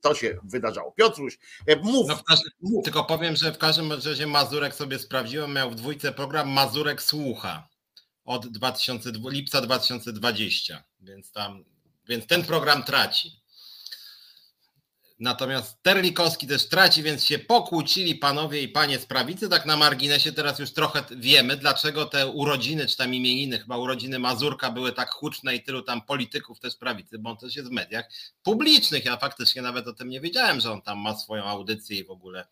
Speaker 2: to się wydarzało. Piotruś, mów, no
Speaker 1: każdym, mów. Tylko powiem, że w każdym razie Mazurek sobie sprawdziłem, miał w dwójce program Mazurek Słucha od 2000, lipca 2020, więc tam, więc ten program traci. Natomiast Terlikowski też traci, więc się pokłócili panowie i panie z prawicy. Tak na marginesie teraz już trochę wiemy, dlaczego te urodziny, czy tam imieniny, chyba urodziny Mazurka były tak huczne i tylu tam polityków też prawicy, bo on też jest w mediach publicznych. Ja faktycznie nawet o tym nie wiedziałem, że on tam ma swoją audycję i w ogóle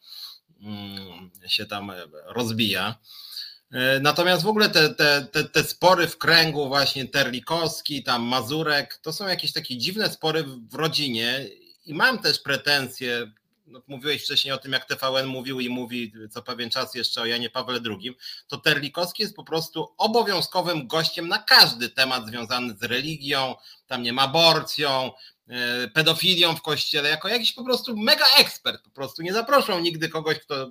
Speaker 1: mm, się tam rozbija. E, natomiast w ogóle te, te, te, te spory w kręgu właśnie Terlikowski, tam Mazurek, to są jakieś takie dziwne spory w rodzinie i mam też pretensje, no, mówiłeś wcześniej o tym, jak TVN mówił i mówi co pewien czas jeszcze o Janie Pawle II, to Terlikowski jest po prostu obowiązkowym gościem na każdy temat związany z religią, tam nie ma aborcją, E, pedofilią w kościele, jako jakiś po prostu mega ekspert, po prostu nie zaproszą nigdy kogoś, kto,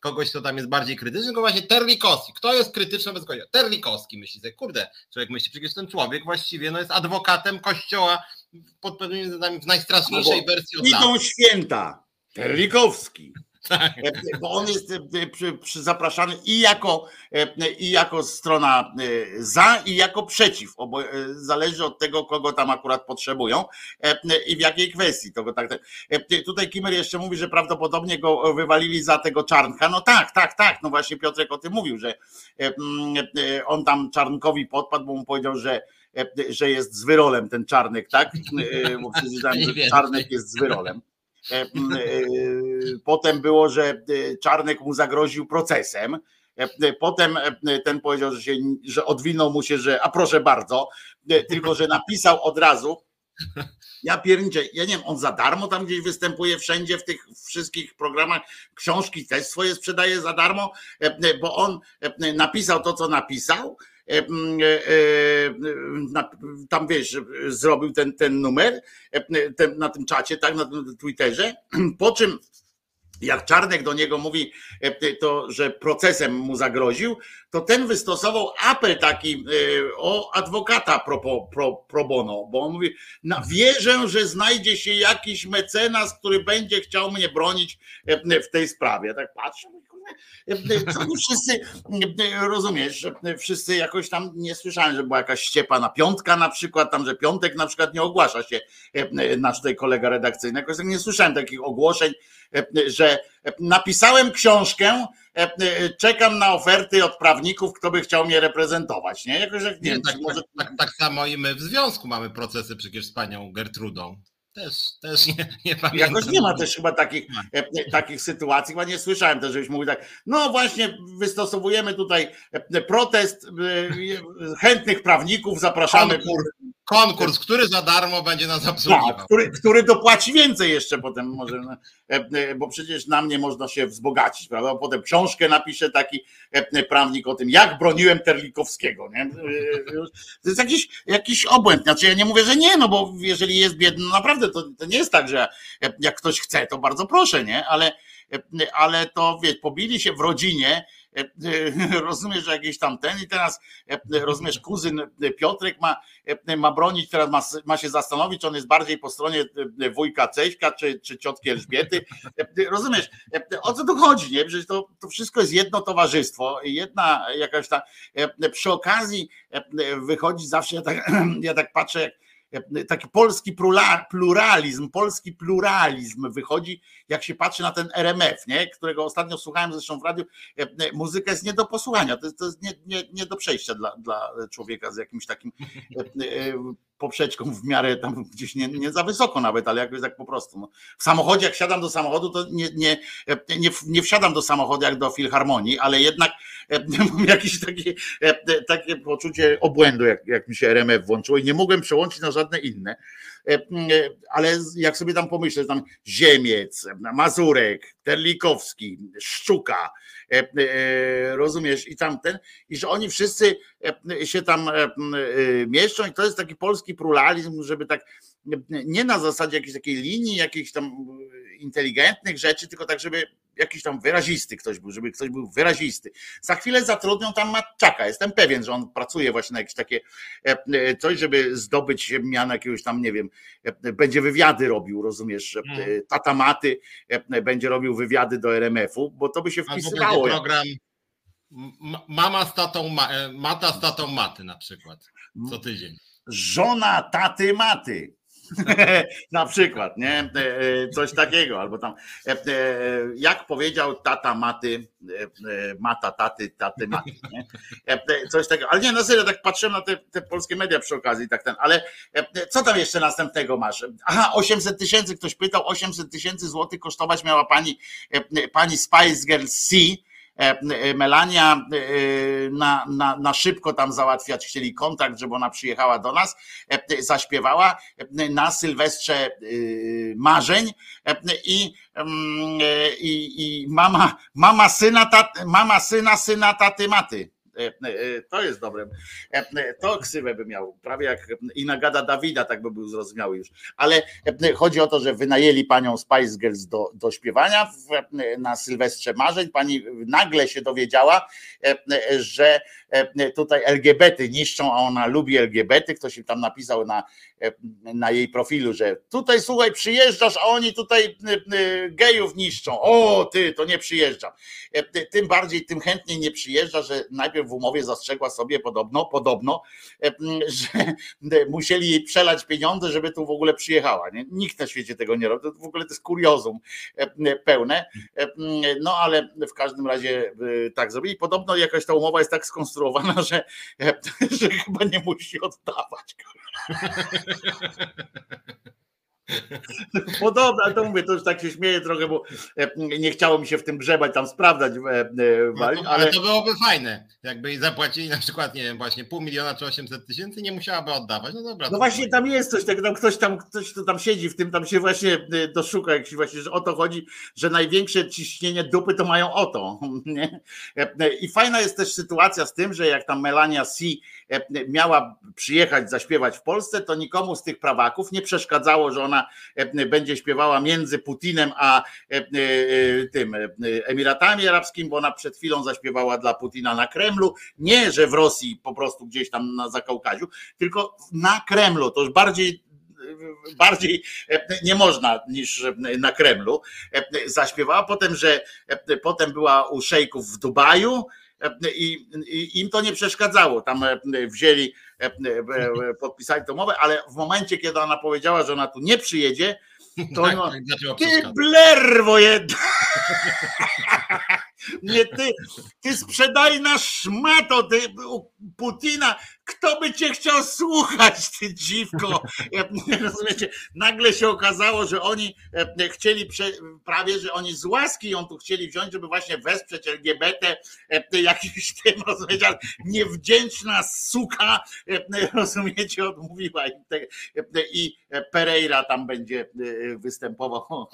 Speaker 1: kogoś, kto tam jest bardziej krytyczny, tylko właśnie Terlikowski. Kto jest krytyczny bez kościoła? Terlikowski myśli sobie, kurde, człowiek myśli, przecież ten człowiek właściwie no, jest adwokatem kościoła pod pewnymi względami w najstraszniejszej no wersji
Speaker 2: od Idą święta. Terlikowski. Tak. E, bo on jest e, przy, przy zapraszany i jako, e, i jako strona za, i jako przeciw. Obo, zależy od tego, kogo tam akurat potrzebują i w jakiej kwestii. To tak, tutaj Kimer jeszcze mówi, że prawdopodobnie go wywalili za tego czarnka. No tak, tak, tak. No właśnie Piotrek o tym mówił, że on tam czarnkowi podpadł, bo mu powiedział, że że jest z wyrolem ten czarnek, tak? Bo przeczytałem, że czarnek jest z wyrolem. E, e, potem było, że e, Czarnek mu zagroził procesem. Potem ten powiedział, że, się, że odwinął mu się, że a proszę bardzo, tylko że napisał od razu. Ja pierniczę, ja nie wiem, on za darmo tam gdzieś występuje wszędzie w tych wszystkich programach, książki też swoje sprzedaje za darmo, bo on napisał to, co napisał E, e, tam wiesz, zrobił ten, ten numer e, na tym czacie, tak, na Twitterze, po czym jak Czarnek do niego mówi to, że procesem mu zagroził, to ten wystosował apel taki o adwokata pro, pro, pro bono, bo on mówi, wierzę, że znajdzie się jakiś mecenas, który będzie chciał mnie bronić w tej sprawie. Tak patrzę, wszyscy, rozumiesz, wszyscy jakoś tam nie słyszałem, że była jakaś ściepa na piątka na przykład, tam, że piątek na przykład nie ogłasza się nasz tutaj kolega redakcyjny. Jakoś tak nie słyszałem takich ogłoszeń, że napisałem książkę, czekam na oferty od prawników, kto by chciał mnie reprezentować. Nie, Jakoś jak, nie, nie
Speaker 1: tak, może... tak, tak, tak samo i my w związku mamy procesy przecież z panią Gertrudą. Też, też nie, nie pamiętam.
Speaker 2: Jakoś nie ma też chyba takich, e, e, takich sytuacji, chyba nie słyszałem też, żebyś mówił tak, no właśnie wystosowujemy tutaj e, protest chętnych prawników, zapraszamy.
Speaker 1: Konkurs, konkurs który za darmo będzie nas obsługiwał.
Speaker 2: Tak, który, który dopłaci więcej jeszcze potem może, no, bo przecież na mnie można się wzbogacić, prawda? Potem książkę napisze taki prawnik o tym, jak broniłem Terlikowskiego, nie? To jest jakiś, jakiś obłęd, znaczy ja nie mówię, że nie, no bo jeżeli jest biedny, no naprawdę to, to nie jest tak, że jak ktoś chce, to bardzo proszę, nie? Ale, ale to wiesz, pobili się w rodzinie, rozumiesz, że jakiś tam ten i teraz rozumiesz, kuzyn Piotrek ma, ma bronić, teraz ma, ma się zastanowić, czy on jest bardziej po stronie wujka Ceśka, czy, czy ciotki Elżbiety. Rozumiesz, o co tu chodzi, nie? Przecież to, to wszystko jest jedno towarzystwo, jedna jakaś ta, przy okazji wychodzi zawsze, ja tak, ja tak patrzę, jak taki polski pluralizm, polski pluralizm wychodzi, jak się patrzy na ten RMF, nie? którego ostatnio słuchałem zresztą w radiu, e, e, muzyka jest nie do posłuchania, to jest, to jest nie, nie, nie do przejścia dla, dla człowieka z jakimś takim e, poprzeczką w miarę tam gdzieś nie, nie za wysoko nawet, ale jakoś tak po prostu. No. W samochodzie, jak siadam do samochodu, to nie, nie, nie, nie wsiadam do samochodu jak do filharmonii, ale jednak mam jakieś takie, takie poczucie obłędu, jak, jak mi się RMF włączyło i nie mogłem przełączyć na żadne inne. Ale jak sobie tam pomyślę, tam Ziemiec, Mazurek, Terlikowski, Szczuka, rozumiesz, i tamten, i że oni wszyscy się tam mieszczą i to jest taki polski pluralizm, żeby tak nie na zasadzie jakiejś takiej linii, jakichś tam inteligentnych rzeczy, tylko tak, żeby jakiś tam wyrazisty ktoś był, żeby ktoś był wyrazisty. Za chwilę zatrudnią tam Matczaka. Jestem pewien, że on pracuje właśnie na jakieś takie e, e, coś, żeby zdobyć miano jakiegoś tam, nie wiem, e, będzie wywiady robił, rozumiesz, hmm. tata Maty będzie robił wywiady do RMF-u, bo to by się wpisywało.
Speaker 1: Albo program Mama z tatą, Mata z tatą Maty na przykład, co tydzień.
Speaker 2: Żona taty Maty. na przykład, nie? E, e, coś takiego, albo tam, e, jak powiedział tata maty, mata taty, taty maty, nie? Coś takiego, ale nie, na serio, tak patrzyłem na te, te polskie media przy okazji, tak ten, ale co tam jeszcze następnego masz? Aha, 800 tysięcy, ktoś pytał, 800 tysięcy złotych kosztować miała pani, pani Spice Girl C, Melania e, na, na, na szybko tam załatwiać chcieli kontakt, żeby ona przyjechała do nas, zaśpiewała na Sylwestrze marzeń i mm, e, i, i mama, mama syna, tat, mama syna, syna, taty, maty. E, e, To jest dobre. E, To ksywę by miał, prawie jak Inagada Dawida, tak by był zrozumiały już. Ale chodzi o to, że wynajęli panią Spice Girls do, do śpiewania na Sylwestrze Marzeń. Pani nagle się dowiedziała, że tutaj LGBT niszczą, a ona lubi LGBT. Ktoś im tam napisał na, na jej profilu, że tutaj słuchaj, przyjeżdżasz, a oni tutaj gejów niszczą. O, ty, to nie przyjeżdżam. Tym bardziej, tym chętniej nie przyjeżdża, że najpierw w umowie zastrzegła sobie podobno, podobno, że musieli jej przelać pieniądze, żeby tu w ogóle przyjechała. Nie? Nikt na świecie tego nie robi. To w ogóle to jest kuriozum pełne. No ale w każdym razie tak zrobili. Podobno jakaś ta umowa jest tak skonstruowana, że, że chyba nie musi oddawać. Podobno, ale to mówię, to już tak się śmieję trochę, bo e, nie chciało mi się w tym grzebać, tam sprawdzać. e, e,
Speaker 1: No
Speaker 2: ale,
Speaker 1: to, ale to byłoby fajne, jakby zapłacili na przykład, nie wiem, właśnie pół miliona czy 800 tysięcy, nie musiałaby oddawać. No dobra.
Speaker 2: No właśnie tam jest coś takiego, tam ktoś tam, ktoś kto tam siedzi w tym, tam się właśnie doszuka, jak się właśnie, że o to chodzi, że największe ciśnienie dupy to mają o to. Nie? I fajna jest też sytuacja z tym, że jak tam Melania C miała przyjechać zaśpiewać w Polsce, to nikomu z tych prawaków nie przeszkadzało, że ona e, będzie śpiewała między Putinem a e, e, tym e, Emiratami Arabskimi, bo ona przed chwilą zaśpiewała dla Putina na Kremlu. Nie, że w Rosji po prostu gdzieś tam na Zakaukaziu, tylko na Kremlu. To już bardziej bardziej nie można niż na Kremlu. Zaśpiewała potem, że potem była u szejków w Dubaju i, i im to nie przeszkadzało. Tam wzięli, podpisali tą umowę, ale w momencie, kiedy ona powiedziała, że ona tu nie przyjedzie, to
Speaker 1: tak,
Speaker 2: no,
Speaker 1: tak,
Speaker 2: ty blerwo jedna. Nie ty, ty sprzedajna szmato, ty Putina, kto by cię chciał słuchać, ty dziwko? Rozumiecie? Nagle się okazało, że oni e, chcieli prawie, że oni z łaski ją tu chcieli wziąć, żeby właśnie wesprzeć LGBT e, jakimś tym, rozumiecie, ale niewdzięczna suka, e, rozumiecie, odmówiła im te, i Pereira tam będzie e, występował.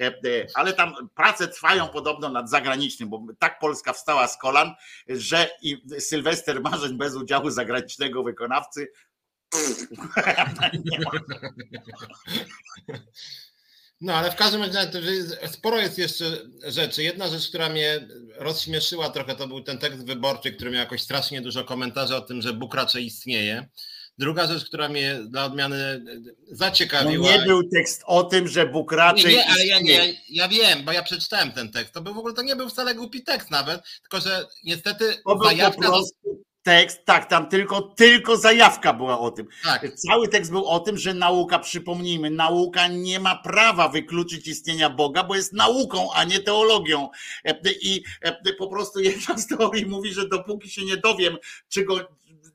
Speaker 2: E, e, Ale tam prace trwają podobno nad zagranicznym, bo tak Polska wstała z kolan, że i Sylwester Marzeń bez udziału zagranicznego wykonawcy.
Speaker 1: No ale w każdym razie sporo jest jeszcze rzeczy. Jedna rzecz, która mnie rozśmieszyła trochę, to był ten tekst wyborczy, który miał jakoś strasznie dużo komentarzy o tym, że Bóg raczej istnieje. Druga rzecz, która mnie dla odmiany
Speaker 2: No
Speaker 1: zaciekawiła.
Speaker 2: nie był tekst o tym, że Bóg
Speaker 1: Nie,
Speaker 2: raczej.
Speaker 1: nie, ale ja, nie, ja wiem, bo ja przeczytałem ten tekst. To był w ogóle to nie był wcale głupi tekst nawet, tylko że niestety
Speaker 2: To był
Speaker 1: zajawka.
Speaker 2: tekst, tak, tam tylko, tylko zajawka była o tym.
Speaker 1: Tak,
Speaker 2: Cały tekst był o tym, że nauka, przypomnijmy, nauka nie ma prawa wykluczyć istnienia Boga, bo jest nauką, a nie teologią. E, I e, po prostu jedna z teorii mówi, że dopóki się nie dowiem, czy go,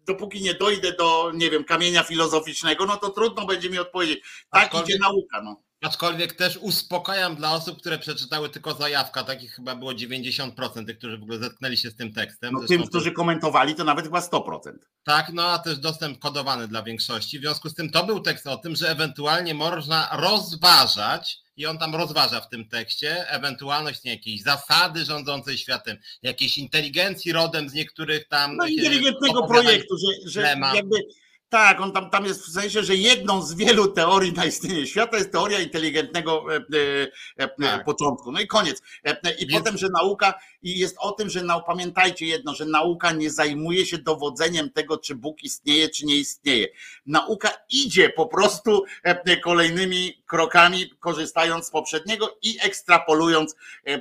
Speaker 2: dopóki nie dojdę do, nie wiem, kamienia filozoficznego, no to trudno będzie mi odpowiedzieć. Tak
Speaker 1: Aczkolwiek-
Speaker 2: idzie nauka, no.
Speaker 1: aczkolwiek też uspokajam dla osób, które przeczytały tylko zajawka, takich chyba było 90% tych, którzy w ogóle zetknęli się z tym tekstem.
Speaker 2: no
Speaker 1: Zresztą
Speaker 2: tym, którzy komentowali, to nawet chyba 100%.
Speaker 1: Tak, no a też dostęp kodowany dla większości. W związku z tym to był tekst o tym, że ewentualnie można rozważać, i on tam rozważa w tym tekście, ewentualność jakiejś zasady rządzącej światem, jakiejś inteligencji rodem z niektórych tam.
Speaker 2: No
Speaker 1: e,
Speaker 2: inteligentnego projektu, że, że jakby tak, on tam, tam jest w sensie, że jedną z wielu teorii na istnienie świata jest teoria inteligentnego e, e, e,
Speaker 1: Tak.
Speaker 2: początku. No i koniec. E, e, I
Speaker 1: Więc-
Speaker 2: potem, że nauka i jest o tym, że pamiętajcie jedno, że nauka nie zajmuje się dowodzeniem tego, czy Bóg istnieje, czy nie istnieje. Nauka idzie po prostu e, kolejnymi krokami, korzystając z poprzedniego i ekstrapolując, e, e,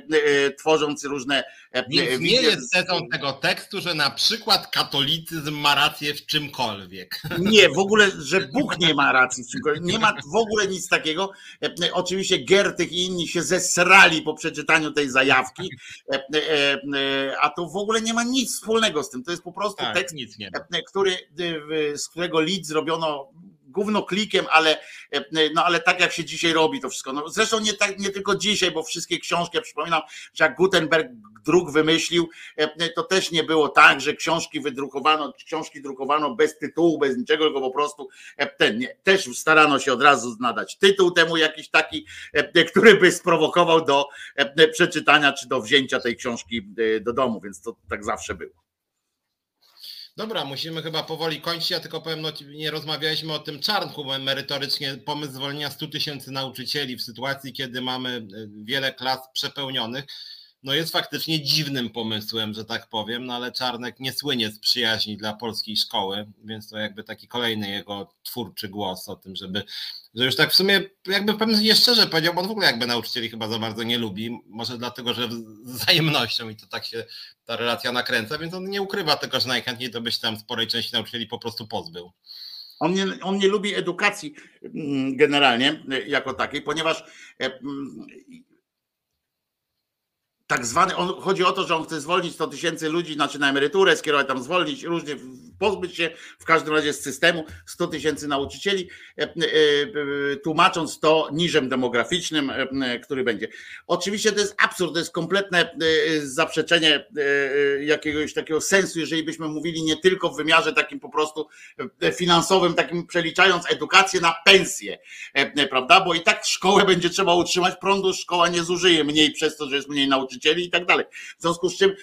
Speaker 2: tworząc różne
Speaker 1: Więc nie jest tezą tego tekstu, że na przykład katolicyzm ma rację w czymkolwiek.
Speaker 2: Nie, w ogóle, że Bóg nie ma racji. w czymkolwiek. Nie ma w ogóle nic takiego. Oczywiście Giertych i inni się zesrali po przeczytaniu tej zajawki, a to w ogóle nie ma nic wspólnego z tym. To jest po prostu
Speaker 1: Tak,
Speaker 2: tekst, e, który, e, z którego lit zrobiono gówno klikiem, ale, no ale tak jak się dzisiaj robi to wszystko. No, zresztą nie, tak, nie tylko dzisiaj, bo wszystkie książki, ja przypominam, że jak Gutenberg druk wymyślił, to też nie było tak, że książki wydrukowano, książki drukowano bez tytułu, bez niczego, tylko po prostu ten, nie, też starano się od razu nadać tytuł temu jakiś taki, który by sprowokował do przeczytania czy do wzięcia tej książki do domu, więc to tak zawsze było.
Speaker 1: Dobra, musimy chyba powoli kończyć. Ja tylko powiem, no nie rozmawialiśmy o tym czarnku, bo merytorycznie pomysł zwolnienia 100 tysięcy nauczycieli w sytuacji, kiedy mamy e, wiele klas przepełnionych, no jest faktycznie dziwnym pomysłem, że tak powiem, no ale Czarnek nie słynie z przyjaźni dla polskiej szkoły, więc to jakby taki kolejny jego twórczy głos o tym, żeby, że już tak w sumie jakby w pewnym szczerze powiedział, bo on w ogóle jakby nauczycieli chyba za bardzo nie lubi, może dlatego, że wzajemnością i to tak się ta relacja nakręca, więc on nie ukrywa tego, że najchętniej to byś tam sporej części nauczycieli po prostu pozbył.
Speaker 2: On nie, on nie lubi edukacji mm, generalnie jako takiej, ponieważ e, mm, tak zwany, on, chodzi o to, że on chce zwolnić 100 tysięcy ludzi, znaczy na emeryturę, skierować tam, zwolnić, różnie pozbyć się w każdym razie z systemu 100 tysięcy nauczycieli, e, e, e, tłumacząc to niżem demograficznym, który będzie. Oczywiście to jest absurd, to jest kompletne zaprzeczenie jakiegoś takiego sensu, jeżeli byśmy mówili nie tylko w wymiarze takim po prostu finansowym, takim przeliczając edukację na pensję, prawda? Bo i tak szkołę będzie trzeba utrzymać, prądu szkoła nie zużyje mniej przez to, że jest mniej nauczycieli i tak dalej. W związku z czym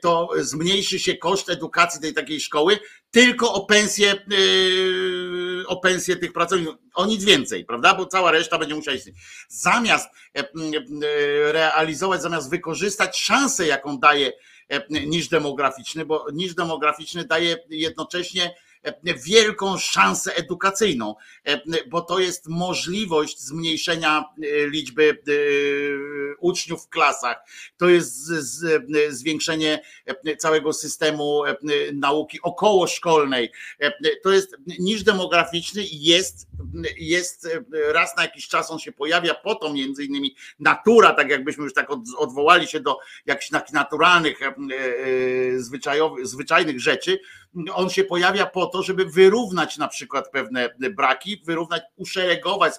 Speaker 2: to zmniejszy się koszt edukacji tej takiej szkoły tylko o pensję, e, o pensję tych pracowników, o nic więcej, prawda? Bo cała reszta będzie musiała istnieć. Zamiast realizować, zamiast wykorzystać szansę, jaką daje niż demograficzny, bo niż demograficzny daje jednocześnie wielką szansę edukacyjną, bo to jest możliwość zmniejszenia e, liczby e, uczniów w klasach, to jest zwiększenie całego systemu nauki okołoszkolnej. To jest niż demograficzny jest, jest raz na jakiś czas on się pojawia, po to między innymi natura, tak jakbyśmy już tak odwołali się do jakichś naturalnych, e, zwyczajowych, zwyczajnych rzeczy, on się pojawia po to, żeby wyrównać na przykład pewne braki, wyrównać, uszeregować,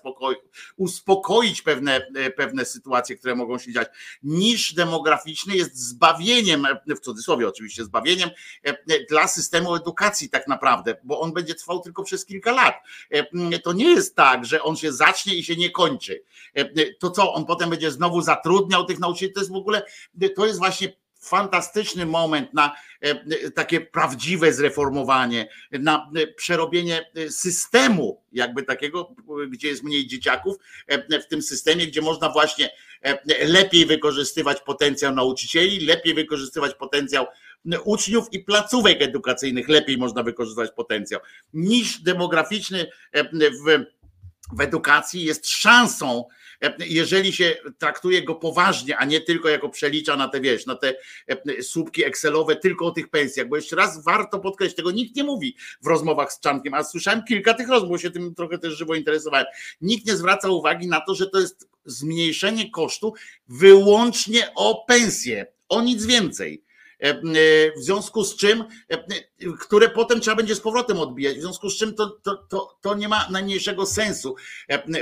Speaker 2: uspokoić pewne, pewne sytuacje, które mogą się dziać. Niż demograficzny jest zbawieniem, w cudzysłowie oczywiście, zbawieniem dla systemu edukacji tak naprawdę, bo on będzie trwał tylko przez kilka lat. To nie jest tak, że on się zacznie i się nie kończy. To co, on potem będzie znowu zatrudniał tych nauczycieli, to jest w ogóle, to jest właśnie fantastyczny moment na e, takie prawdziwe zreformowanie, na e, przerobienie e, systemu, jakby takiego, gdzie jest mniej dzieciaków, w tym systemie, gdzie można właśnie lepiej wykorzystywać potencjał nauczycieli, lepiej wykorzystywać potencjał uczniów i placówek edukacyjnych, lepiej można wykorzystywać potencjał. Niż demograficzny w, w edukacji jest szansą jeżeli się traktuje go poważnie, a nie tylko jako przelicza na te, wiesz, na te e, słupki Excelowe, tylko o tych pensjach, bo jeszcze raz warto podkreślić, tego nikt nie mówi w rozmowach z Czankiem, a słyszałem kilka tych rozmów, się tym trochę też żywo interesowałem. Nikt nie zwraca uwagi na to, że to jest zmniejszenie kosztu wyłącznie o pensję, o nic więcej. E, e, w związku z czym, e, które potem trzeba będzie z powrotem odbijać, w związku z czym to, to, to, to nie ma najmniejszego sensu,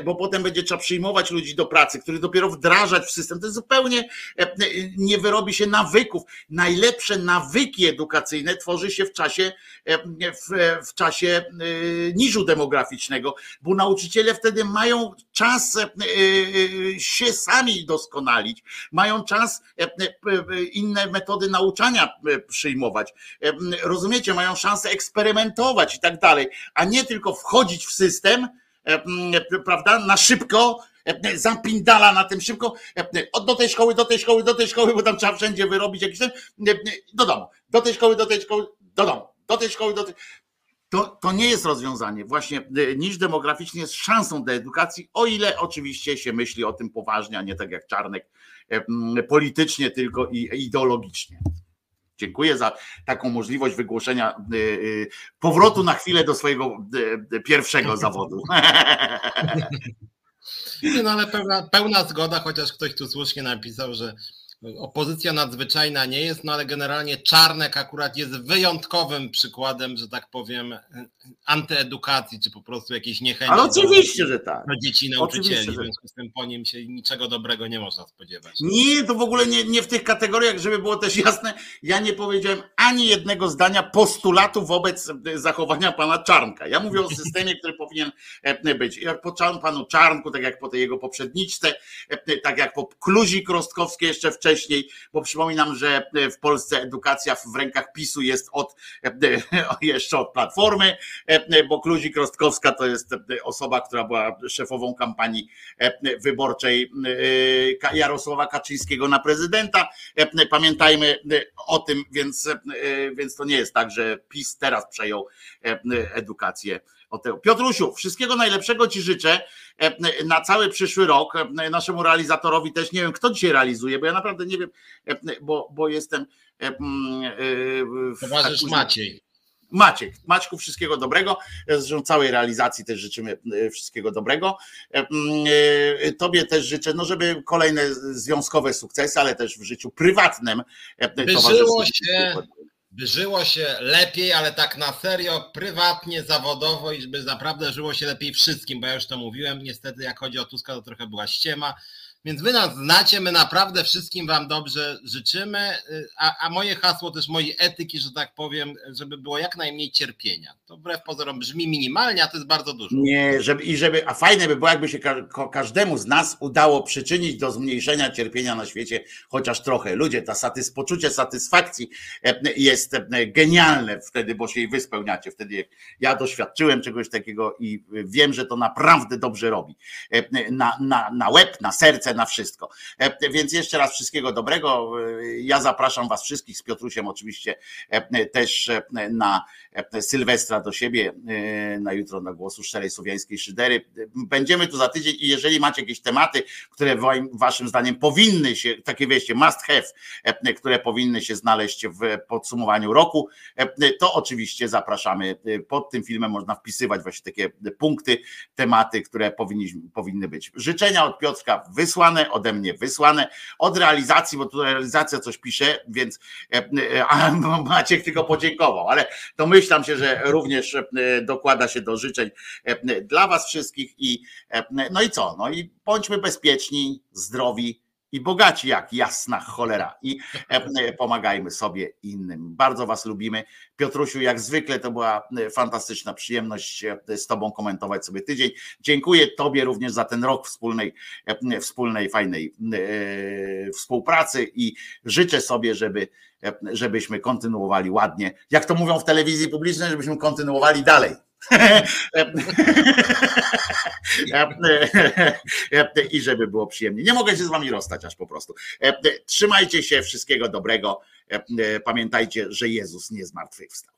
Speaker 2: bo potem będzie trzeba przyjmować ludzi do pracy, których dopiero wdrażać w system. To zupełnie nie wyrobi się nawyków. Najlepsze nawyki edukacyjne tworzy się w czasie, w, w czasie niżu demograficznego, bo nauczyciele wtedy mają czas się sami doskonalić, mają czas inne metody nauczania E, przyjmować. E, rozumiecie, mają szansę eksperymentować i tak dalej, a nie tylko wchodzić w system, e, prawda, na szybko, zapindala na tym szybko, do tej szkoły, do tej szkoły, do tej szkoły, bo tam trzeba wszędzie wyrobić jakiś ten, do domu, do tej szkoły, do tej szkoły, do domu, do tej szkoły, do tej... To, to nie jest rozwiązanie. Właśnie niż demograficznie jest szansą dla edukacji, o ile oczywiście się myśli o tym poważnie, a nie tak jak Czarnek, politycznie tylko i ideologicznie. Dziękuję za taką możliwość wygłoszenia y, y, powrotu na chwilę do swojego y, pierwszego zawodu.
Speaker 1: No ale pełna, pełna zgoda, chociaż ktoś tu słusznie napisał, że opozycja nadzwyczajna nie jest, no ale generalnie Czarnek akurat jest wyjątkowym przykładem, że tak powiem, antyedukacji, czy po prostu jakiejś niechęci.
Speaker 2: Ale oczywiście, do, że tak.
Speaker 1: Do dzieci nauczycieli, w związku z tym po nim się niczego dobrego nie można spodziewać.
Speaker 2: Nie, to w ogóle nie, nie w tych kategoriach, żeby było też jasne, ja nie powiedziałem ani jednego zdania postulatu wobec zachowania pana Czarnka. Ja mówię o systemie, który powinien e, być. Jak po panu Czarnku, tak jak po tej jego poprzedniczce, e, tak jak po Kluzi Krostkowskiej jeszcze wcześniej, bo przypominam, że e, w Polsce edukacja w rękach PiSu jest od jeszcze od Platformy, bo Kluzik Rostkowska to jest osoba, która była szefową kampanii wyborczej Jarosława Kaczyńskiego na prezydenta. Pamiętajmy o tym, więc, więc to nie jest tak, że PiS teraz przejął edukację Piotrusiu, wszystkiego najlepszego Ci życzę na cały przyszły rok. Naszemu realizatorowi też nie wiem, kto dzisiaj realizuje, bo ja naprawdę nie wiem, bo, bo jestem.
Speaker 1: Towarzysz Maciej.
Speaker 2: Maciek, Maćku, wszystkiego dobrego. Zresztą całej realizacji też życzymy e, wszystkiego dobrego. E, e, tobie też życzę, no żeby kolejne związkowe sukcesy, ale też w życiu prywatnym.
Speaker 1: By żyło się, by żyło się lepiej, ale tak na serio, prywatnie, zawodowo i żeby naprawdę żyło się lepiej wszystkim, bo ja już to mówiłem, niestety jak chodzi o Tuska to trochę była ściema, więc wy nas znacie, my naprawdę wszystkim wam dobrze życzymy, y, a, a, moje hasło też mojej etyki, że tak powiem, żeby było jak najmniej cierpienia. To wbrew pozorom brzmi minimalnie, a to jest bardzo dużo.
Speaker 2: Nie, żeby, i żeby, a fajne by było, jakby się każdemu z nas udało przyczynić do zmniejszenia cierpienia na świecie chociaż trochę. Ludzie, ta satys, poczucie satysfakcji e, jest e, genialne wtedy, bo się jej wyspełniacie. Wtedy ja doświadczyłem czegoś takiego i wiem, że to naprawdę dobrze robi. E, na, na, na łeb, na serce, na wszystko. E, więc jeszcze raz wszystkiego dobrego. E, ja zapraszam Was wszystkich z Piotrusiem oczywiście e, też na Sylwestra do siebie, na jutro na głosu Szczerej Słowiańskiej Szydery. Będziemy tu za tydzień i jeżeli macie jakieś tematy, które Waszym zdaniem powinny się, takie wiecie, must have, które powinny się znaleźć w podsumowaniu roku, to oczywiście zapraszamy. Pod tym filmem można wpisywać właśnie takie punkty, tematy, które powinny być. Życzenia od Piotrka wysłane wysłane, ode mnie wysłane, od realizacji, bo tu realizacja coś pisze, więc e, e, a Maciek tylko podziękował, ale domyślam się, że również e, dokłada się do życzeń dla Was wszystkich i no i co? No i bądźmy bezpieczni, zdrowi, i bogaci jak jasna cholera. I e, pomagajmy sobie innym. Bardzo Was lubimy. Piotrusiu, jak zwykle to była e, fantastyczna przyjemność e, z Tobą komentować sobie tydzień. Dziękuję Tobie również za ten rok wspólnej, wspólnej fajnej współpracy i życzę sobie, żeby żebyśmy kontynuowali ładnie. Jak to mówią w telewizji publicznej, żebyśmy kontynuowali dalej. I żeby było przyjemnie. Nie mogę się z wami rozstać aż po prostu. Trzymajcie się, wszystkiego dobrego. Pamiętajcie, że Jezus nie zmartwychwstał.